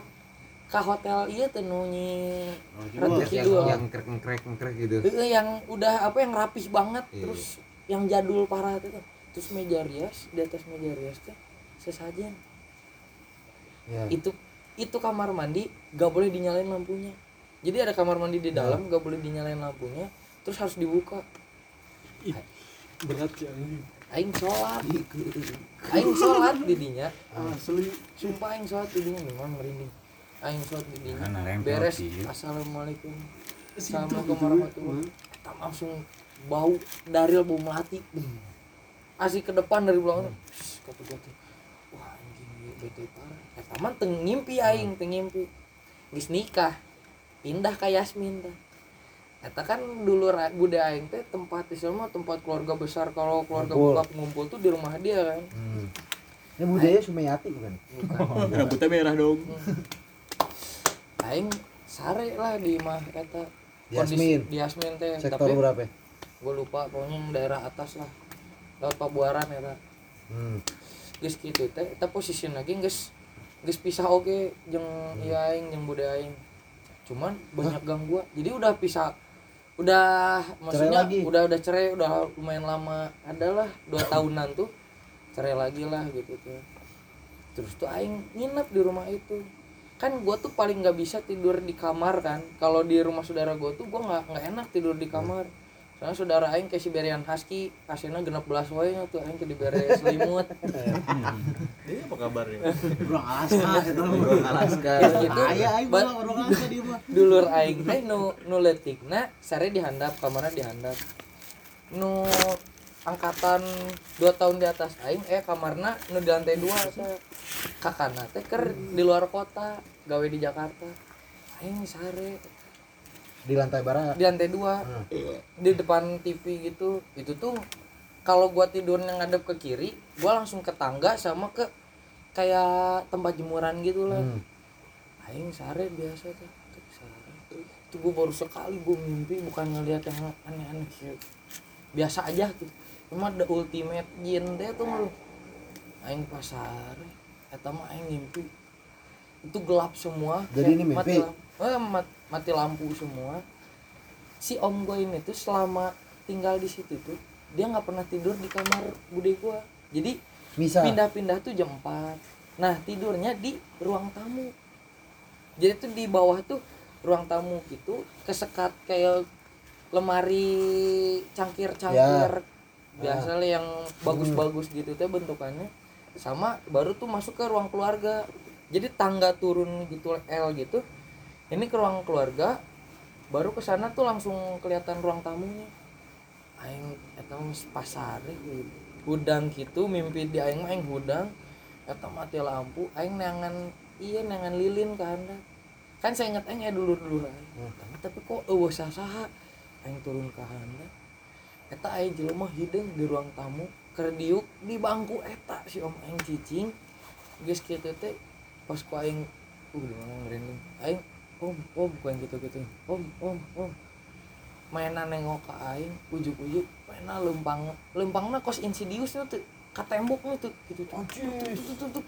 ka hotel iya teh nu nyi Ratu yang yang krek krek krek gitu. Heeh, yang udah apa yang rapih banget Iya. terus yang jadul parah itu terus meja rias di atas meja rias teh sesajen. Ya. itu itu kamar mandi gak boleh dinyalain lampunya. Jadi ada kamar mandi di dalam gak boleh dinyalain lampunya terus harus dibuka. Berat sih anjing aing sholat. Aing sholat di dinya asli. Sumpah aing sholat di dinya memang merinding aing sholat di dinya beres. Assalamualaikum. Assalamualaikum warahmatullahi Eta langsung bau daril bau melati. Asik ke depan dari belakang kata gue tuh. Wah anjing ieu bete parah. Eta mah teu ngimpi aing teu ngimpi geus nikah. Pindah ka Yasmin teh Eta kan dulu budaya aing teh tempat di mah tempat keluarga besar. Kalau keluarga Ngumpul. bokap ngumpul tuh di rumah dia kan. Hmm. Ini budaya Sumayati bukan? Bukan. rambutnya merah dong aing sare lah di mah eta Yasmin. di Yasmin teh Sektor tapi berapa? ya? gue lupa pokoknya yang daerah atas lah lewat Pabuaran ya Hmm. geus kitu teh eta posisi lagi geus geus pisah oke jeung ieu aing jeung budaya aing cuman banyak gangguan jadi udah pisah udah maksudnya lagi? udah udah cerai udah lumayan lama adalah dua tahunan tuh cerai lagi lah gitu tuh terus tuh aing nginep di rumah itu kan gua tuh paling nggak bisa tidur di kamar kan. Kalau di rumah saudara gua tuh gua nggak nggak enak tidur di kamar. Soalnya saudara aing kayak Siberian Husky aslinya genap belas wae tuh aing dibere selimut. Ini apa kabarnya? Burung Alaska itu Burung Alaska. Gitu. Aya aing burung Alaska di mah. dulur aing teh nu nu leutikna sare dihandap kamarna dihandap. Nu angkatan dua tahun di atas aing eh kamarna nu di lantai dua sa. Kakana teh ker di luar kota gawe di Jakarta. Aing sare. Di lantai barat. di lantai dua. Hmm. di depan TV gitu. Itu tuh kalau gua tidurnya ngadep ke kiri gua langsung ke tangga sama ke kayak tempat jemuran gitu lah. Hmm. aing sare biasa tuh. Itu gue baru sekali gue mimpi bukan ngeliat yang aneh-aneh sih. Biasa aja gitu cuma the ultimate jin teh tuh lu aing pas sare. Eta mah aing mimpi itu gelap semua. Jadi ini mimpi? mati lampu, eh, mat- mati lampu semua. Si om gue ini tuh selama tinggal di situ tuh dia nggak pernah tidur di kamar bude gue jadi Bisa. pindah-pindah tuh jam 4 nah tidurnya di ruang tamu. Jadi tuh di bawah tuh ruang tamu gitu kesekat kayak lemari cangkir-cangkir. Biasa lah yang bagus-bagus gitu teh bentukannya. Sama baru tuh masuk ke ruang keluarga jadi tangga turun gitu L gitu ini ke ruang keluarga baru ke sana tuh langsung kelihatan ruang tamunya. Aing eta gitu. hudang gitu mimpi di aing mah aing hudang eta mati lampu aing neangan iya neangan lilin ke handap kan saya inget aing ya dulu dulu aing tapi kok eueuh saha aing turun ke handap eta aing jelema hidung di ruang tamu keur diuk di bangku eta si om aing cicing. Geus kitu teh pas ku aing uh di mana ngerinding aing om om bukan gitu gitu om om om mainan nengok ke aing ujuk-ujuk mainan lempang lempangna kos insidious tuh ka tembok tuh gitu tuh tuh tuh tuh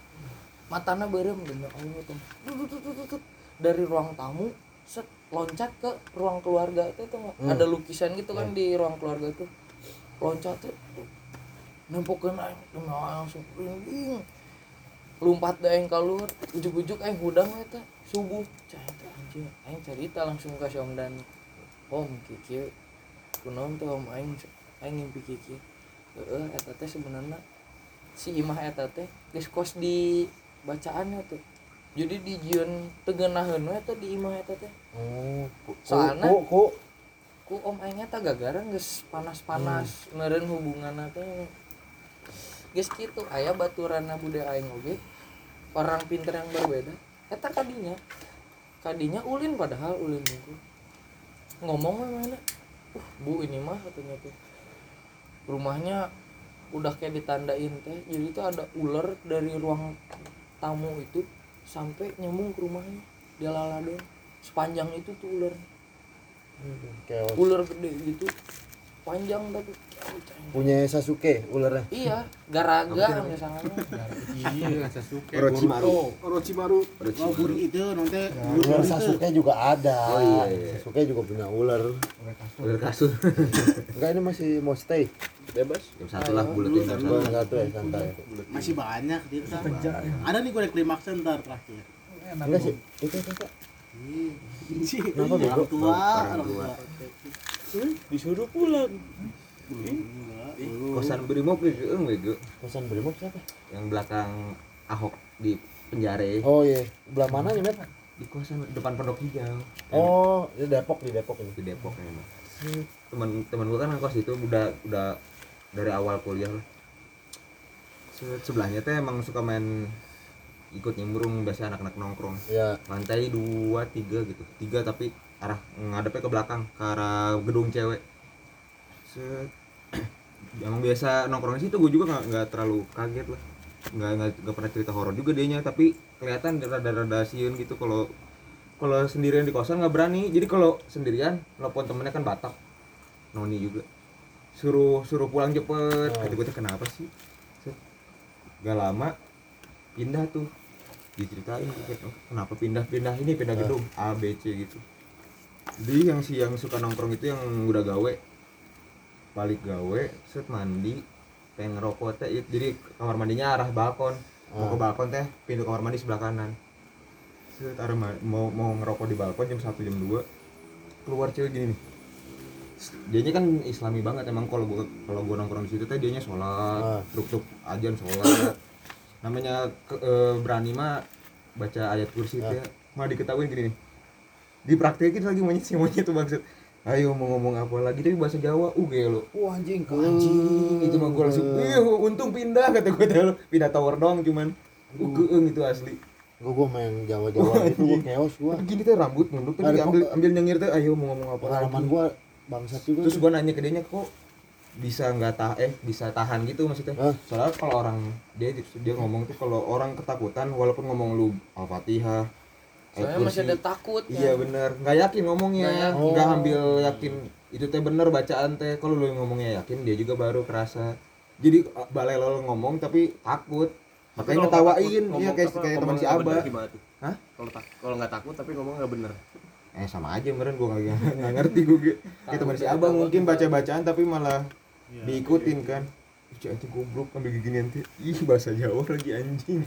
matana berem demi Allah tuh tut, tut, tut, tut. dari ruang tamu set loncat ke ruang keluarga itu tuh ada lukisan gitu kan di ruang keluarga tuh loncat tuh nempokeun aing langsung merinding lompat deh aing keluar ujuk-ujuk aing hudang eta subuh. Cah eta anjing. Aing cerita langsung ke si Om Dani Om kiki. Kunaon tuh Om? Aing aing ngimpi kiki. Heeh eta teh sebenarnya si imah eta teh geus kos di bacaannya tuh. Jadi di jion tegenaheun we eta di imah eta teh. Oh, ku, Soalna- ku, ku, ku om aing eta gagara geus panas-panas meureun hubunganna teh geus kitu aya baturanna bude aing oge. Orang pinter yang berbeda. Eta kadinya. Kadinya ulin padahal ulin itu ngomong mana uh bu ini mah katanya tuh. Rumahnya udah kayak ditandain teh. Jadi itu ada ular dari ruang tamu itu sampai nyambung ke rumahnya. Dia laladon sepanjang itu tuh ular. Chaos. ular gede gitu panjang tapi punya Sasuke ularnya iya garaga misalnya Iya, Sasuke. Orochimaru. Orochimaru buri itu nanti ular Sasuke juga ada Oh, iya, iya. Sasuke juga punya ular Udah kasur. enggak ini masih mau stay Bebas. Jam satu lah buletin jam satu. Ya santai masih banyak dia kan. Ada nih gue klimaks ntar terakhir. enggak sih itu itu Kenapa, orang Bego? tua, orang tua. Tua. Disuruh pulang. Kosan Brimob geung we ge. kosan brimob siapa Yang belakang Ahok di penjara. oh iya belah mana nih met Di kosan depan Pondok Hijau. oh di Depok di Depok ini di Depok emang teman teman gua kan ngekos itu udah udah dari awal kuliah lah Se- sebelahnya teh emang suka main ikut nyemurung biasa anak-anak nongkrong ya lantai dua tiga gitu tiga tapi arah ngadepnya ke belakang ke arah gedung cewek. Set. emang biasa nongkrong di situ gue juga nggak terlalu kaget lah. Nggak nggak pernah cerita horor juga dianya tapi kelihatan rada-rada siun gitu kalau kalau sendirian di kosan nggak berani. Jadi kalau sendirian telepon temennya kan batak noni juga. Suruh suruh pulang cepet. Kata gue kenapa sih? Set. gak lama pindah tuh. Diceritain "Oh, kenapa pindah pindah ini pindah gedung A B C gitu jadi yang si yang suka nongkrong itu yang udah gawe. Balik gawe set mandi pengen ngerokok teh. It- jadi kamar mandinya arah balkon. Mau ke balkon teh pintu kamar mandi sebelah kanan. Set arah ma- mau mau ngerokok di balkon jam satu jam 2 keluar cewek gini nih. Dianya kan islami banget emang kalau gua kalau gua nongkrong di situ teh dianya sholat Ah. truk-truk ajan sholat. Namanya ke- eh, berani mah baca ayat kursi teh. Malah diketahuin gini nih dipraktekin lagi monyet si monyet tuh maksud. Ayo mau ngomong apa lagi? Tapi bahasa Jawa uh kayak lo wah anjing anjing itu mah gue langsung ih untung pindah kata gue lo pindah tower doang cuman. Uh keeng itu asli. Gua gua main Jawa Jawa itu gua chaos gua. Gini teh rambut nunduk tadi ambil ambil nyengir teh ayo mau ngomong apa pengalaman lagi gua bangsat juga terus gua nanya ke dia kok bisa nggak tah eh bisa tahan gitu maksudnya? Hah? soalnya kalau orang dia dia ngomong tuh kalau orang ketakutan walaupun ngomong lu al-fatihah soalnya masih ada takut Iya ya. bener, nggak yakin ngomongnya, Nggak yakin. nggak ambil yakin itu teh bener bacaan teh. Kalau lu ngomongnya yakin, dia juga baru kerasa. Jadi balai lo ngomong tapi takut, makanya ngetawain, iya kayak kayak teman si tuh? Hah? Kalau tak kalau nggak takut tapi ngomong nggak bener. Eh sama aja meren gua nggak nggak ngerti gue. Kayak teman si Abah mungkin baca bacaan tapi malah diikutin kan. Ih, anjing goblok ambil gini nanti. Ih bahasa Jawa lagi anjing.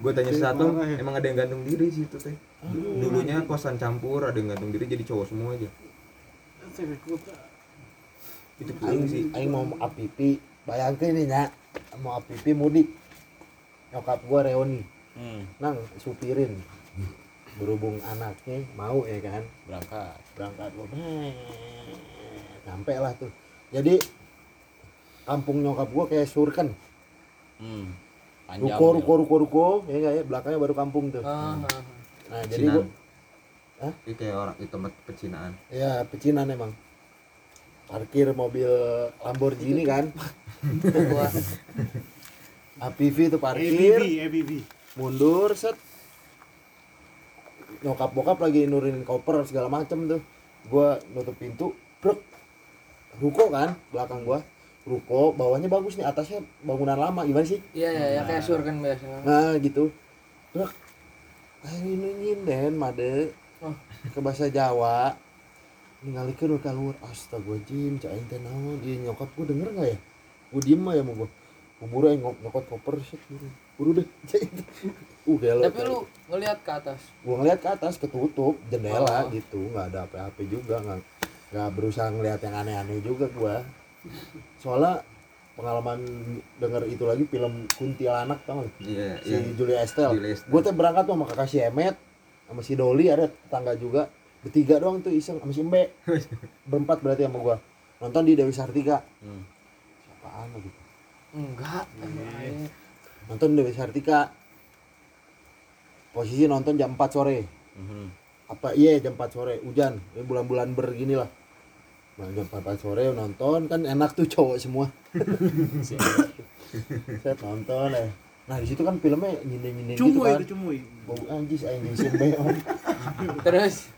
Gue tanya satu, ya. emang ada yang gantung diri sih itu teh. Dulunya kosan campur, ada yang gantung diri jadi cowok semua aja. Itu paling sih. aing mau apipi bayangkeun nih nya mau apipi mudik nyokap gua reuni Hmm, nang supirin berhubung anaknya mau ya kan berangkat. berangkat gua sampai lah tuh jadi kampung nyokap gua kayak surken Hmm. Panjang. ruko ya. ruko ruko ruko. Ya nggak ya. Belakangnya baru kampung tuh. Ah, ah, ah. nah jadi Pecinan. gua Ini kayak orang itu tempat pecinaan. ya pecinan emang. Parkir mobil Lamborghini kan. Gua APV itu parkir. ABV ABV mundur set. Nyokap bokap lagi nurunin koper segala macem tuh. Gua nutup pintu brek. Ruko kan belakang gua ruko bawahnya bagus nih atasnya bangunan lama gimana sih? Iya iya ya, kayak sur kan biasa. Nah gitu. Ayo ini nyinden made. Oh. ke bahasa Jawa ningalikeun keluar astagfirullahaladzim cak aing teh naon? Ieu nyokap gua denger nggak ya? Gua diem aja mau gua. Kubur aing ngok nyokot koper set buru buru deh uh gelo tapi lu ngelihat ke atas? Gua ngeliat ke atas ketutup Oh. jendela gitu. Nggak ada apa-apa juga nggak nggak berusaha ngeliat yang aneh-aneh juga gua soalnya pengalaman denger itu lagi film kuntilanak tau nggak? Iya, si iya. Julia Estelle Estelle. gua tuh berangkat tuh sama kakak si Emet sama si Doli ada tetangga juga bertiga doang tuh iseng sama si Mbe berempat berarti sama gua nonton di Dewi Sartika Hmm. siapaan lagi enggak aing. nonton Dewi Sartika posisi nonton jam 4 sore Mhm. apa iya jam 4 sore hujan ini bulan-bulan begini lah jam 4 sore nonton kan enak tuh cowok semua. Saya nonton ya. Nah di situ kan filmnya nyindir nyindir gitu kan. itu cumuy bau anjis anjing simbe om terus?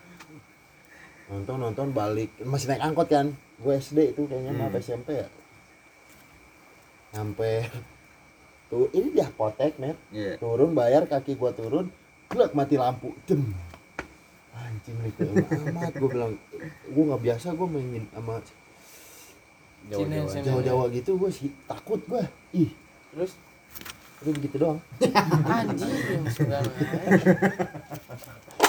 Nonton nonton balik. Masih naik angkot kan? Gue SD itu kayaknya mau Hmm. SMP ya. Sampai tuh ini dia potek net. Iya. turun bayar kaki gua turun gelak mati lampu. Dem anjing nih amat gue bilang gue nggak biasa gue mainin sama cinen. jawa-jawa gitu gue sih takut gue ih terus itu begitu doang anjing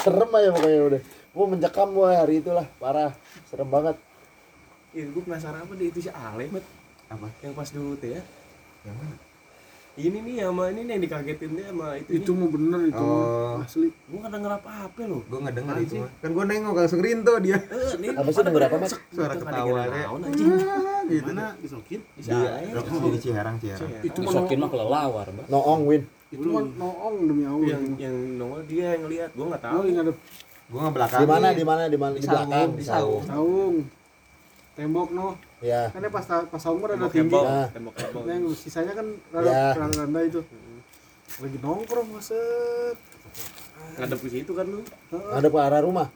serem aja pokoknya udah gue mencekam gue hari itulah parah serem banget Iya, gue penasaran apa deh itu si Ale, Mat. Apa? Yang pas dulu teh ya. Yang mana? Ini nih sama ini nih yang dikagetin deh sama itu. itu mau bener itu Oh. asli Gue nggak denger apa-apa loh. Gue nggak denger itu mah. Kan gue nengok langsung rinto dia. Eh, nih Apa sih denger apa, Mat? Suara ketawa anjing. Gitu. mana disokin Dia Ale. di Ciherang, Ciherang. itu mah Disokin mah kelelawar, noong win itu mah noong demi allah Yang yang nongol dia yang ngeliat, gue nggak tahu. yang ada Gue nggak belakang. di mana di mana di mana di, belakang di saung saung tembok no ya. Kan dia pas pas kan ada Tembok tinggi. Ah. nah, yang sisanya kan Ya. rada rada rendah itu. Lagi nongkrong maset. Ngadep ke situ kan lu. ada ke arah rumah?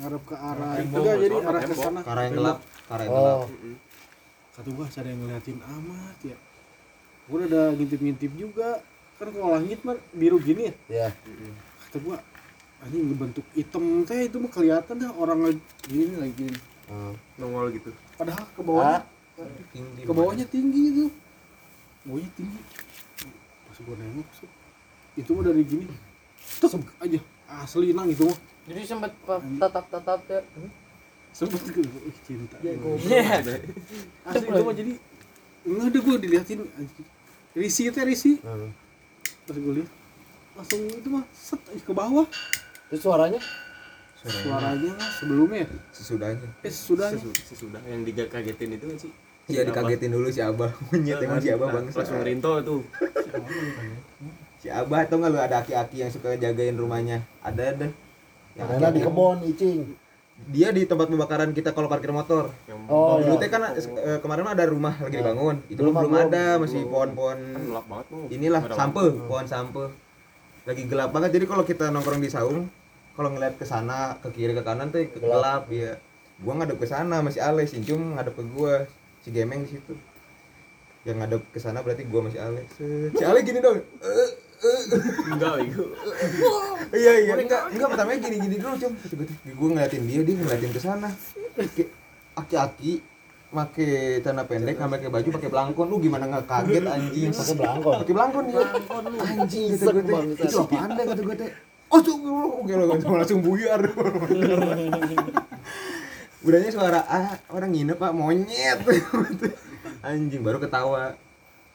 Ngarep ke arah Tembok, enggak jadi arah ke sana. Karena yang gelap, karena yang gelap. oh kata gua ada yang ngeliatin amat ya. Gua udah ada ngintip-ngintip juga. Kan kalau langit mah biru gini ya? Ya. Kata gua anjing bentuk hitam teh itu mah kelihatan dah orang lagi gini lagi gini Oh. Nongol gitu. Padahal ke bawahnya Tinggi. ke bawahnya tinggi itu. Bawahnya tinggi. Pas gua nengok itu mah dari gini. Tek aja. Asli nang itu mah. Jadi sempat tatap tatap ya. Sempet ke ih cinta. Iya. asli itu mah jadi enggak ada gua diliatin. Risi teh risi. Hmm. pas gua lihat langsung itu mah set ke bawah. Terus suaranya suaranya mah sebelumnya ya Sesudahnya. eh sesudahnya Sesudah, sesudah yang dikagetin itu kan sih. Iya dikagetin dulu si Abah. Monyet emang si Abah bangsa. Langsung rinto tuh. Si Abah tau nggak lu ada aki-aki yang suka jagain rumahnya? Ada dan yang karena di kebon icing dia di tempat pembakaran kita kalau parkir motor. Oh, Dulu iya. teh kan eh, kemarin mah ada rumah lagi dibangun. Itu Belum, belum, ada, masih pohon-pohon kan gelap banget tuh. inilah ada sampe, pohon sampe. Lagi gelap banget. Jadi kalau kita nongkrong di saung, kalau ngeliat ke sana ke kiri ke kanan tuh ke gelap ya gua ngadep ke sana masih Ale si ngadep ke gua si Gemeng di situ. Yang ngadep ke sana berarti gua masih Ale si Ale gini dong. Enggak itu iya iya. Enggak enggak pertamanya gini gini dulu Kata gua ngeliatin dia dia ngeliatin ke sana. Aki-aki make celana pendek nggak pakai baju pakai belangkon. Lu gimana nggak kaget anjing? Pakai belangkon. pakai belangkon dia anjing kata gue itu apaan deh kata gue teh oh tuh oke lo langsung buyar. Udahnya suara ah orang nginep pak monyet. Anjing baru ketawa.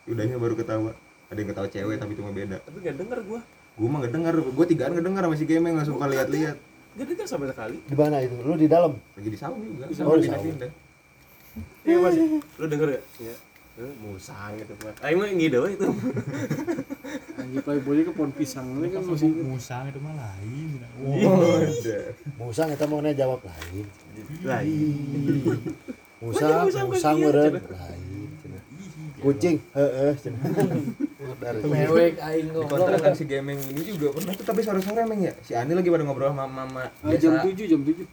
Udahnya baru ketawa. Ada yang ketawa cewek tapi cuma beda. Tapi nggak denger gua. Gue mah nggak denger. Gue tigaan nggak denger sama si gemeng nggak suka lihat-lihat nggak denger sama sekali. Di mana itu? Lu di dalam. lagi di saung juga. Oh, di pindah-pindah iya mas. Lu denger gak ya? Eh, musang gitu mas ayo mah ngide itu anjing playboy ke pohon pisang ini kan masih musang itu mah lain ada. Musang kita mau jawab lain. lah Musang, musang meureun lain. Kucing, heeh. mewek aing ngobrol kontrakan si gemeng ini juga pernah tuh tapi sore-sore emang ya si Ani lagi pada ngobrol sama mama jam biasa. 7 jam 7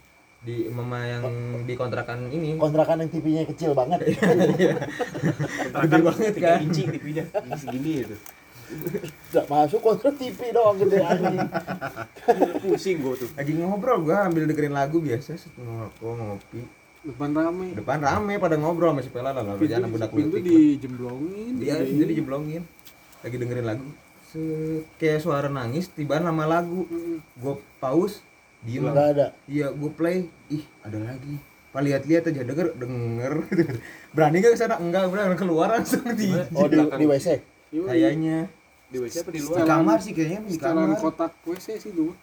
di mama yang di kontrakan ini. Kontrakan yang TV-nya kecil banget. gede banget kan? inci tipinya ini segini itu. Enggak masuk kontrak TV doang gede anjing. pusing gua tuh. Lagi ngobrol gua ambil dengerin lagu biasa ngerokok ngopi. Depan rame. Depan rame pada ngobrol sama si Pela lah lalu pintu, jangan budak pintu budak di jemblongin dia dia dijeblongin lagi dengerin lagu. Kayak suara nangis tiba nama lagu. Gua pause diem Enggak ada. iya gua play. Ih ada lagi. Pak lihat-lihat aja denger denger. Berani gak ke sana enggak udah keluar langsung di Oh di, di WC. kayaknya. Di WC apa di di luar? kamar sih kayaknya di kamar. kotak WC sih tuh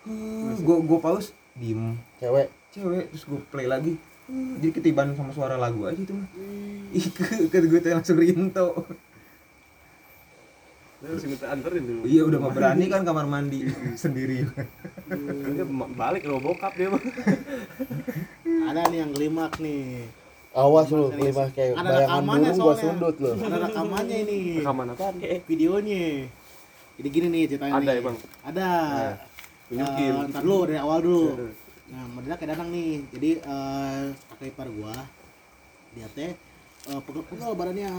Hmm, gua gua pause. Diem. Cewek. cewek terus gua play lagi. Hmm, jadi ketiban sama suara lagu aja itu mah. Ih ke, ke gue tuh langsung rinto Harus minta anterin dulu iya udah mah berani kan kamar mandi sendiri. Dia balik lo bokap dia mah ada nih yang gelimak nih. Awas lu, kelima kayak Ada bayangan burung gua sundut lu. ada rekamannya ini. Rekaman apaan videonya. Jadi gini nih ceritanya Ada nih. ya, Bang? ada. Tunjukin. Eh, ntar dulu dari awal dulu. Nah modalnya kayak danang nih. Jadi eh kakak ipar gua dia teh eh, pegel-pegel badannya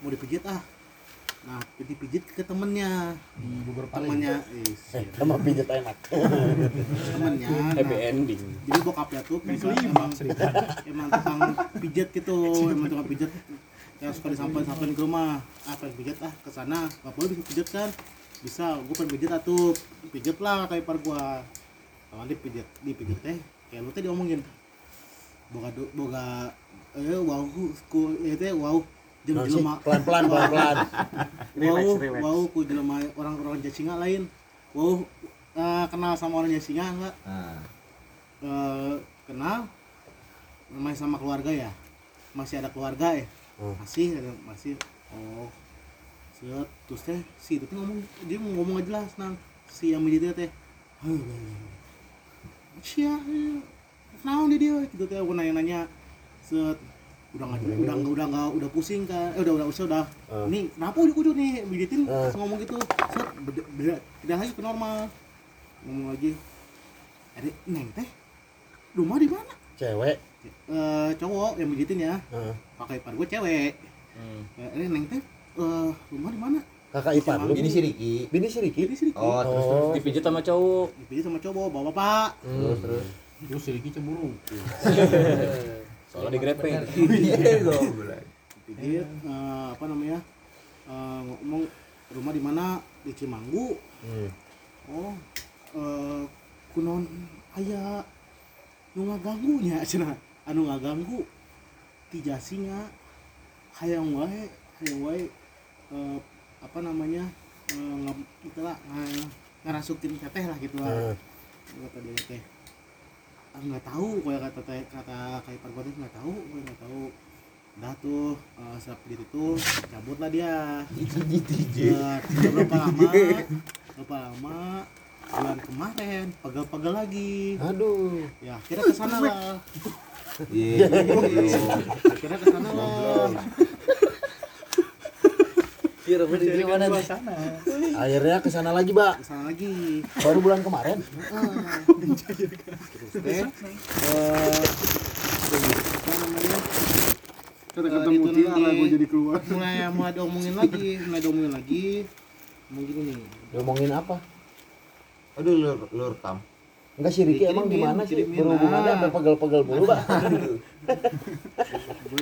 mau dipijit ah nah dipijit ke temennya. Temennya eh, Eh, sama pijat enak. temennya happy nah, ending. Jadi bokapnya tuh bisa emang emang tukang pijet gitu emang tukang pijet yang suka disampaikan sampaikan ke rumah. Ah pengen pijet ah ke sana. Nggak boleh bisa pijet kan? Bisa gue pengen pijet atuh pijet lah kayak par gua. Kalau dipijet dipijet teh kayak lu teh diomongin. Boga boga eh wow ku eh teh wow jelema pelan-pelan pelan-pelan. wow wow ku jelema orang-orang Jasinga lain. Wow eh, kenal sama orang Jasinga enggak? Nah eh, kenal. Masih sama keluarga ya? Masih ada keluarga ya? Hmm. masih ada masih. Oh. Set terus teh si itu teh ngomong dia mau ngomong aja jelas nang si yang militer teh. Sia kenal di dia gitu teh. Aku nanya nanya set udah nggak udah nggak udah nggak udah pusing kan. Eh udah udah udah udah. Ah. nih kenapa ujuk ujuk nih? Militin Ah. langsung ngomong gitu. Set beda, beda, tidak lagi ke normal. Ngomong lagi. Ada neng teh? Rumah di mana? Cewek. eh cowok yang mijitin ya. Heeh. pakai ipar gue cewek. Eh, ini neng teh? Eh rumah di mana? Kakak ipar lu. ini si Riki. Bini si Riki. ini sih oh terus terus. Oh. dipijit sama cowok. Dipijit sama cowok bawa bapak. Terus terus. Terus si Riki cemburu. soalnya digrepeng iya goblok dipijit eh, apa namanya eh, ngomong rumah di mana? Di Cimanggu. Hmm. oh eh kunon aya nu ngaganggunya cenah anu ngaganggu ti jasinga hayang wae hayang wae eh, apa namanya eh, nge- itulah nga- ngerasukin teteh lah gitu lah. Hmm. kata dia teh nggak tahu kayak kata kata kayak teh nggak tahu gue nggak tahu. Udah tuh uh, setelah begitu tuh cabut lah dia. Ya, tidak berapa lama? Berapa lama? Bulan kemarin pegel-pegel lagi. Aduh. ya kira ke sana lah. Iya kira ke sana lah Kira di mana nih? akhirnya ke sana lagi mbak Ke sana lagi. baru bulan kemarin Terus teh eh Eh, mutiara ditulis gue di- jadi keluar. mulai mulai diomongin lagi, mulai diomongin lagi. Ngomong gini nih. ngomongin apa Aduh lur lur tam. Enggak sih Riki emang Dikirimin, gimana sih berhubungannya Ah. sampai pegel-pegel mulu mbak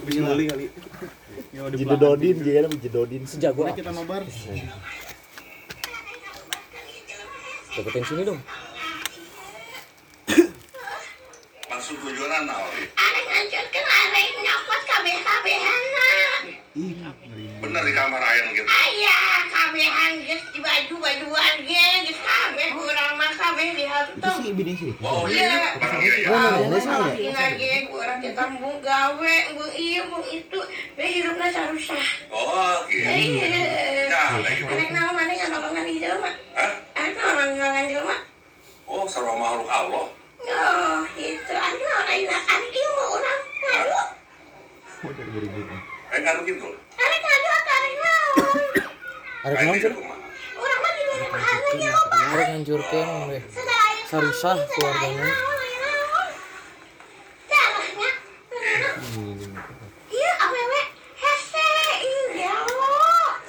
Beli kali. jedodin dia kan jedodin Sejago Mulai ah. kita nobar. Deketin sini dong. maksud tujuan naon Arek ngancurkeun arek nyokot kabeh-kabehana. Bener di kamar ayam gitu Aya kabehan geus di baju-bajuan ge geus kabeh urang mah kabeh itu dihantung. sih bini sih wow Iya. barang iya ya Mana sih ya? Ina ge urang kita mbung gawe, mbung ieu mbung itu, be hirupna sarusah. oh gitu Iya. ya lagi Arek naon maneh nganolongan di? Arek naon nganolongan jelema? oh sarwa makhluk Allah Oh, gitu. Aduh, aina arek ieu mah urang ngadu. eh ngaruh gitu arek naon? sih. Arek ngancurkeun we. Sarusah keluarganya. Iya, awewe iya lo.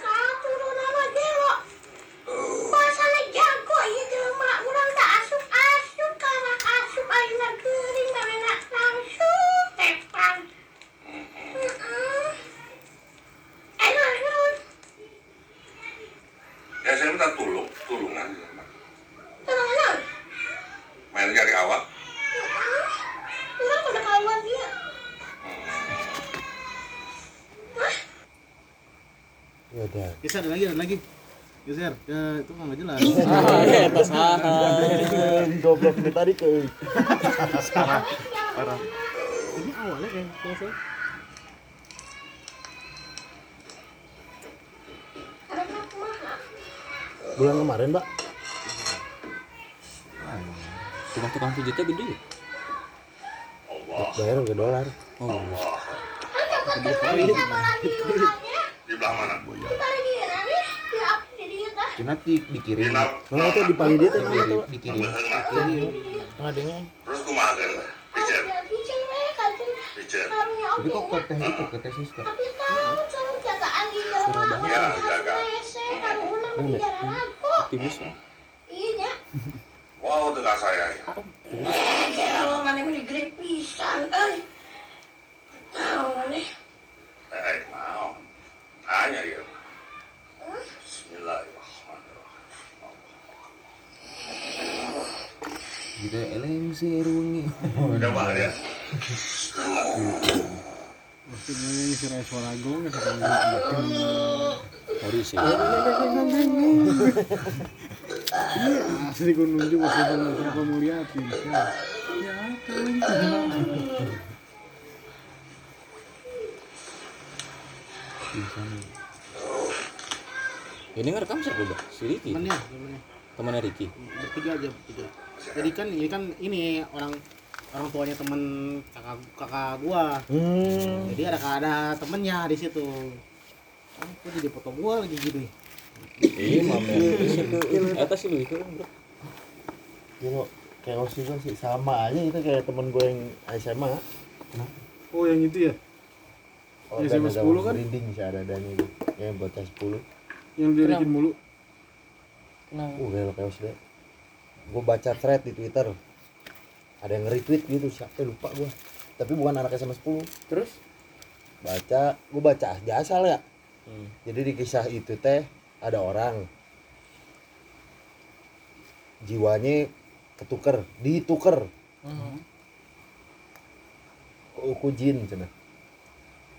Satu nama gelo. Bahasana jago ieu jelema urang tak asup-asup karena asup ayeuna geuring mamena langsung tepan. Heeh. Anu anu. ya saya minta tulung tulungan Tolong naon? main cari awak Heeh. Urang pada kawan dia. Ya Geser ada lagi, ada lagi. Geser. Ya, itu mah nggak jelas. Ah, saha. goblok tadi ke Ini awalnya kayak mah kumaha? bulan kemarin mbak Tukang tukang pijitnya gede ya? bayar ke dolar Oh, Ada di belah mana di di? Cina di dikirim. Dinap nah itu di pali dia tuh Dikirim. dikirim ngadengnya terus kumaha kan picer Tapi kok oke. ke teh itu ke teh siska. Tapi tahu sama jagaan di jelema. Ya, jaga. Kan ulah bicara aku. aktivis lah. Iya wow dengan saya ya Kalau mana mau digrip pisan euy. Tahu eh mau tanya ya Bismillahirrahmanirrahim Gitu eleng sih rungi. coba ya Maksudnya ini si Rais Waragong ya kata Sorry sih. Asli gue nunjuk waktu itu siapa mau liatin. Ya. Ini ngerekam siapa udah? Si Ricky. Temennya, temennya. Temannya Ricky. Bertiga aja, bertiga. Jadi kan ini kan ini orang orang tuanya temen kakak kakak gua. hmm Jadi ada ada temennya di situ. Oh, kok jadi foto gua lagi gini. Iya, mama. Eta sih lu itu. bro. Gila, kayak Osi juga sih sama aja itu kayak temen gue yang SMA Oh yang itu ya? Oh, Ya, SMA 10 kan? Merinding sih ada adanya itu. Yang bocah 10 Yang dirikin mulu. Kenapa? uh gila kayak deh gue baca thread di Twitter. Ada yang retweet gitu siapa lupa gue tapi bukan anak SMA 10 Terus? baca. Gue baca. Aja asal ya. Hmm. jadi di kisah itu teh ada orang. Jiwanya ketuker. Dituker. Hmm. uku jin cina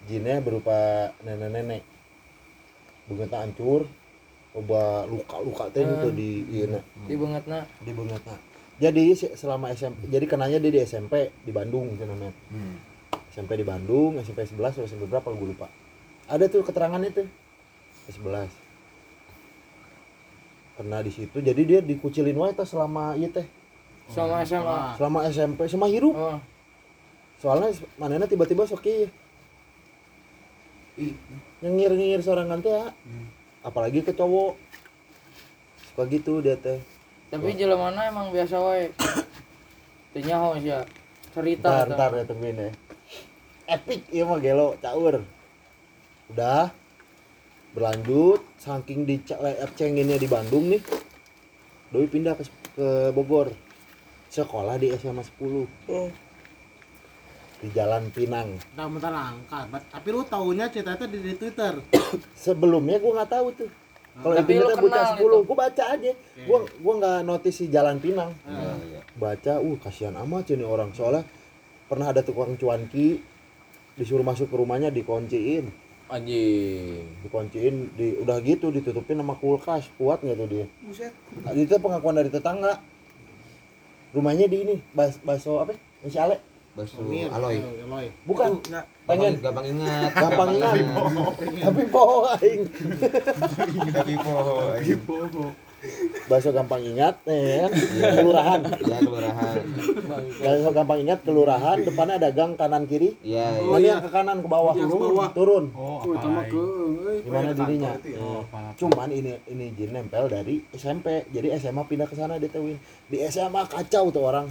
jinnya berupa nenek-nenek. Bengetna hancur coba luka-luka teh gitu di iya Di bangetna. di bengetna jadi se- selama SMP jadi kenanya dia di SMP di Bandung cina net Hmm. SMP di Bandung SMP 11 atau SMP berapa gue lupa. Ada tuh keterangan itu. 11 pernah di situ jadi dia dikucilin wae teh selama iya teh. Sama sama. selama SMP sama hirup Oh. soalnya manena tiba-tiba sok nyengir nyengir sorangan teh ya apalagi ke cowok. Suka gitu dia teh. Tapi jelema mana emang biasa wae teu nyaho sia. Cerita ntar ntar ya tungguin ya. Epic iya mah gelo caur udah. Berlanjut saking di cenginnya di Bandung nih. Doi pindah ke, ke Bogor. Sekolah di SMA 10 di Jalan Pinang. Nah, bentar langka. But- Tapi lu taunya cerita itu di, di Twitter. sebelumnya gua nggak tahu tuh. Kalau Tapi itu kita bocah kenal 10 gua baca aja. Gua gua nggak notice si Jalan Pinang. Iya, iya. baca uh kasihan amat ini orang. Soalnya pernah ada tukang cuanki disuruh masuk ke rumahnya dikunciin. Anjing. dikunciin di udah gitu ditutupin sama kulkas. Kuat nggak tuh dia? Buset. Nah, itu pengakuan dari tetangga. Rumahnya di ini bas baso apa? Masih ale Bakso aloy. eh, Aloy. bukan. Gampang, pengen gampang ingat. gampang ingat. tapi poho aing Tapi poho. baso gampang ingat eh kan kelurahan. Ya kelurahan. baso gampang ingat kelurahan. Depannya ada gang kanan kiri. Iya, oh, iya. yang ke kanan ke bawah. Bawah. turun. Oh, sama apa ke euy. gimana dirinya? Oh, apa cuman ini ini jin nempel dari SMP jadi SMA pindah ke sana dia tewin di SMA kacau tuh orang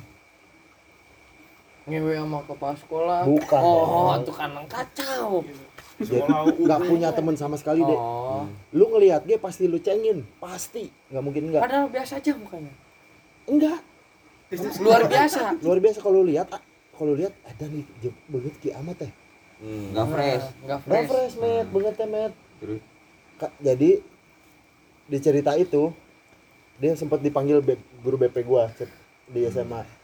ngewe sama kepala sekolah. Bukan, oh itu kan kacau. Jadi, nggak punya temen sama sekali deh oh. Lu ngelihat dia pasti lu cengin. Pasti. Nggak mungkin enggak padahal biasa aja mukanya. Enggak luar biasa. Luar biasa kalau lihat ah, kalau lihat ada nih banget kiamat teh Enggak fresh. nggak Nggak fresh. fresh met. Banget teh met. Terus? Ka- jadi di cerita itu dia sempat dipanggil guru BP gua di SMA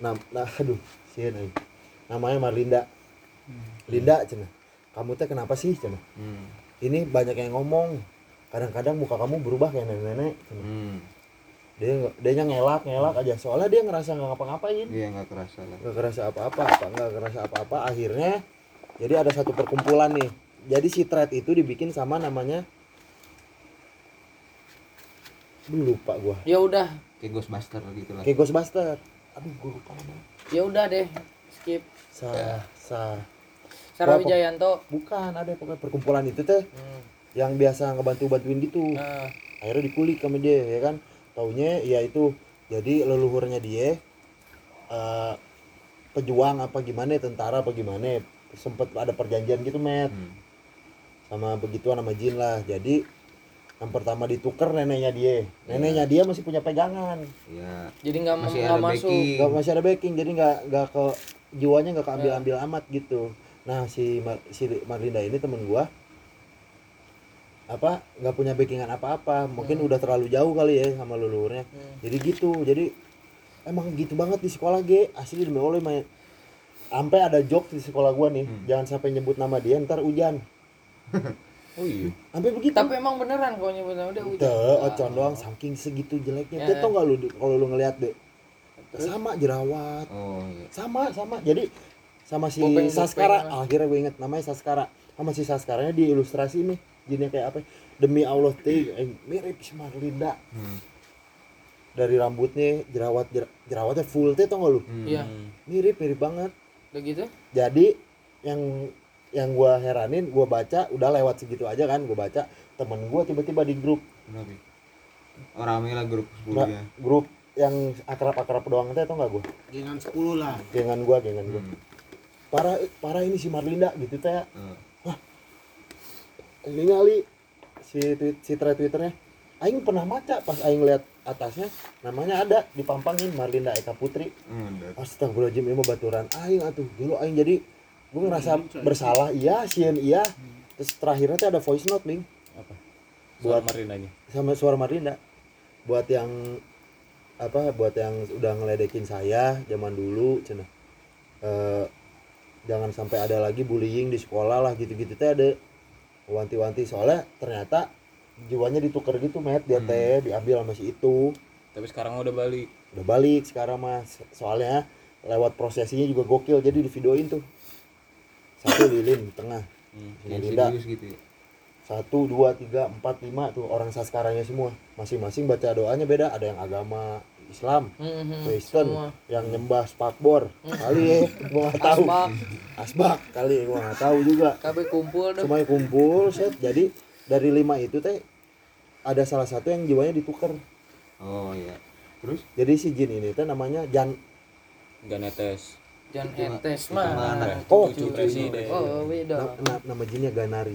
nah, nah aduh sih namanya Marlinda. Linda cina. Kamu teh kenapa sih cina? Hmm. ini banyak yang ngomong. Kadang-kadang muka kamu berubah kayak nenek-nenek cina. Hmm. dia dia nya ngelak ngelak aja. Soalnya dia ngerasa nggak ngapa-ngapain. Iya enggak kerasa lah. nggak kerasa apa-apa apa nggak kerasa apa-apa. Akhirnya jadi ada satu perkumpulan nih. Jadi si thread itu dibikin sama namanya lupa gua. Ya udah Kayak Ghostbuster gitu lah. kayak Ghostbuster aduh gua lupa namanya. Ya udah deh skip. Sa sa. Sarah Gua apa- Wijayanto bukan ada pokoknya perkumpulan itu teh hmm. yang biasa ngebantu bantuin gitu. Nah, akhirnya dikulik sama dia ya kan? Taunya ya itu jadi leluhurnya dia eh pejuang apa gimana tentara apa gimana sempet ada perjanjian gitu met. Hmm. sama begituan sama jin lah. Jadi yang pertama ditukar neneknya dia. Neneknya dia masih punya pegangan. Iya. jadi nggak Masih nggak ada masuk. backing. nggak masih ada backing jadi nggak nggak ke jiwanya nggak keambil ambil amat gitu. Nah si Mar- si Marlinda ini temen gua apa nggak punya backingan apa-apa. Mungkin udah terlalu jauh kali ya sama leluhurnya. Hmm. jadi gitu jadi emang gitu banget di sekolah G asli demi Allah main sampai ada joke di sekolah gua nih. Jangan sampai nyebut nama dia ntar hujan Oh iya. sampai begitu tapi emang beneran kalau nyebutnya udah hujan Tuh, ocon doang saking segitu jeleknya. Ya. Dia tau gak lu kalau lu ngeliat deh. Sama jerawat. Oh iya. Sama, sama. Jadi sama si Bopeng-bopeng Saskara, lah. akhirnya gue inget namanya Saskara. Sama si Saskaranya di ilustrasi nih. Jinnya kayak apa? Demi Allah teh eh, mirip si Marlinda. Hmm. Dari rambutnya jerawat jer- jerawatnya full teh tau gak lu? iya Mirip, mirip banget. udah gitu Jadi yang yang gua heranin, gua baca udah lewat segitu aja kan, gua baca temen gua tiba-tiba di grup Kenapa? Oh rame lah grup Nggak, 10 ya. grup yang akrab-akrab doang teh tau gak gua? Gengan 10 lah. Gengan gua, gengan gua. Hmm. Parah parah ini si Marlinda gitu teh. Eh. Ini kali si tweet si thread Twitternya. Aing pernah baca pas aing lihat atasnya namanya ada dipampangin Marlinda Eka Putri. Hmm. Astagfirullahaladzim ini baturan aing atuh. Dulu aing jadi gue ngerasa bersalah iya sieun iya. Terus terakhirnya tuh ada voice note ning Apa? buat Suara Marindanya. sama suara Marlinda buat yang apa buat yang udah ngeledekin saya zaman dulu cina Eh, jangan sampai ada lagi bullying di sekolah lah gitu-gitu teh ada wanti-wanti. Soalnya ternyata jiwanya ditukar gitu met dia teh diambil sama si itu. Tapi sekarang udah balik. udah balik sekarang mas. Soalnya lewat prosesinya juga gokil jadi di videoin tuh satu lilin di tengah. Hmm. Yang gitu ya. satu dua tiga empat lima tuh orang saskaranya semua. Masing-masing baca doanya beda. Ada yang agama Islam Hmm, Kristen semua. yang nyembah spakbor. Kali ya gua nggak tahu. Asbak. asbak kali gua nggak tahu juga. KB kumpul deh. Semuanya kumpul set. Jadi dari lima itu teh ada salah satu yang jiwanya ditukar. Oh iya. Terus? Jadi si jin ini teh namanya Jan Ganetes Jangan etes itu mah. Oh, cucu presiden Oh, beda. na- na- nama jinnya Ganari.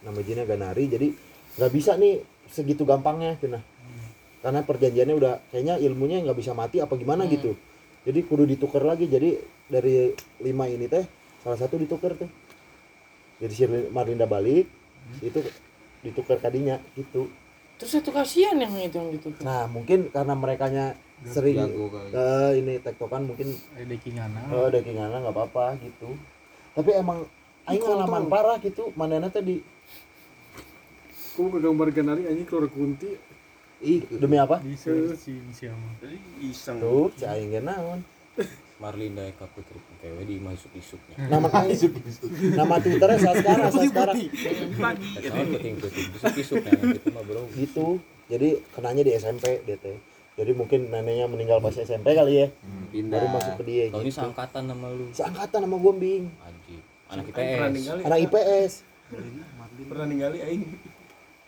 Nama jinnya Ganari jadi nggak bisa nih segitu gampangnya cina karena perjanjiannya udah kayaknya ilmunya nggak bisa mati apa gimana Hmm. gitu. Jadi kudu ditukar lagi. Jadi dari lima ini teh salah satu ditukar tuh jadi si Marlinda balik itu ditukar kadinya gitu. Terus satu kasihan yang itu yang gitu. nah mungkin karena merekanya sering eh, ini tektokan mungkin Ada dekingana. oh dekingana nggak apa-apa gitu. Tapi emang aing ngalaman parah gitu manena tadi. Aku ke gambar ganari anjing keluar kunti. ih demi apa? Siapa? Jadi iseng. tuh si aing ge naon? Marlinda Eka Putri. Kewe di masuk isuknya nama nama twitternya Saskara Saskara Pagi. Tahun puting puting isuk isuknya gitu mah bro gitu. Jadi kenanya di SMP DT jadi mungkin neneknya meninggal pas SMP kali ya. Hmm, baru pindah masuk ke dia Tahu ini gitu. seangkatan sama lu. Seangkatan sama gue bing. Anjing anak IPS ninggali. anak IPS Pernah ninggali aing.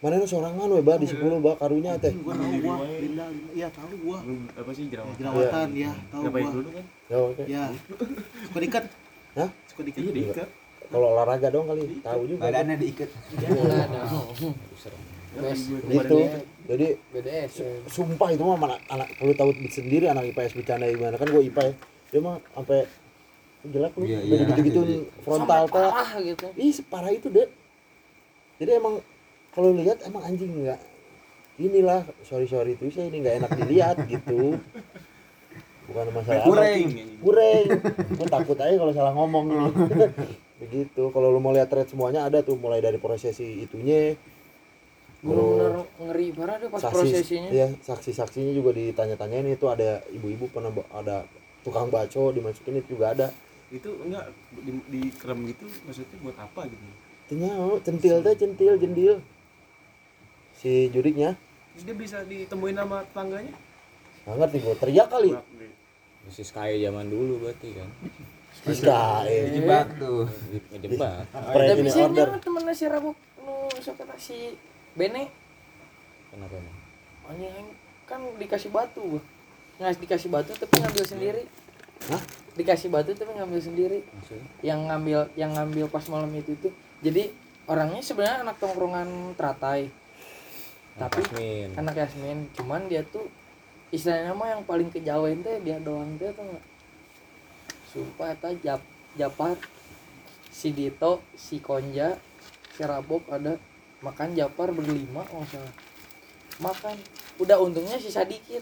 mana nu sorangan we bah di 10 bah karunya teh. Gua tahu gua. Linda iya tahu gua. Apa sih jerawat? jerawatan ya tahu Ngapain gua. dulu kan? ya oke. Ya suka diikat? Hah? suka diikat? Iya diikat. kalau olahraga dong kali tahu juga. Badannya diikat. Enggak ada. Bes. gitu jadi BDS. sumpah itu mah anak anak kalau tahu sendiri anak IPS bercanda gimana. Kan gue IPA ya dia mah sampai jelek lu. Iya, gitu iya. gitu Jadi, frontal Sampai parah gitu. ih separah itu deh jadi emang kalau lihat emang anjing nggak inilah sorry sorry itu saya ini nggak enak dilihat gitu. Bukan masalah Kureng. kureng. Gue takut aja kalau salah ngomong. Begitu. Kalau lu mau lihat thread semuanya ada tuh mulai dari prosesi itunya Bener-bener ngeri parah deh pas prosesinya. ya saksi saksinya juga ditanya-tanyain itu ada ibu-ibu pernah ada tukang baco dimasukin itu juga ada. Itu enggak di, di krem gitu maksudnya buat apa gitu? Tanya, oh, centil teh centil jendil. Si juriknya. Terus dia bisa ditemuin sama tetangganya? nggak ngerti gue teriak kali. Si Sky zaman dulu berarti kan? Bisa eh dijebak tuh. Ngejebak Prank Tapi sih temennya si Rabuk nu sok kata si Bene kenapa emang anjing kan dikasih batu. Nggak dikasih batu tapi ngambil sendiri. Hah? Dikasih batu tapi ngambil sendiri. maksudnya Yang ngambil yang ngambil pas malam itu tuh. Jadi orangnya sebenarnya anak tongkrongan teratai. Tapi Yasmin anak Yasmin, cuman dia tuh istilahnya mah yang paling kejawen teh dia doang teh tuh nggak sumpah eta jap japar si Dito si Konja si Rabok ada makan japar berlima oh salah makan. Udah untungnya sisa dikit.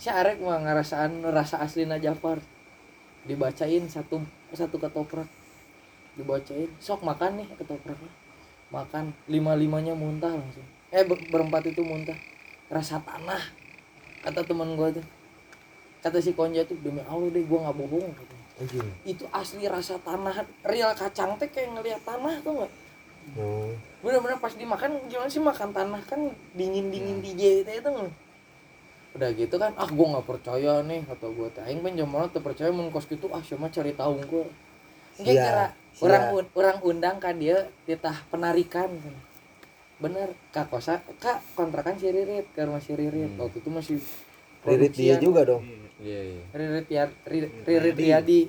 Si Arek mah ngerasaan rasa aslina japar dibacain satu satu ketoprak. Dibacain sok makan nih ketopraknya makan lima limanya muntah langsung. Eh ber- berempat itu muntah. Rasa tanah kata teman gua tuh. Kata si Konja tuh demi Allah deh gua nggak bohong katanya. anjing itu asli rasa tanah. Real kacang teh kayak ngeliat tanah tuh nggak oh. bener-bener pas dimakan gimana sih makan tanah? Kan dingin dingin di itu itu nggak? Udah gitu kan ah gua nggak percaya nih kata gua. Teh aing pengen jaman tuh percaya mun kos gitu ah cuma cari tahu gua? Nggak Sia, kira sia. orang un- orang undang kan dia titah penarikan kan. bener kak kosa kak kontrakan si Ririt ke rumah si Ririt. Waktu itu masih Ririt dia juga dong. Iya iya. Ririt ya Ri- Ririt Riyadi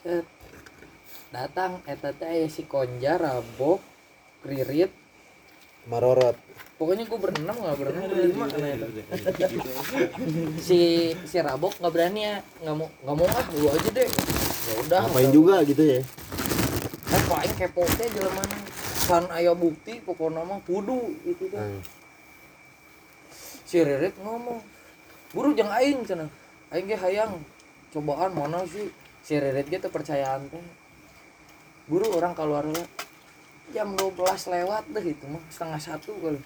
Set. datang eta teh aya si Konja Rabok Ririt. Marorot. Pokoknya gue berenam nggak berenam berlima karena itu. Si si Rabok nggak berani ya nggak mau nggak mau ah lu aja deh. Ya udah. Ngapain juga gitu ya? Kan paling kepo teh jelema san aya bukti pokoknya mah kudu gitu kan Nah, si Ririt ngomong buru jangan aing cenah. Aing ge hayang cobaan mana sih? Si Ririt gitu percayaan teh buru orang keluar lah jam 12 lewat deh itu mah setengah satu kali.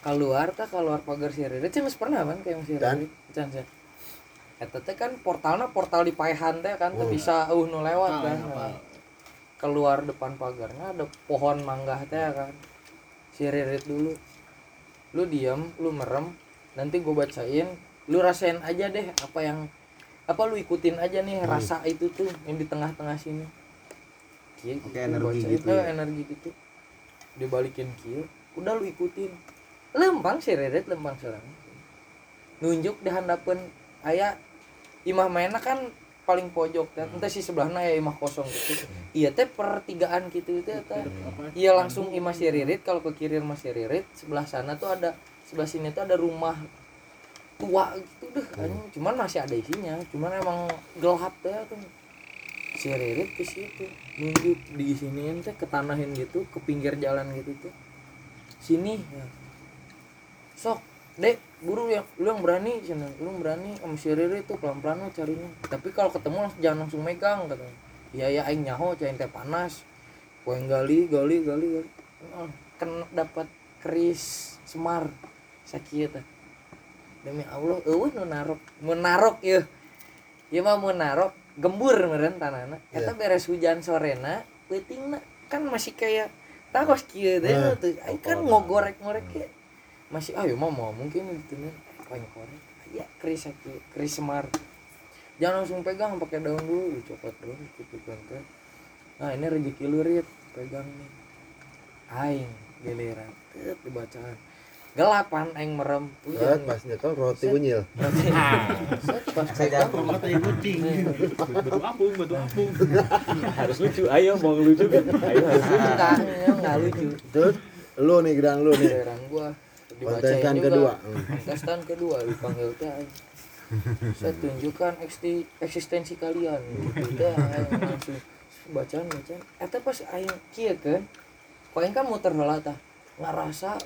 Keluar tah keluar pagar si Ririt sih mas pernah kan kayak si Dan? Ririt can can Eta teh kan portalnya portal di Paehan teh kan teh bisa uh nu lewat kan. Keluar depan pagarnya ada pohon mangga teh kan. Si Ririt dulu. Lu diam lu merem nanti gue bacain lu rasain aja deh apa yang apa lu ikutin aja nih rasa itu tuh yang di tengah-tengah sini Gitu, Oke, energi bacain. gitu ya. energi gitu. Dibalikin kieu udah lu ikutin. Lempang si Ririt lempang serang nunjuk di handapeun aya imah mainnya kan paling pojok teh entah si sebelahnya ya imah kosong gitu. Iya teh pertigaan gitu teh teh. Iya langsung imah si Ririt kalau ke kiri rumah si Ririt sebelah sana tuh ada sebelah sini tuh ada rumah tua gitu deh anjing. cuman masih ada isinya cuman emang gelap teh tuh si Ririt ke situ. Nunjuk di sini teh ketanahin gitu ke pinggir jalan gitu tuh sini. Ya. sok dek buru yang lu yang berani sana lu yang berani sama si Riri tuh pelan pelan lo carinya. Tapi kalau ketemu langsung jangan langsung megang katanya iya ya aing nyaho cain teh panas. Poin gali gali gali gali. Ah, kena dapat keris semar. Sakit demi Allah eueuh nu narok mun narok ya ya mah mun narok gembur meureun tanahna. Eta beres hujan sorena peutingna kan masih kayak takos kieu teh Nah, tuh aing kan ngogorek-ngorek ya. Masih ayo mah mau mungkin gitu nih koin korek. Ya keris sakit keris semar. Jangan langsung pegang pakai daun dulu dicopot dulu gitu kan nah ini rezeki lu Rit. pegang nih. Aing giliran. Dibacaan gelapan aing merem. Set, pas nyekel roti unyil. Set, pas pegang Rumah tadi kucing. batu apung batu apung. Harus lucu. Ayo mau lucu kan? Ayo harus lucu enggak enggak lucu. Terus lu nih gedang lu nih. giliran gua. Dibacain Kontestan kedua. Kontestan kedua dipanggil teh aing. saya tunjukkan eksistensi kalian. Gitu aing langsung. Bacaan bacaan. Eta pas aing kieu kan kau kan muter heula tah. Ngerasa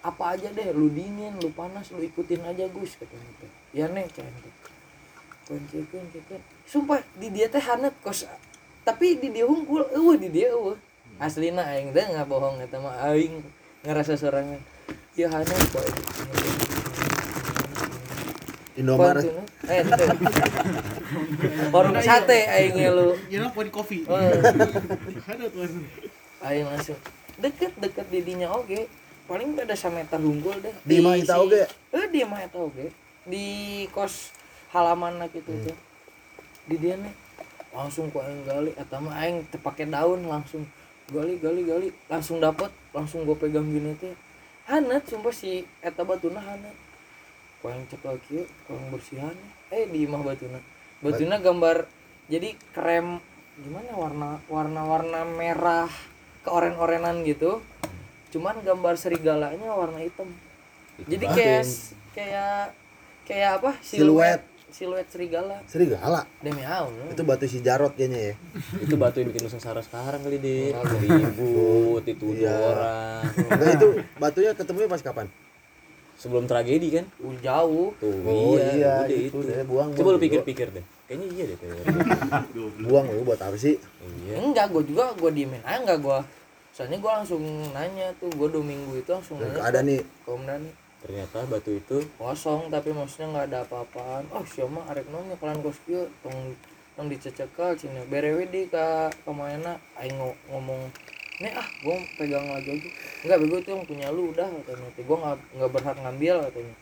apa aja deh lu dingin lu panas lu ikutin aja Gus katanya teh ya nih can kunci kunci sumpah di dia teh hanet kos. Tapi di dia unggul eueuh di dia eueuh. Aslina aing teh nggak bohong eta mah aing ngerasa sorangan. Ya hanet kok Indomaret. eh warung sate aing lu. Ya poin kopi. Ada tuh. aing langsung deket deket di dinya oge paling beda sameter unggul deh. Di eta si- oge? eh di mah eta oge di kos halaman gitu tuh di dia nih. Langsung ku aing gali eta mah aing teu pake daun langsung. Gali gali gali langsung dapet langsung gue pegang gini teh. Hanet sumpah si eta batuna hanet ku aing cekel kieu ku aing bersihan. Eh di imah batuna. Batuna gambar jadi krem gimana warna warna warna merah keoren-orenan gitu cuman gambar serigalanya warna hitam. Jadi kayak kayak kayak apa? Siluet. siluet. Serigala. Serigala. demi Allah. Itu batu si Jarot kayaknya ya. itu batu yang bikin lu sengsara sekarang kali deh ribut itu Iya. orang. Nah itu batunya ketemunya pas kapan? sebelum tragedi kan? Udah jauh. Tuh Oh, iya, udah itu. deh, buang, coba lu pikir-pikir deh. Kayaknya iya deh kayaknya Buang lu buat apa sih? iya. Enggak gue juga gue diemin aja enggak gue soalnya gue langsung nanya tuh gue dua minggu itu langsung Nggak nanya ada nih. Om Dani ternyata batu itu kosong tapi maksudnya nggak ada apa-apaan. Oh siapa arek nongnya kalian kos kieu tong tong dicecekal cina berewe di ka ke mana aing ngo- ngomong nih ah gue pegang lagi aja. Enggak bego itu yang punya lu udah katanya. Gue nggak nggak berhak ngambil katanya.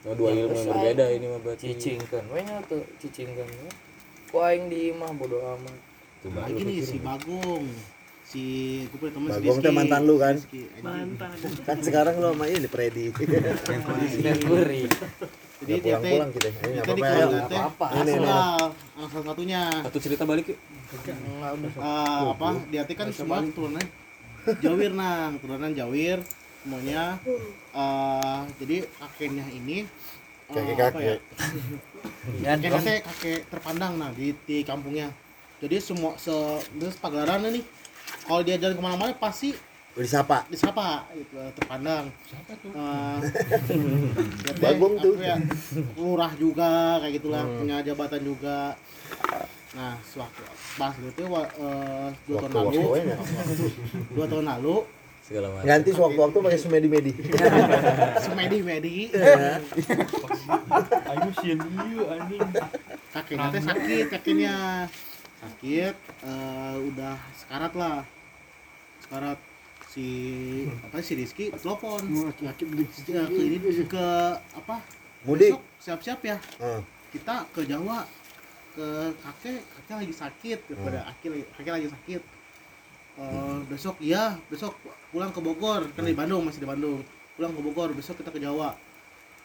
Oh, dua Ya, ilmu yang berbeda ini mah berarti. cicingkan. We nya tuh cicingkan kok aing di imah bodo amat. Tuh, baru Lagi nih si Bagong. Si gue punya teman si Bagong Rizky. teh mantan lu kan? Anjing. Kan sekarang lu sama ini Freddy. Merkuri Jadi dia teh pulang-pulang kita. Ini dia nggak teh di apa-apa ya. teh apa-apa. Ini, ah, salah satunya satu cerita balik yuk enggak apa dia teh kan semua keturunan Jawir nang keturunan Jawir semuanya eh jadi kakeknya ini eh, Kakek-kakek. apa ya? dan kakek kakek terpandang nah di, di kampungnya jadi semua se terus pagelaran nih kalau dia jalan ke mana-mana pasti Disapa. disapa gitu terpandang. Siapa tuh? Bagong tuh. ya, lurah juga kayak gitulah punya jabatan juga. Nah sewaktu pas gitu wa- eh, dua tahun lalu ya. dua tahun lalu segala macam. Ganti sewaktu-waktu pakai semedi-medi. semedi medi. Ayo sieun ieu anjing. Kakeknya teh sakit kakeknya sakit eh, udah sekarat lah. Sekarat si apa si Rizky telepon. Sakit ke ini ke apa? Mudik. besok siap-siap ya. Heeh. kita ke Jawa ke kakek kakek lagi sakit kepada kakek kakek lagi sakit. Eh, besok iya besok pulang ke Bogor. Kan di Bandung masih di Bandung. Pulang ke Bogor besok kita ke Jawa.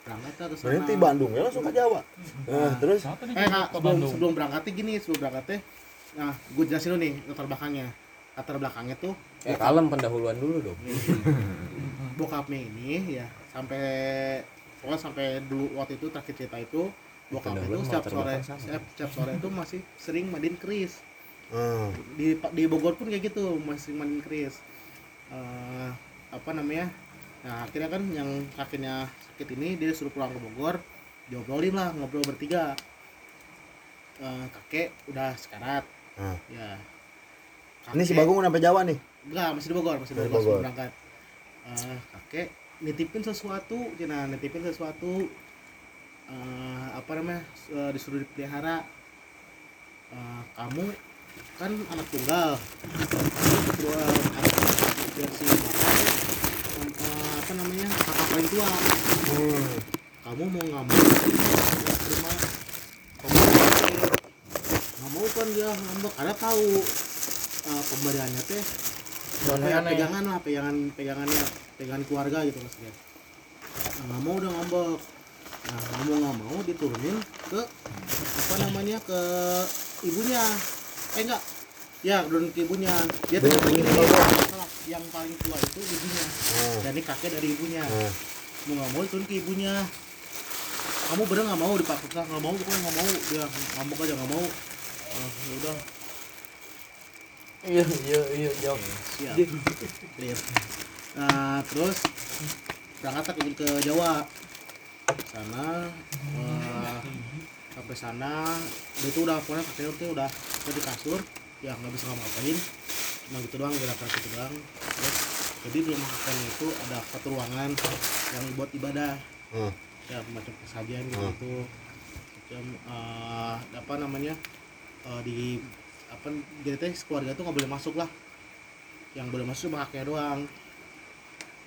Berangkat ke sana. Berarti Bandung ya langsung ke Jawa. Nah, terus? Eh kak ke sebelum, Bandung? sebelum berangkatnya gini sebelum berangkatnya nah gue jelasin dulu nih latar belakangnya. Latar belakangnya tuh Eh kalem pendahuluan dulu dong. bokapnya ini ya sampai pokoknya sampai dulu waktu itu terakhir cerita itu bokapnya itu setiap sore setiap, setiap sore itu masih sering mandiin keris. Hmm. di di Bogor pun kayak gitu masih mandiin keris. Eh, apa namanya nah akhirnya kan yang kakinya sakit ini dia suruh pulang ke Bogor diobrolin lah ngobrol bertiga. Eh, kakek udah sekarat Hmm. ya Ini si Kakek- Bagong udah sampai Jawa nih. Enggak, masih di Bogor, masih di Bogor, Bogor. berangkat. Eh, kakek nitipin sesuatu, Cina nitipin sesuatu eh, apa namanya? eh, disuruh dipelihara. Eh, kamu kan anak tunggal. Eh, apa namanya? kakak paling tua. Hmm. Kamu mau ngambil nggak mau kan dia ngambek karena tahu eh, pemberiannya teh pegangan lah pegangan pegangannya pegangan keluarga gitu maksudnya. Nah, nggak mau udah ngambek. Nah nggak mau nggak mau diturunin ke apa namanya ke ibunya. Eh enggak ya turun ke ibunya. Dia tuh begini salah. yang paling tua itu ibunya. Hmm. dan ini kakek dari ibunya. Hmm. mau nggak mau turun ke ibunya. Kamu bener nggak mau dipaksa nggak mau pokoknya nggak mau. Dia ngambek aja nggak mau Udah Iya iya iya. Jawab. siap. Clear nah terus berangkat ke, ke Jawa. Sana eh, sampai sana dia tuh udah pokoknya kakeknya tuh udah udah di kasur ya nggak bisa ngapa-ngapain cuma gitu doang gerakan gitu doang. Terus jadi di rumah itu ada satu ruangan yang buat ibadah. Hmm. ya macam kesajian gitu, gitu. macam eh, apa namanya eh, di apa jadi teh keluarga tuh nggak boleh masuk lah. Yang boleh masuk cuma kakeknya doang.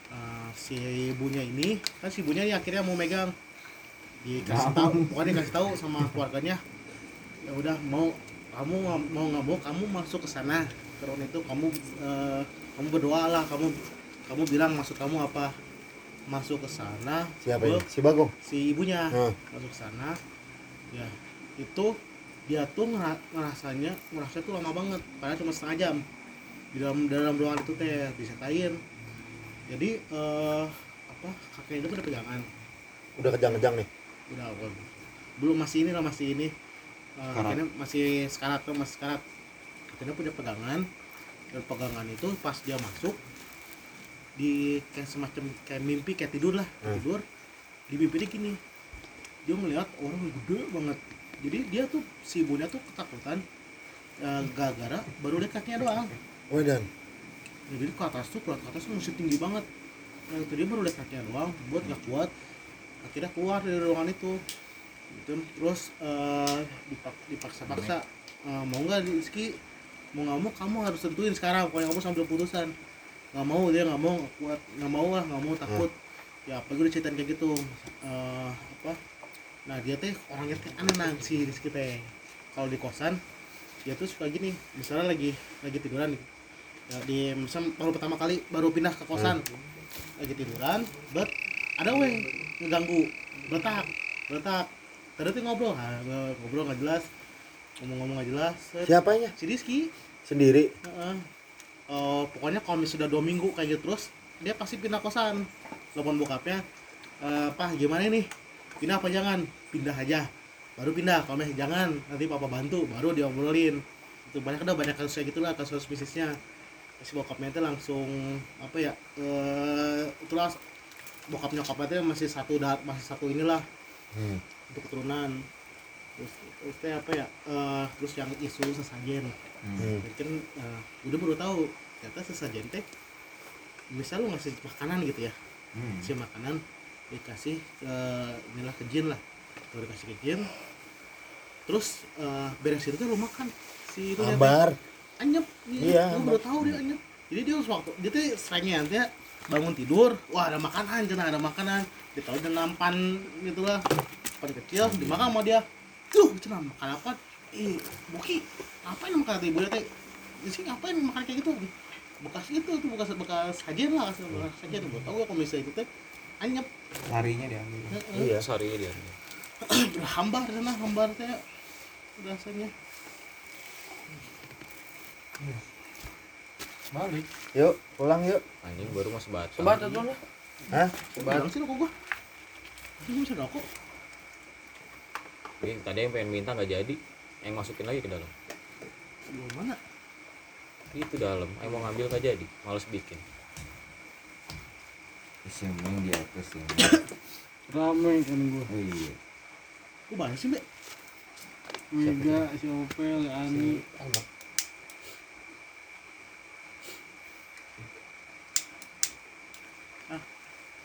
Eh, si ibunya ini kan si ibunya ini akhirnya mau megang. Dikasih tahu pokoknya dikasih tahu sama keluarganya ya udah mau kamu mau nggak mau kamu masuk ke sana. Ke ruang itu kamu eh, kamu berdoa lah kamu kamu bilang maksud kamu apa. Masuk ke sana Siapa ke ini? Si Bagong. si ibunya. Hmm. masuk sana. Ya itu dia tuh ngera- ngerasanya ngerasa tuh lama banget. Padahal cuma setengah jam. Di dalam dalam ruangan itu teh disetain jadi eh apa kakeknya itu udah pegangan. Udah kejang-kejang nih. udah udah. belum masih ini lah masih ini. Eh, Sekarat. kakeknya masih sekarat tuh masih sekarat. Kakeknya punya pegangan. Dan pegangan itu pas dia masuk di kayak semacam kayak mimpi kayak tidur lah Hmm. tidur di mimpi dia gini. Dia ngeliat orang gede banget jadi dia tuh si ibunya tuh ketakutan eh, gara-gara baru lihat kakinya doang. Wedan. Ya, jadi ke atas tuh ke atas tuh masih tinggi banget. Yang itu dia baru lihat kakinya doang buat nggak kuat akhirnya keluar dari ruangan itu. Gitu. Terus dipak- dipaksa-paksa Eh, mau nggak Rizky? Mau nggak mau kamu harus tentuin sekarang pokoknya kamu sambil putusan. Nggak mau dia nggak mau nggak kuat nggak mau lah nggak mau takut. Ya apa gue diceritain kayak gitu Eh, apa nah dia teh orangnya teh aneh nang si Rizky teh kalau di kosan dia tuh suka gini misalnya lagi lagi tiduran nih ya, di misal baru pertama kali baru pindah ke kosan lagi tiduran bet ada weh ngeganggu betak betak tadi tuh ngobrol ah, ngobrol nggak jelas ngomong-ngomong nggak jelas. Siapanya? si Rizky Sendiri. Heeh. Eh, pokoknya kalau misalnya sudah dua minggu kayak gitu terus dia pasti pindah kosan telepon bokapnya "Eh, pak gimana ini pindah apa jangan pindah aja. Baru pindah kalau misalnya jangan nanti papa bantu baru diobrolin itu banyak ada banyak kasus kayak gitulah kasus bisnisnya. Si bokapnya itu langsung apa ya eh itulah bokap nyokapnya itu masih satu masih satu inilah. Hmm. untuk keturunan. Terus terus apa ya eh, terus yang isu sesajen. Hmm. Jadi kan eh, udah baru tahu ternyata sesajen teh misal lu ngasih makanan gitu ya. Hmm. si makanan dikasih eh, inilah ke jin lah kalau dikasih ke jin terus eh, beres itu lu makan. Si itu Ambar. anyep. Iya, lu baru tahu dia anyep. Jadi dia harus waktu dia tuh seringnya nanti bangun tidur wah ada makanan cina ada makanan. Ditaruh di nampan gitu lah. Pan kecil dimakan sama dia. Tuh cina makan apa? Ih buki ngapain makan kata ibu dia teh? Sini ngapain makan kayak gitu? Bekas itu tuh bekas bekas sajian lah bekas sajian. Tuh tau gua kalau misalnya itu teh. Anyep. Larinya diambil Heeh. Iya. sorry dia udah hambar sana hambar teh rasanya. Balik. Yuk, pulang yuk. anjing baru mas batu Sebat tuh nih. Hah? Sebar sih rokok gua. Ini bisa rokok Ini tadi yang pengen minta nggak jadi. Yang masukin lagi ke dalam. Di mana? Itu dalam. Yang mau ngambil nggak jadi. Males bikin. Siapa yang di atas ya. Rame kan gua. Oh iya gua banyak sih mbak? Mega si Opel Ani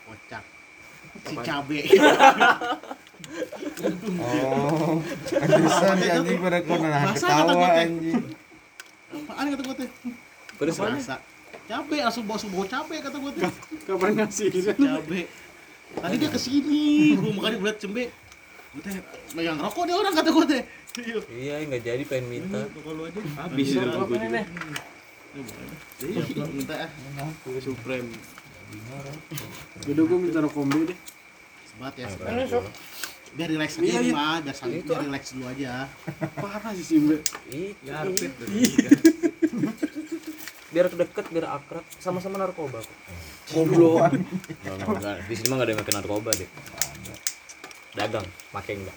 kocak. Si cabe. Oh pantesan si anjing pada kata ketawa anjing. Apaan kata gua teh terus rasa cabe langsung bawa bawa cabe kata gua teh kapan ngasih? Cabe. Tadi dia ke sini gua makanya gua liat cembe teh megang rokok dia orang kata gua teh. Iya. Iya nggak jadi pengen minta. Rokok lu aja. Habis itu gua juga iya minta ah supreme. Udah gua minta rekombe deh. Sebat ya. Ini sok. biar relax aja nih mah biar santai biar relax dulu aja. Parah sih Simbe itu. Biar deket biar akrab. Sama-sama narkoba. Kok Goblok. Enggak, enggak, enggak. Di sini mah gak ada yang pakai narkoba deh. Dagang, pakai enggak.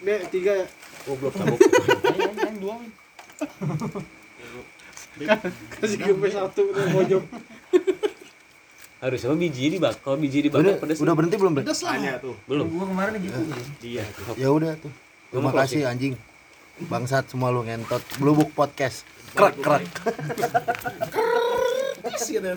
Dek tiga ya Goblok tabuk. yang dua Win. kasih gempe satu udah pojok Harusnya mah biji dibakar. Kalau biji dibakar Udah, pedas. udah berhenti belum, Bre? pedas lah tanya tuh Belum. gua kemarin gitu dia Ya udah tuh. Terima kasih anjing. Bangsat semua lu ngentot. Blubuk podcast. Krek krek. Gitu